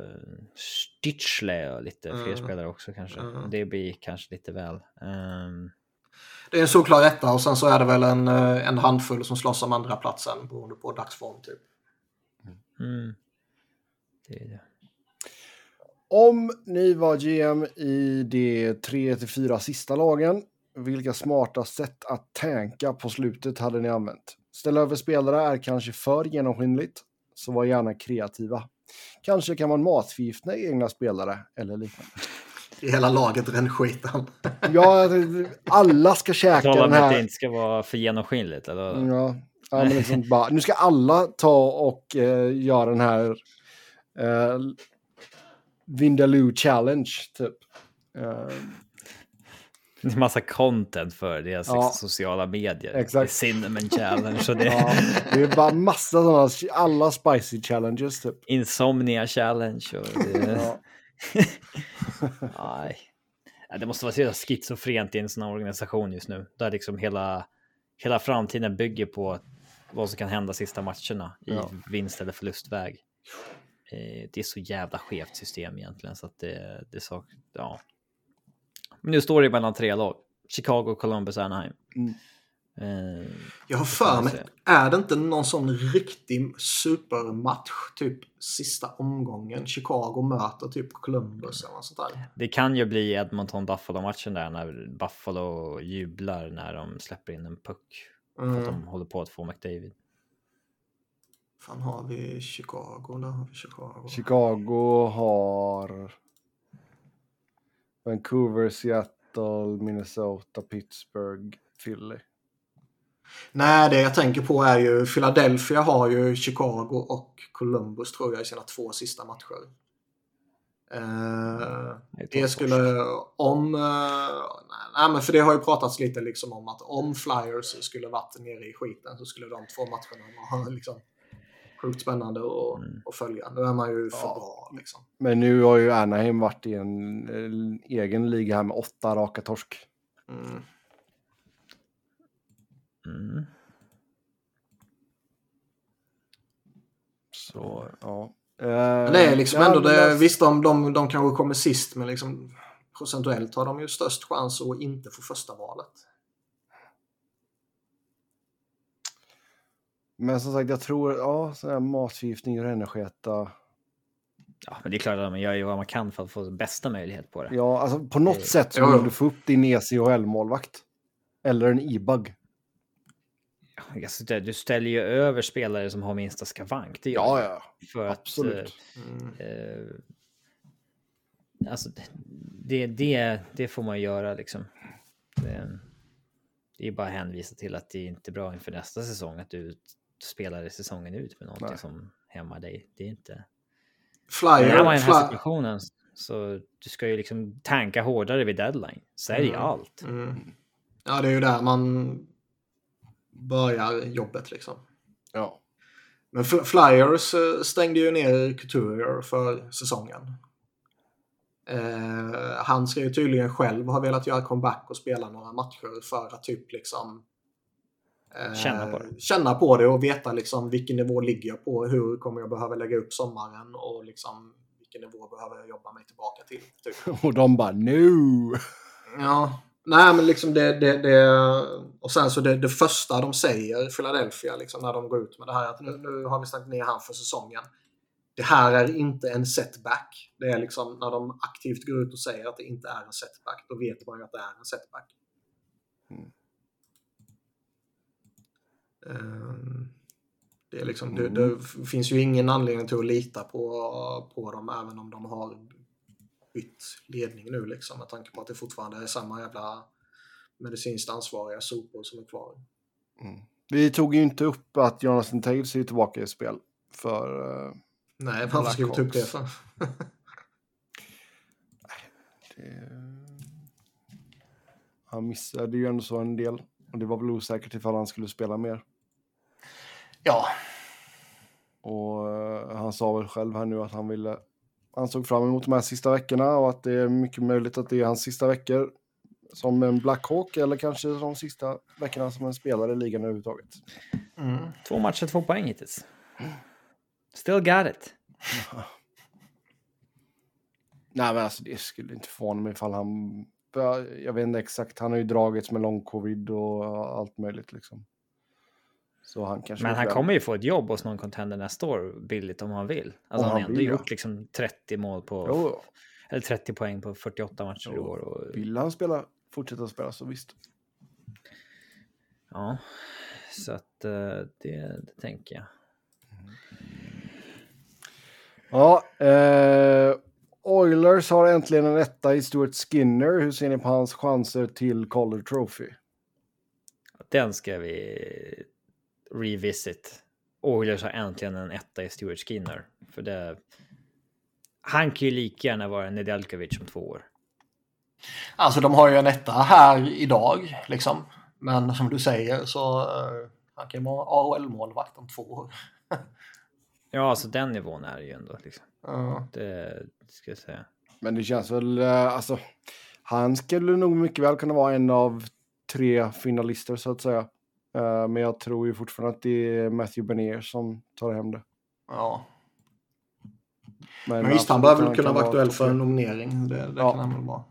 Stitchley och lite fler Mm. spelare också kanske. Mm. Det blir kanske lite väl. Ehm, Det är en solklar etta och sen så är det väl en, eh, en handfull som slåss om andra platsen beroende på dagsform typ. mm. Det är det. om ni var GM i de tre till fyra sista lagen, vilka smarta sätt att tanka på slutet hade ni använt? Ställa över spelare är kanske för genomskinligt, så var gärna kreativa. Kanske kan man matförgifta egna spelare eller liknande. I hela laget rännskiten. Ja, alla ska käka Tala den om att det här. inte ska vara för genomskinligt. Eller? Ja, ja men liksom bara, nu ska alla ta och eh, göra den här eh, Vindaloo Challenge, typ. Eh, Det är massa content för deras Ja. sociala medier. Exakt. Cinnamon challenge och det ja, det är bara massa sådana, alla spicy challenges, typ. insomnia challenge. Och det... Ja. Det måste vara så schizofrent i en sån här organisation just nu. Där liksom hela, hela framtiden bygger på vad som kan hända sista matcherna i Ja. vinst eller förlustväg. Eh, Det är så jävla skevt system egentligen så att det, det sak, ja. Men nu står det mellan tre lag. Chicago, Columbus, Anaheim. Mm. Eh, Jag har för mig, är det inte någon sån riktig supermatch, typ sista omgången? Chicago möter typ Columbus eller något sånt där. Det kan ju bli Edmonton-Buffalo-matchen där när Buffalo jublar när de släpper in en puck. För att Mm. de håller på att få McDavid. Fan har vi Chicago? Där har vi Chicago. Chicago har Vancouver, Seattle, Minnesota, Pittsburgh, Philly. Nej, det jag tänker på är ju Philadelphia har ju Chicago och Columbus tror jag i sina två sista matcher. Eh, Det skulle om... eh, nej, men för det har ju pratats lite liksom om att om Flyers skulle varit nere i skiten så skulle de två matcherna vara liksom sjukt spännande att, Mm. att följa. Nu är man ju för Ja. bra liksom. Men nu har ju Anaheim varit i en eh, egen liga här med åtta raka torsk. Mm. Mm. Så, ja. Men det är liksom Ja, ändå det, alltså- visst de, de, de kanske kommer sist men liksom procentuellt har de ju störst chans att inte få första valet. Men som sagt, jag tror, ja, sån här matförgiftning och rännesketa. Ja, men det är klart att man gör ju vad man kan för att få bästa möjlighet på det. Ja, alltså på något Eh, sätt så vill du få upp din E ECHL-målvakt. Eller en e-bug. Alltså, det- du ställer ju över spelare som har minsta skavank. Det gör Ja, ja, För absolut. Att, Mm. eh, eh, alltså, det, det, det får man göra liksom. Det, det är bara att hänvisa till att det är inte är bra inför nästa säsong att du spelar säsongen ut med någonting Nej. som hämmar dig. Det är inte... När man är i Flyer, den här fly, situationen så du ska ju liksom tanka hårdare vid deadline. Sälj Mm. allt. mm. Ja, det är ju där man börjar jobbet liksom. ja. Men Fl- Flyers eh, stängde ju ner Couturier för säsongen. Eh, han ska ju tydligen själv ha velat göra comeback och spela några matcher för att typ liksom Känna på det. känna på det och veta liksom vilken nivå ligger jag på, hur kommer jag behöva lägga upp sommaren och liksom vilken nivå behöver jag jobba mig tillbaka till. Typ. Och de bara no. Ja, nej men liksom det, det, det och sen så det, det första de säger, Philadelphia, liksom när de går ut med det här att nu, nu har vi stängt ner han för säsongen. Det här är inte en setback. Det är liksom när de aktivt går ut och säger att det inte är en setback, då vet man ju att det är en setback. Mm. Ehm, Det, är liksom, det, det finns ju ingen anledning till att lita på, på dem även om de har bytt ledning nu liksom med tanke på att det fortfarande är samma jävla medicinskt ansvariga sopor som är kvar. Vi tog ju inte upp att Jonathan Taves är tillbaka i spel. För eh, Nej, varför ska vi ta upp det för? det... Han missade ju ändå så en del. Och det var väl osäkert ifall han skulle spela mer. Ja, Och eh, han sa väl själv här nu att han ville... Han såg fram emot de här sista veckorna och att det är mycket möjligt att det är hans sista veckor som en Blackhawk eller kanske de sista veckorna som en spelare i ligan överhuvudtaget. mm. Två matcher, två poäng hittills. Still got it. Nej, men alltså det skulle inte förvåna mig ifall han... Jag vet inte exakt, han har ju dragits med lång covid och allt möjligt liksom. Så han kanske... Men han vill- kommer ju få ett jobb hos någon contender nästa år billigt om han vill. Alltså Om han har ändå vill, ja. gjort liksom 30 mål på, Jo, eller 30 poäng på 48 matcher i Jo. år. Och, vill han spela, fortsätta spela så visst. ja, så att eh, det, det tänker jag. Ja, eh, Oilers har äntligen en etta i Stuart Skinner. Hur ser ni på hans chanser till Calder Trophy? Den ska vi revisit. Oilers har äntligen en etta i Stuart Skinner. För det... Han kan ju lika gärna vara en Nedeljkovic om två år. Alltså de har ju en etta här idag liksom. Men som du säger så uh, han kan ju vara AHL-målvakt om två år. Ja, alltså den nivån är det ju ändå. Liksom. Ja. Det ska jag säga. Men det känns väl, eh, alltså, han skulle nog mycket väl kunna vara en av tre finalister så att säga. Eh, men jag tror ju fortfarande att det är Matthew Bernier som tar hem det. ja. Men visst, han bör väl kunna vara aktuell för en nominering. Det, det Ja. kan han väl vara.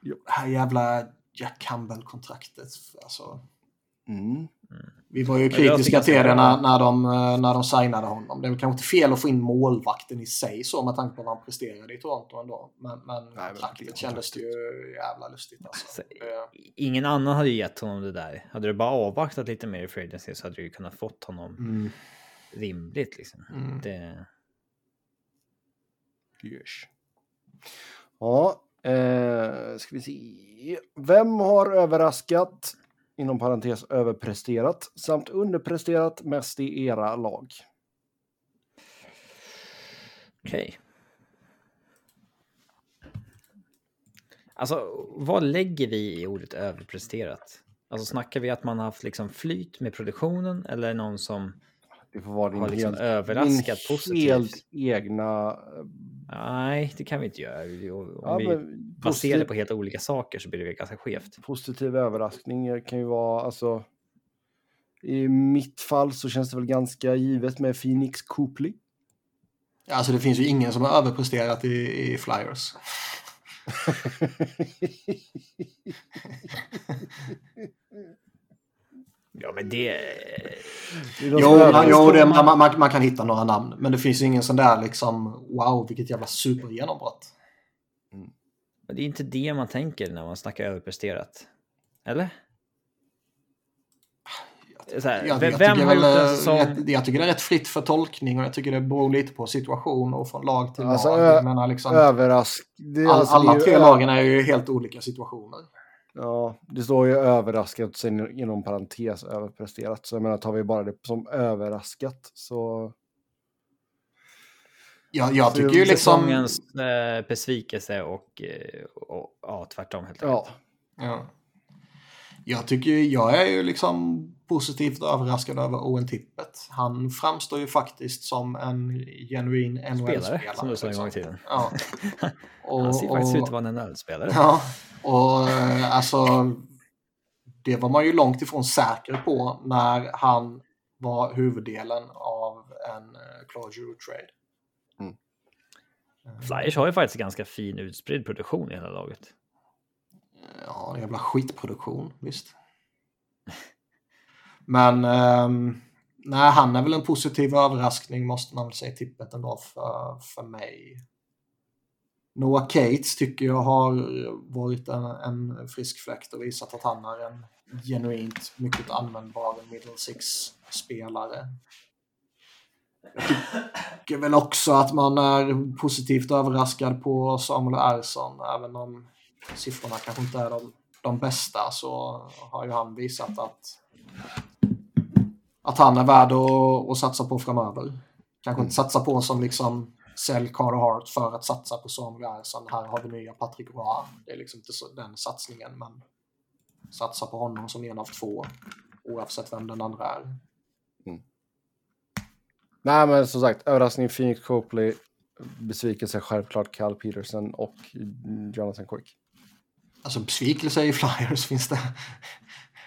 Det här jävla Jack Campbell-kontraktet. Alltså, Mm. Vi var ju kritiska till det när, när, de, eh, när de signade honom. Det är kanske inte fel att få in målvakten i sig så med tanke på vad han presterade i Toronto ändå. Men, men kontraktet kändes det ju jävla lustigt alltså. Så, Det- Ingen annan hade ju gett honom det där. Hade du bara avvaktat lite mer i free agency så hade du ju kunnat fått honom Mm. rimligt. Liksom. Mm. Det... Yes. Ja, eh, ska vi se. Vem har överraskat, inom parentes överpresterat, samt underpresterat mest i era lag? Okej. Alltså, vad lägger vi i ordet överpresterat? Alltså snackar vi att man har haft liksom flyt med produktionen eller någon som det får vara din har liksom helt, överraskat din positivt? helt egna... eh, Nej, det kan vi inte göra. Vi- Om Ja, vi baserar positiv, det på helt olika saker så blir det ganska skevt. positiv överraskning kan ju vara, alltså... I mitt fall så känns det väl ganska givet med Phoenix Copley. Alltså det finns ju ingen som har överpresterat i, i Flyers. Ja, men det... Det Jo, man, jo det, man, man, man kan hitta några namn. Men det finns ju ingen sån där liksom wow vilket jävla supergenombrott. Det är inte det man tänker när man snackar överpresterat. Eller? Jag så här, Jag, vem jag, vem gjort väl, en eh, säsong? rätt, jag tycker det är rätt fritt för tolkning och jag tycker det beror lite på situation och från lag till Alltså, lag. ö- Jag liksom, Överrask... All, alltså, alla tre lagen är ju helt olika situationer. Ja, det står ju överraskat sen inom parentes överpresterat. Så jag menar, tar vi bara det som överraskat så... Jag, jag Så tycker ju liksom... Säsongens eh, besvikelse och, eh, och ja, tvärtom helt enkelt. Ja, Ja. Jag tycker jag är ju liksom positivt överraskad över Owen Tippet. Han framstår ju faktiskt som en genuin NHL-spelare. Spelare, som du sa en gång i liksom. tiden. Ja. Och, Han ser faktiskt och- ut att vara en NHL-spelare. Ja, och eh, alltså det var man ju långt ifrån säker på när han var huvuddelen av en eh, closure trade. Mm. Flyers har ju faktiskt ganska fin utspridd produktion i hela laget. Eh, ja, en jävla skitproduktion, visst. Men um, nej, han är väl en positiv överraskning måste man väl säga tippet ändå för, för mig. Noah Cates tycker jag har varit en, en frisk fläkt och visat att han är en genuint mycket användbar middle six-spelare. Jag tycker väl också att man är positivt överraskad på Samuel Ersson, även om siffrorna kanske inte är de, de bästa så har ju han visat att, att han är värd att, att satsa på framöver. Kanske inte satsa på som liksom sälj Carter Hart för att satsa på Samuel Ersson. Här har vi nya Patrick Roy. Det är liksom inte så, den satsningen men satsa på honom som en av två oavsett vem den andra är. Nej, men som sagt, överraskning Phoenix Copley, besvikelse självklart Cal Peterson och Jonathan Quick. Alltså besvikelse i Flyers finns det,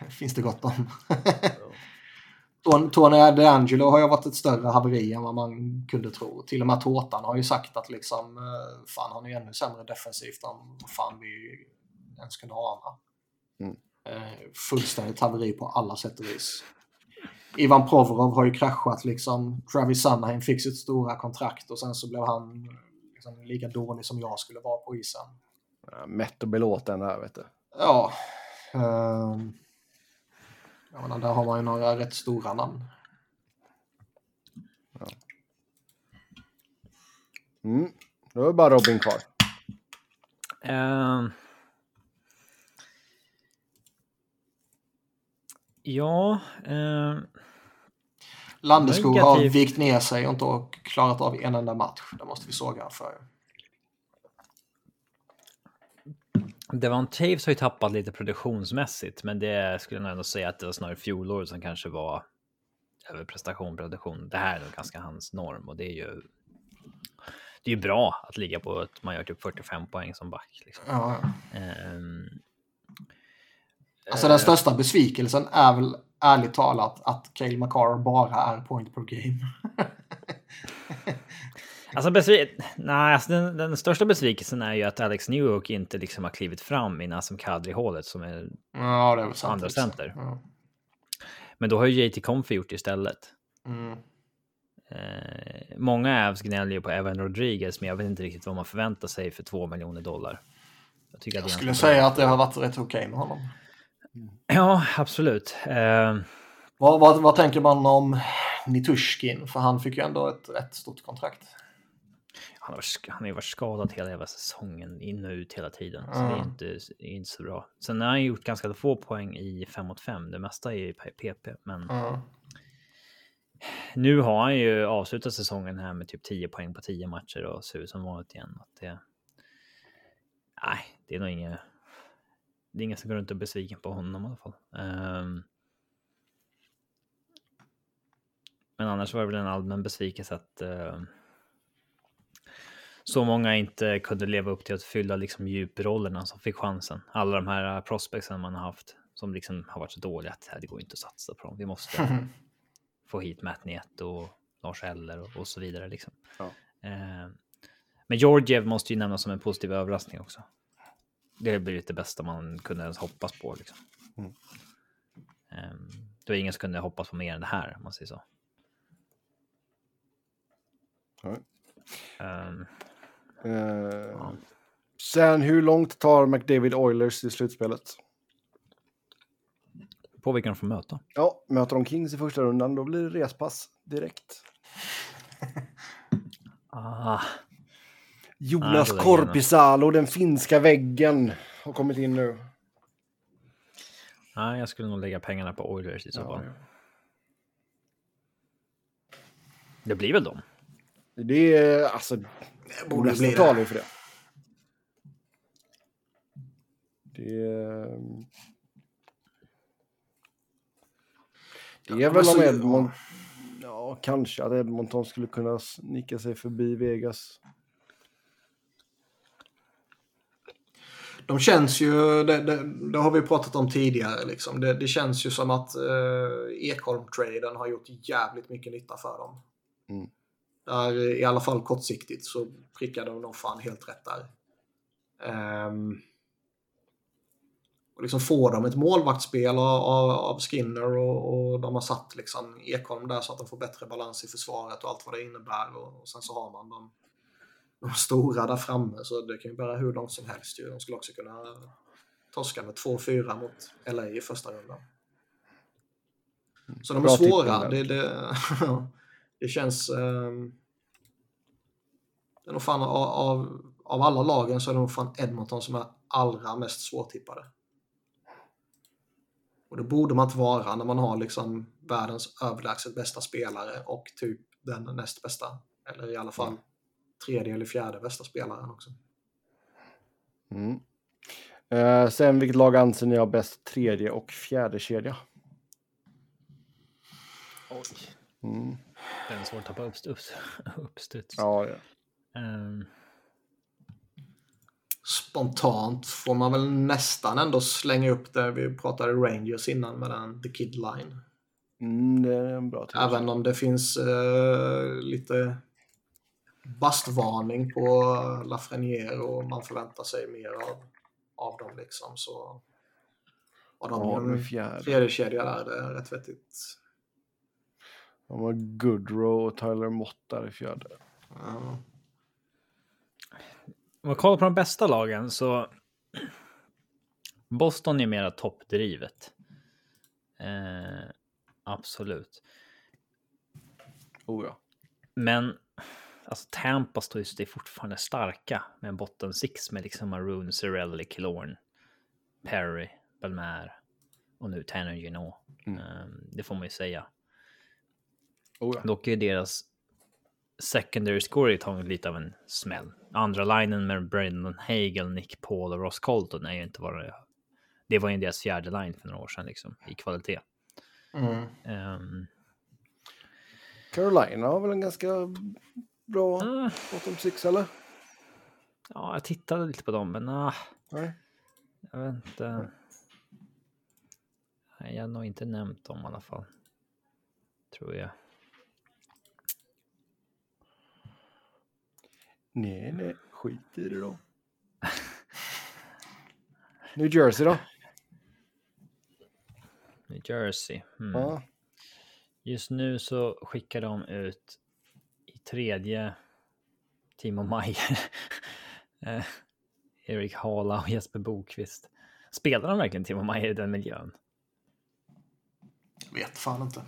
finns det gott om. Ton- Tony DeAngelo har ju varit ett större haveri än vad man kunde tro. Till och med Tårtan har ju sagt att liksom, eh, fan han är ännu sämre defensivt än vad fan vi ens kunde ana. Mm. Eh, fullständigt haveri på alla sätt och vis. Ivan Provorov har ju kraschat liksom. Travis Sunheim fick sitt stora kontrakt och sen så blev han liksom, lika dålig som jag skulle vara på isen. Ja, Mätt och belåten där, vet du. Ja. ehm, jag menar, där har man ju några rätt stora namn. Mm. Då är det bara Robin kvar. Ehm. ja, ehm, Landeskog har vikt ner sig och inte klarat av en enda match. Det måste vi såga för. Devon Taves har ju tappat lite produktionsmässigt, men det skulle jag ändå säga att det var snarare fjolåret som kanske var överprestation, produktion. Det här är nog ganska hans norm och det är ju. Det är ju bra att ligga på att man gör typ 45 poäng som back. Liksom. Ja. Ehm, Alltså den största besvikelsen är väl ärligt talat att Cale McCarr bara är point per game. Alltså, besvi- Nej, alltså den, den största besvikelsen är ju att Alex Newhook inte liksom har klivit fram i Nassim Kadri-hålet som är ja, det är sant. Andra center. Ja. Men då har ju JT Comfy gjort det istället. Mm. Eh, många Avs gnäller ju på Evan Rodriguez, men jag vet inte riktigt vad man förväntar sig för två miljoner dollar. Jag, Jag skulle säga bra. att det har varit rätt okej med honom. Ja, absolut. Eh, Vad, vad, vad tänker man om Nitushkin? För han fick ju ändå ett rätt stort kontrakt. Han, har, han har ju varit skadad hela jävla säsongen, in och ut hela tiden. Så det är inte, inte så bra. Sen har han gjort ganska få poäng i 5 mot 5. Det mesta är i PP, men Ja. nu har han ju avslutat säsongen här med typ 10 poäng på 10 matcher och ser ut som vanligt igen. Att det, nej, det är nog inget. Det är ingen som går runt och är besviken på honom i alla fall. Ehm. men annars var det väl en allmän besvikelse att eh, så många inte kunde leva upp till att fylla liksom djuprollerna som fick chansen. Alla de här eh, prospectsen man har haft som liksom har varit så dåliga att "Äh, det går inte att satsa på dem. Vi måste få hit Matt Nieto och Lars Eller och, och så vidare. Liksom. Ja. Eh, men Georgiev måste ju nämnas som en positiv överraskning också. Det blir det bästa man kunde ens hoppas på. Liksom. Mm. Eh, det var ingen som kunde hoppas på mer än det här, om man säger så. Ehm, Eh, sen hur långt tar McDavid Oilers i slutspelet? På vilka de får möta. Ja, möter de Kings i första rundan, då blir det respass direkt. Ah, Jonas var Korpisalo, den finska väggen, har kommit in nu. nej, jag skulle nog lägga pengarna på Oilers i så fall. Ja, Det blir väl dem? Det är alltså, borde nästan bli det. för det. Det är... Det är Ja, väl om så- Edmont... Ja, kanske att Edmonton skulle kunna snicka sig förbi Vegas. De känns ju, det, det, det har vi pratat om tidigare, liksom. det, det känns ju som att eh, Ekholm-traden har gjort jävligt mycket nytta för dem. Mm. Där, I alla fall kortsiktigt så prickade de nog fan helt rätt där. Ehm, och liksom får de ett målvaktsspel av, av, Skinner och, och de har satt liksom Ekholm där så att de får bättre balans i försvaret och allt vad det innebär. Och, och sen så har man de, de stora där framme så det kan ju bära hur långt som helst. Ju. De skulle också kunna torska med 2-4 mot LA i första rundan. Så de är Bra svåra. Det, det, det känns... ehm, det är nog fan av, av, av alla lagen så är det nog fan Edmonton som är allra mest svårtippade. Och det borde man inte vara när man har liksom världens överlägset bästa spelare och typ den näst bästa. Eller i alla fall tredje eller fjärde bästa spelaren också. Mm. Eh, sen, vilket lag anser ni har bäst tredje och fjärde kedja? Oj. Mm. Det är svårt att tappa uppstuds. uppstuds. Ja, ja. Ehm, Spontant får man väl nästan ändå slänga upp det. Vi pratade Rangers innan med den The Kid Line. Mm, det är en bra tredje. Även om det finns eh, lite bastvarning på Lafreniere och man förväntar sig mer av, av dem liksom så har de Ja, med en fjärde. tredje kedja där, det är rätt vettigt. De har Goodrow och Tyler Mott där i fjärde. Ja. Om man kollar på de bästa lagen så Boston är mera toppdrivet. Eh, absolut. Oh ja. Men alltså Tampa står just det fortfarande starka med en botten six med liksom Maroon, Cirelli, Killorn, Perry, Belmer och nu Tanner Gino. Mm. Eh, det får man ju säga. Oh ja. Dock är deras secondary score tagit lite av en smäll. Andra linen med Brendan Hagel, Nick Paul och Ross Colton är ju inte vad det Det var ju deras fjärde line för några år sedan liksom i kvalitet. Mm. Ehm, Carolina har väl en ganska bra ah, bottom six, eller? ja, jag tittade lite på dem, men ah, Nej. jag vet inte. Nej, jag har nog inte nämnt dem i alla fall. Tror jag. Nej, nej. Skit i det då. New Jersey då? New Jersey. Hmm. Ja. Just nu så skickar de ut i tredje Timo Meyer. eh, Erik Hala och Jesper Bokvist. Spelar de verkligen Timo Meyer i den miljön? Vet fan inte.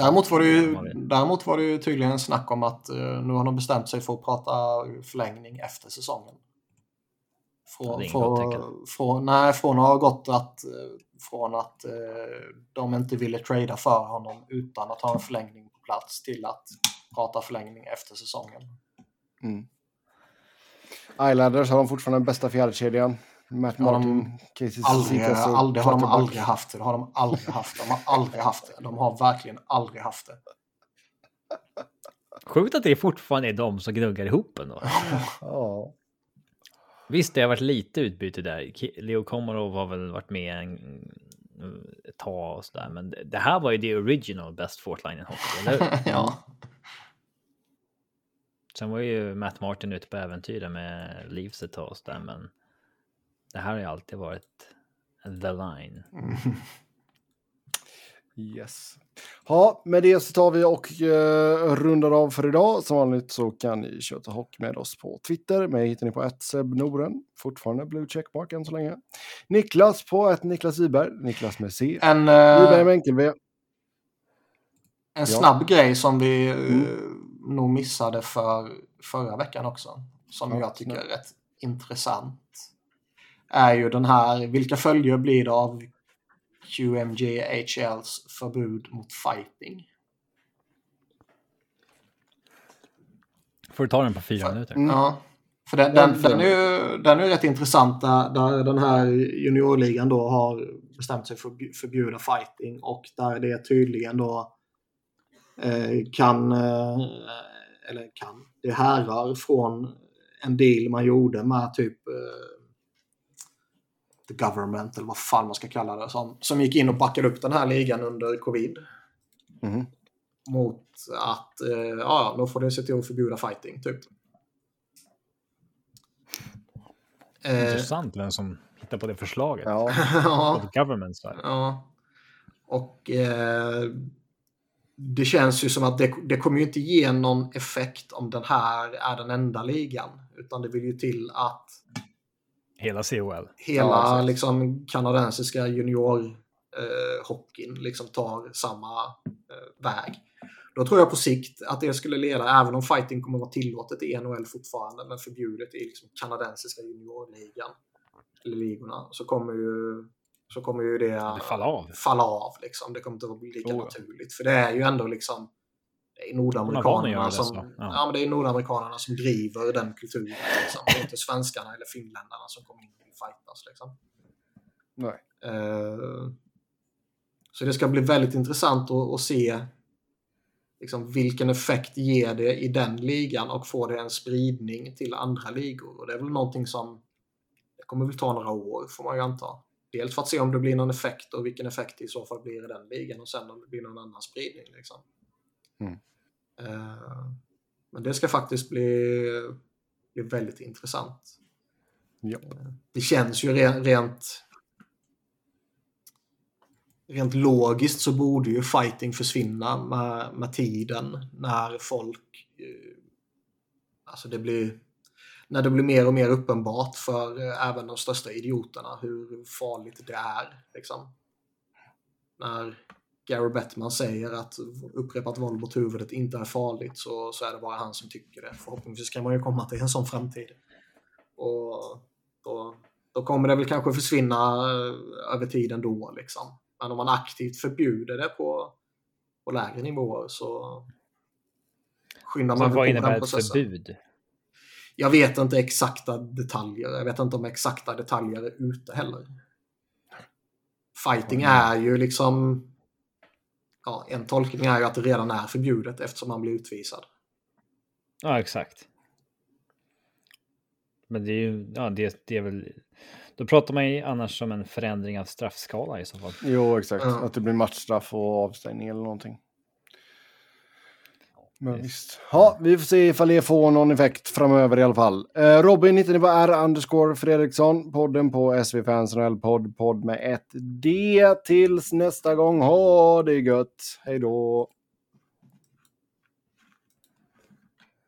Däremot var, det ju, däremot var det ju tydligen snack om att eh, nu har de bestämt sig för att prata förlängning efter säsongen. Från, det är inget gott tecken. från, från, nej, från att ha gått att, eh, från att eh, de inte ville trada för honom utan att ha en förlängning på plats till att prata förlängning efter säsongen. Mm. Islanders har de fortfarande den bästa fjärdekedjan. Matt Har de Martin, Casey Aldrig, Cikas och aldrig, har de aldrig haft det. Det har de aldrig haft. De har aldrig haft det. De har verkligen aldrig haft det. Sjukt att det fortfarande är de som gnuggar ihop ändå. Ja. Visst, det har varit lite utbyte där. Leo Komarov har väl varit med en, ett tag och sådär, men det, här var ju det original best fourth line hockey, eller hur? ja. Sen var ju Matt Martin ute på äventyr med Leafs ett tag och sådär, men det här har ju alltid varit the line. Yes. Ja, med det så tar vi och eh, rundar av för idag. Som vanligt så kan ni köta hockey med oss på Twitter. Mig hittar ni på Noren. Fortfarande blue checkmark än så länge. Niklas på att Niklas Wiberg. Niklas med C. En, Wiberg eh, med enkel-V. en snabb grej som vi Mm. nog missade för förra veckan också. Som Ja, jag tycker snabbt. är rätt intressant. Är ju den här, vilka följder blir det av QMJHLs förbud mot fighting? Får du ta den på fyra För- minuter? Ja. För den, Den den, är ju, den är ju rätt intressant där, där den här juniorligan då har bestämt sig för att förbju- förbjuda fighting och där det tydligen då eh, kan, eh, eller kan, det härrör från en deal man gjorde med typ eh, the government eller vad fan man ska kalla det som, som gick in och backade upp den här ligan under covid Mhm. mot att eh, ja, då får du se till att förbjuda fighting typ. Eh, Intressant vem som hittar på det förslaget. Ja, government side. ja. Och eh, det känns ju som att det, det kommer ju inte ge någon effekt om den här är den enda ligan. Utan det vill ju till att Hela COL. hela Ja, liksom, kanadensiska juniorhockeyn eh, liksom tar samma eh, väg. Då tror jag på sikt att det skulle leda, även om fighting kommer vara tillåtet i NHL fortfarande, men förbjudet i liksom kanadensiska juniorligan, eller ligorna, så kommer ju, så kommer ju det Det faller av. falla av. Liksom. Det kommer inte att bli lika Oh, naturligt. För det är ju ändå liksom det är nordamerikanerna det, som, så. ja. Ja. men det är nordamerikanerna som driver den kulturen. Liksom. Det är inte svenskarna eller finländarna som kommer in och fightas. Liksom. nej. Eh, så det ska bli väldigt intressant att, att se liksom, vilken effekt ger det i den ligan och får det en spridning till andra ligor. Och det är väl någonting som det kommer väl ta några år får man ju anta. Dels för att se om det blir någon effekt och vilken effekt det i så fall blir i den ligan och sen om det blir någon annan spridning. Liksom. Mm. Eh, men det ska faktiskt bli, bli väldigt intressant. Ja. Det känns ju re- rent rent logiskt så borde ju fighting försvinna med, med tiden när folk eh, alltså det blir när det blir mer och mer uppenbart för eh, även de största idioterna hur farligt det är. Liksom. När Gary Bettman säger att upprepat våld mot huvudet inte är farligt så, så är det bara han som tycker det. Förhoppningsvis kan man ju komma till en sån framtid. Och då, då kommer det väl kanske försvinna eh, över tiden då. Liksom. Men om man aktivt förbjuder det på, på lägre nivåer så skyndar man Alltså, väl vad på innebär den ett processen. förbud? Jag vet inte exakta detaljer. Jag vet inte om exakta detaljer är ute heller. Fighting är ju liksom... Ja, en tolkning är ju att det redan är förbjudet eftersom man blir utvisad. Ja, exakt. Men det är ju, ja, det, det är väl, då pratar man ju annars om en förändring av straffskala i så fall. Jo, exakt. Ja. Att det blir matchstraff och avstängning eller någonting. Men Yes. visst. Ja, vi får se ifall det får någon effekt framöver i alla fall. Eh, Robin hittar ni på R underscore Fredriksson. Podden på SV Fans podd. Podd med ett D. Tills nästa gång. Ha det gött. Hej då.